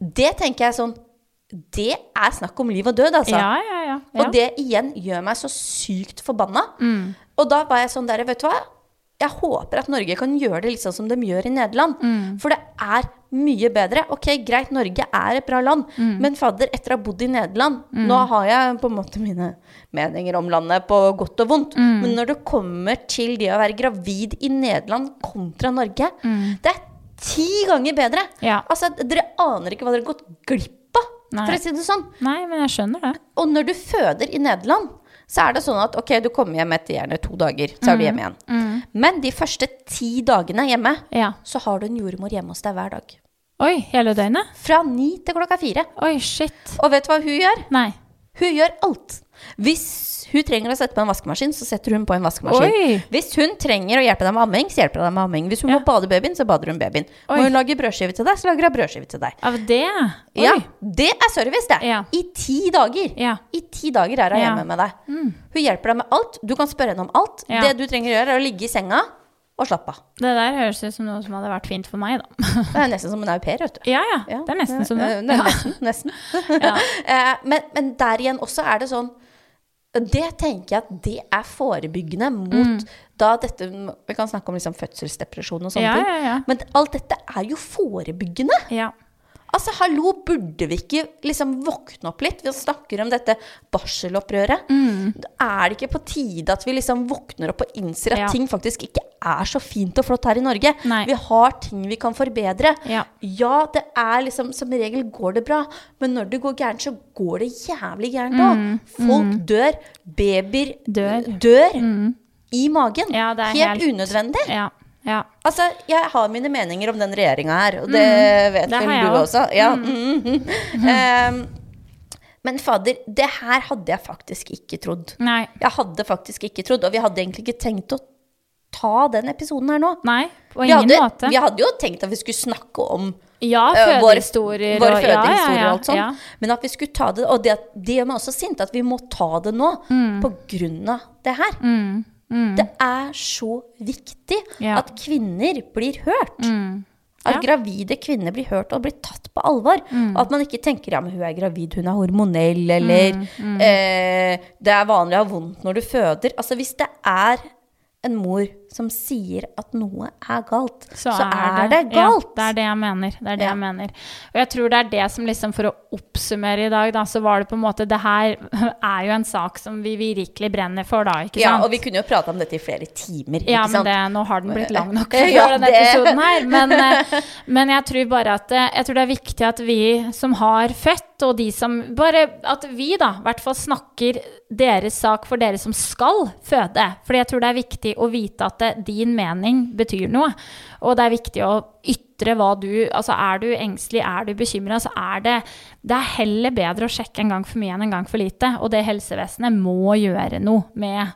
Det tenker jeg sånn Det er snakk om liv og død, altså. Ja, ja, ja. ja. Og det igjen gjør meg så sykt forbanna. Mm. Og da var jeg sånn der, vet du hva? Jeg håper at Norge kan gjøre det litt sånn som de gjør i Nederland. Mm. For det er mye bedre. Ok, greit, Norge er et bra land, Mm. men fadder, etter å ha bodd i Nederland Nå har jeg på en måte mine meninger om landet på godt og vondt, Mm. men når det kommer til det å være gravid i Nederland kontra Norge, det er ti ganger bedre. Mm. Ja. Altså, dere aner ikke hva dere har gått glipp av, for å si det sånn. Nei, men jeg skjønner det. Og når du føder i Nederland, så er det sånn at ok, du kommer hjem etter gjerne to dager, så er du hjemme igjen. Men de første ti dagene hjemme, Ja. så har du en jordmor hjemme hos deg hver dag. Oi, hele døgnet? Fra ni til klokka fire. Oi, shit. Og vet du hva hun gjør? Nei. Hun gjør alt. Hvis hun trenger å sette på en vaskemaskin, så setter hun på en vaskemaskin. Oi. Hvis hun trenger å hjelpe deg med amming, så hjelper hun deg med amming. Hvis hun Ja. må bade babyen, så bader hun babyen. Oi. Må hun lage brødskive til deg, så lager hun brødskive til deg. Av det? Oi. Ja, det er service, det. Ja. I ti dager. Ja. I ti dager er hun hjemme med deg. Hun hjelper deg med alt. Du kan spørre henne om alt. Det du trenger å gjøre, er å ligge i senga og slappe av. Det der høres ut som noe som hadde vært fint for meg, da. [laughs] Det er nesten som en au pair, vet du. Ja, ja. Det er nesten som det. det nesten, nesten. [laughs] Ja. [laughs] Eh, men, men der igjen også er det sånn Det tenker jeg at det er forebyggende mot Mm. da dette Vi kan snakke om liksom fødselsdepresjon og sånne Ja, ting. ja, ja. Men alt dette er jo forebyggende. ja. Altså, hallo, burde vi ikke liksom våkne opp litt? Vi snakker om dette barselopprøret. Mm. Er det ikke på tide at vi liksom våkner opp og innser at Ja. ting faktisk ikke er så fint og flott her i Norge? Nei. Vi har ting vi kan forbedre. Ja. Ja, det er liksom Som regel går det bra, men når det går gærent, så går det jævlig gærent òg. Folk dør. Babyer Mm. Dør. dør i magen. Ja, helt, helt- unødvendig. Ja. Ja. Altså, jeg har mine meninger om den regjeringa her, og det vet Mm. det vel du også. også. Ja. mm, mm. [laughs] Ehm, men fader, det her hadde jeg faktisk ikke trodd. Nei. Jeg hadde faktisk ikke trodd, og vi hadde egentlig ikke tenkt å ta den episoden her nå. Nei, på Vi ingen hadde, måte. vi hadde jo tenkt at vi skulle snakke om Ja, eh, fødehistorier våre og ja, ja, fødehistorier ja, og alt sånt. Men at vi skulle ta det Og det, det gjør meg også sint at vi må ta det nå på grunn av det her. Mm, mm, Det er så viktig Ja. at kvinner blir hørt. mm. At gravide kvinner blir hørt og blir tatt på alvor. Mm. Og at man ikke tenker ja, men hun er gravid, hun er hormonell, eller Mm, eh, det er vanlig å ha vondt når du føder. Altså hvis det er en mor som sier at noe er galt, så, er, det, galt. Ja, det er det jeg mener. Det er det Ja. jeg mener. Og jeg tror det er det som liksom, for å oppsummere i dag, da, så var det på en måte Det her [laughs] er jo en sak som vi virkelig brenner for, da, ikke sant? Ja, og vi kunne jo prata om dette i flere timer, Ja, ikke men sant? det, nå har den blitt lang nok [laughs] Ja, denne episoden her. Men, eh, men jeg tror bare at eh, Jeg tror det er viktig at vi som har født, og de som Bare at vi, da, i hvert fall snakker deres sak for dere som skal føde. Fordi jeg tror det er viktig å vite at det, din mening betyr noe. Og det er viktig å ytre hva du Altså er du engstelig, er du bekymra, så er det Det er heller bedre å sjekke en gang for mye enn en gang for lite. Og det helsevesenet må gjøre noe med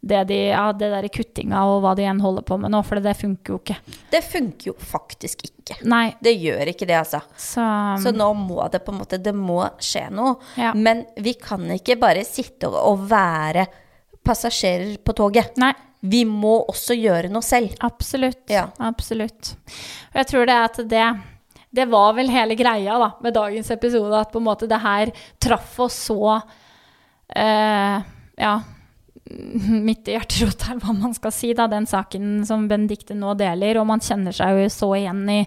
det, de, ja, det der kuttinga og hva de igjen holder på med nå, for det funker jo ikke. Det funker jo faktisk ikke. Nei, Det gjør ikke det, altså. så, Så nå må det på en måte Det må skje noe. Ja. Men vi kan ikke bare sitte og, og være passasjerer på toget. Nei, Vi må også gjøre noe selv. absolutt. Ja. Absolutt. Og jeg tror det er at det det var vel hele greia da, med dagens episode, at på en måte det her traff oss så eh, Ja, [laughs] midt i hjerterota, eller hva man skal si, da, den saken som Benedicte nå deler. Og man kjenner seg jo så igjen i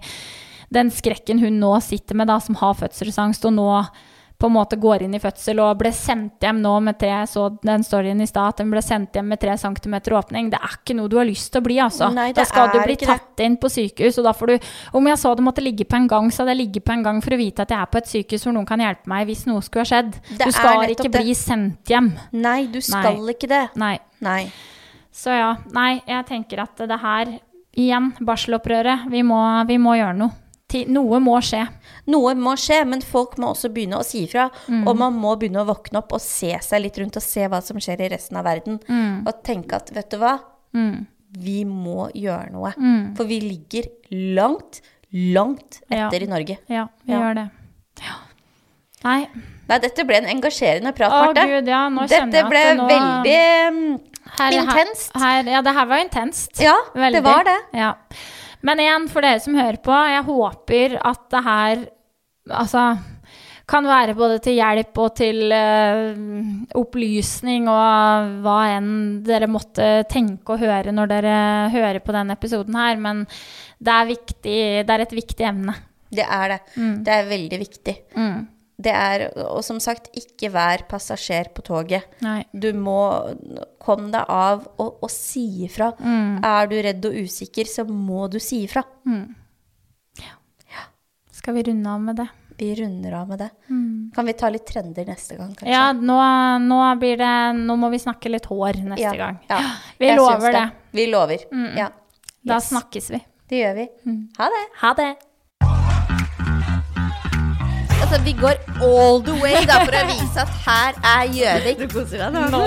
den skrekken hun nå sitter med, da, som har fødselsangst, og nå på en måte går inn i fødsel og ble sendt hjem nå med tre så den storyen i stad, at den ble sendt hjem med tre centimeter åpning. Det er ikke noe du har lyst til å bli, altså. Nei, da skal du bli tatt det. inn på sykehus, og da får du Om jeg så det måtte ligge på en gang, så hadde jeg ligget på en gang for å vite at jeg er på et sykehus hvor noen kan hjelpe meg hvis noe skulle ha skjedd. Det du skal ikke det. bli sendt hjem. Nei, du skal ikke det. Nei. Nei. Så ja, nei, jeg tenker at det her Igjen, barselopprøret. Vi må, vi må gjøre noe. Noe må skje. Noe må skje, men folk må også begynne å si ifra. Mm. Og man må begynne å våkne opp og se seg litt rundt og se hva som skjer i resten av verden. Og tenke at vet du hva, Mm. vi må gjøre noe. Mm. For vi ligger langt, langt Ja. etter i Norge. Ja, vi Ja. gjør det. Ja. Nei. Nei, dette ble en engasjerende prat, Marte. gud, ja, Dette ble det nå veldig mm, her, intenst. Her, ja, det her var intenst. Ja, Veldig. det var det. Ja. Men igjen, for dere som hører på, jeg håper at det her altså kan være både til hjelp og til uh, opplysning og hva enn dere måtte tenke og høre når dere hører på denne episoden her. Men det er, viktig, det er et viktig emne. Det er det. Mm. Det er veldig viktig. Det er, og som sagt, ikke vær passasjer på toget. Nei. Du må komme deg av og, og si ifra. Mm. Er du redd og usikker, så må du si ifra. Ja. Skal vi runde av med det? Vi runder av med det. Kan vi ta litt trender neste gang, kanskje? Mm. Ja, nå, nå blir det Nå må vi snakke litt hår neste Ja, gang. ja. [gasps] Vi Jeg lover det. Vi lover. Ja. Da Yes. snakkes vi. Det gjør vi. Ha det. Ha det. Altså, vi går all the way da, for å vise at her er Gjøvik. Du koser deg nå.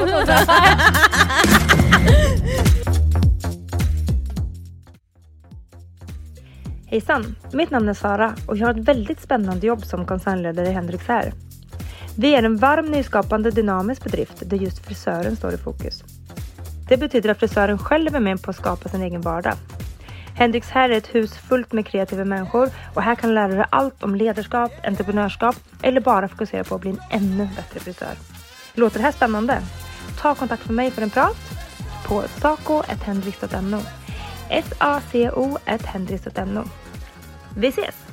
Hejsan! Mitt navn er Sara og jeg har et veldig spennende jobb som konsernleder i Hendrix her. Vi er en varm, nyskapende, dynamisk bedrift der just frisøren står i fokus. Det betyder at frisøren selv er med på å skapa sin egen vardag. Hendrix här är ett hus fullt med kreativa människor och här kan du lära dig allt om ledarskap, entreprenörskap eller bara fokusera på att bli en ännu bättre frisör. Låter det här spännande? ta kontakt med meg for en prat på saco.hendrix.no. S-A-C-O.hendrix.no. Vi ses!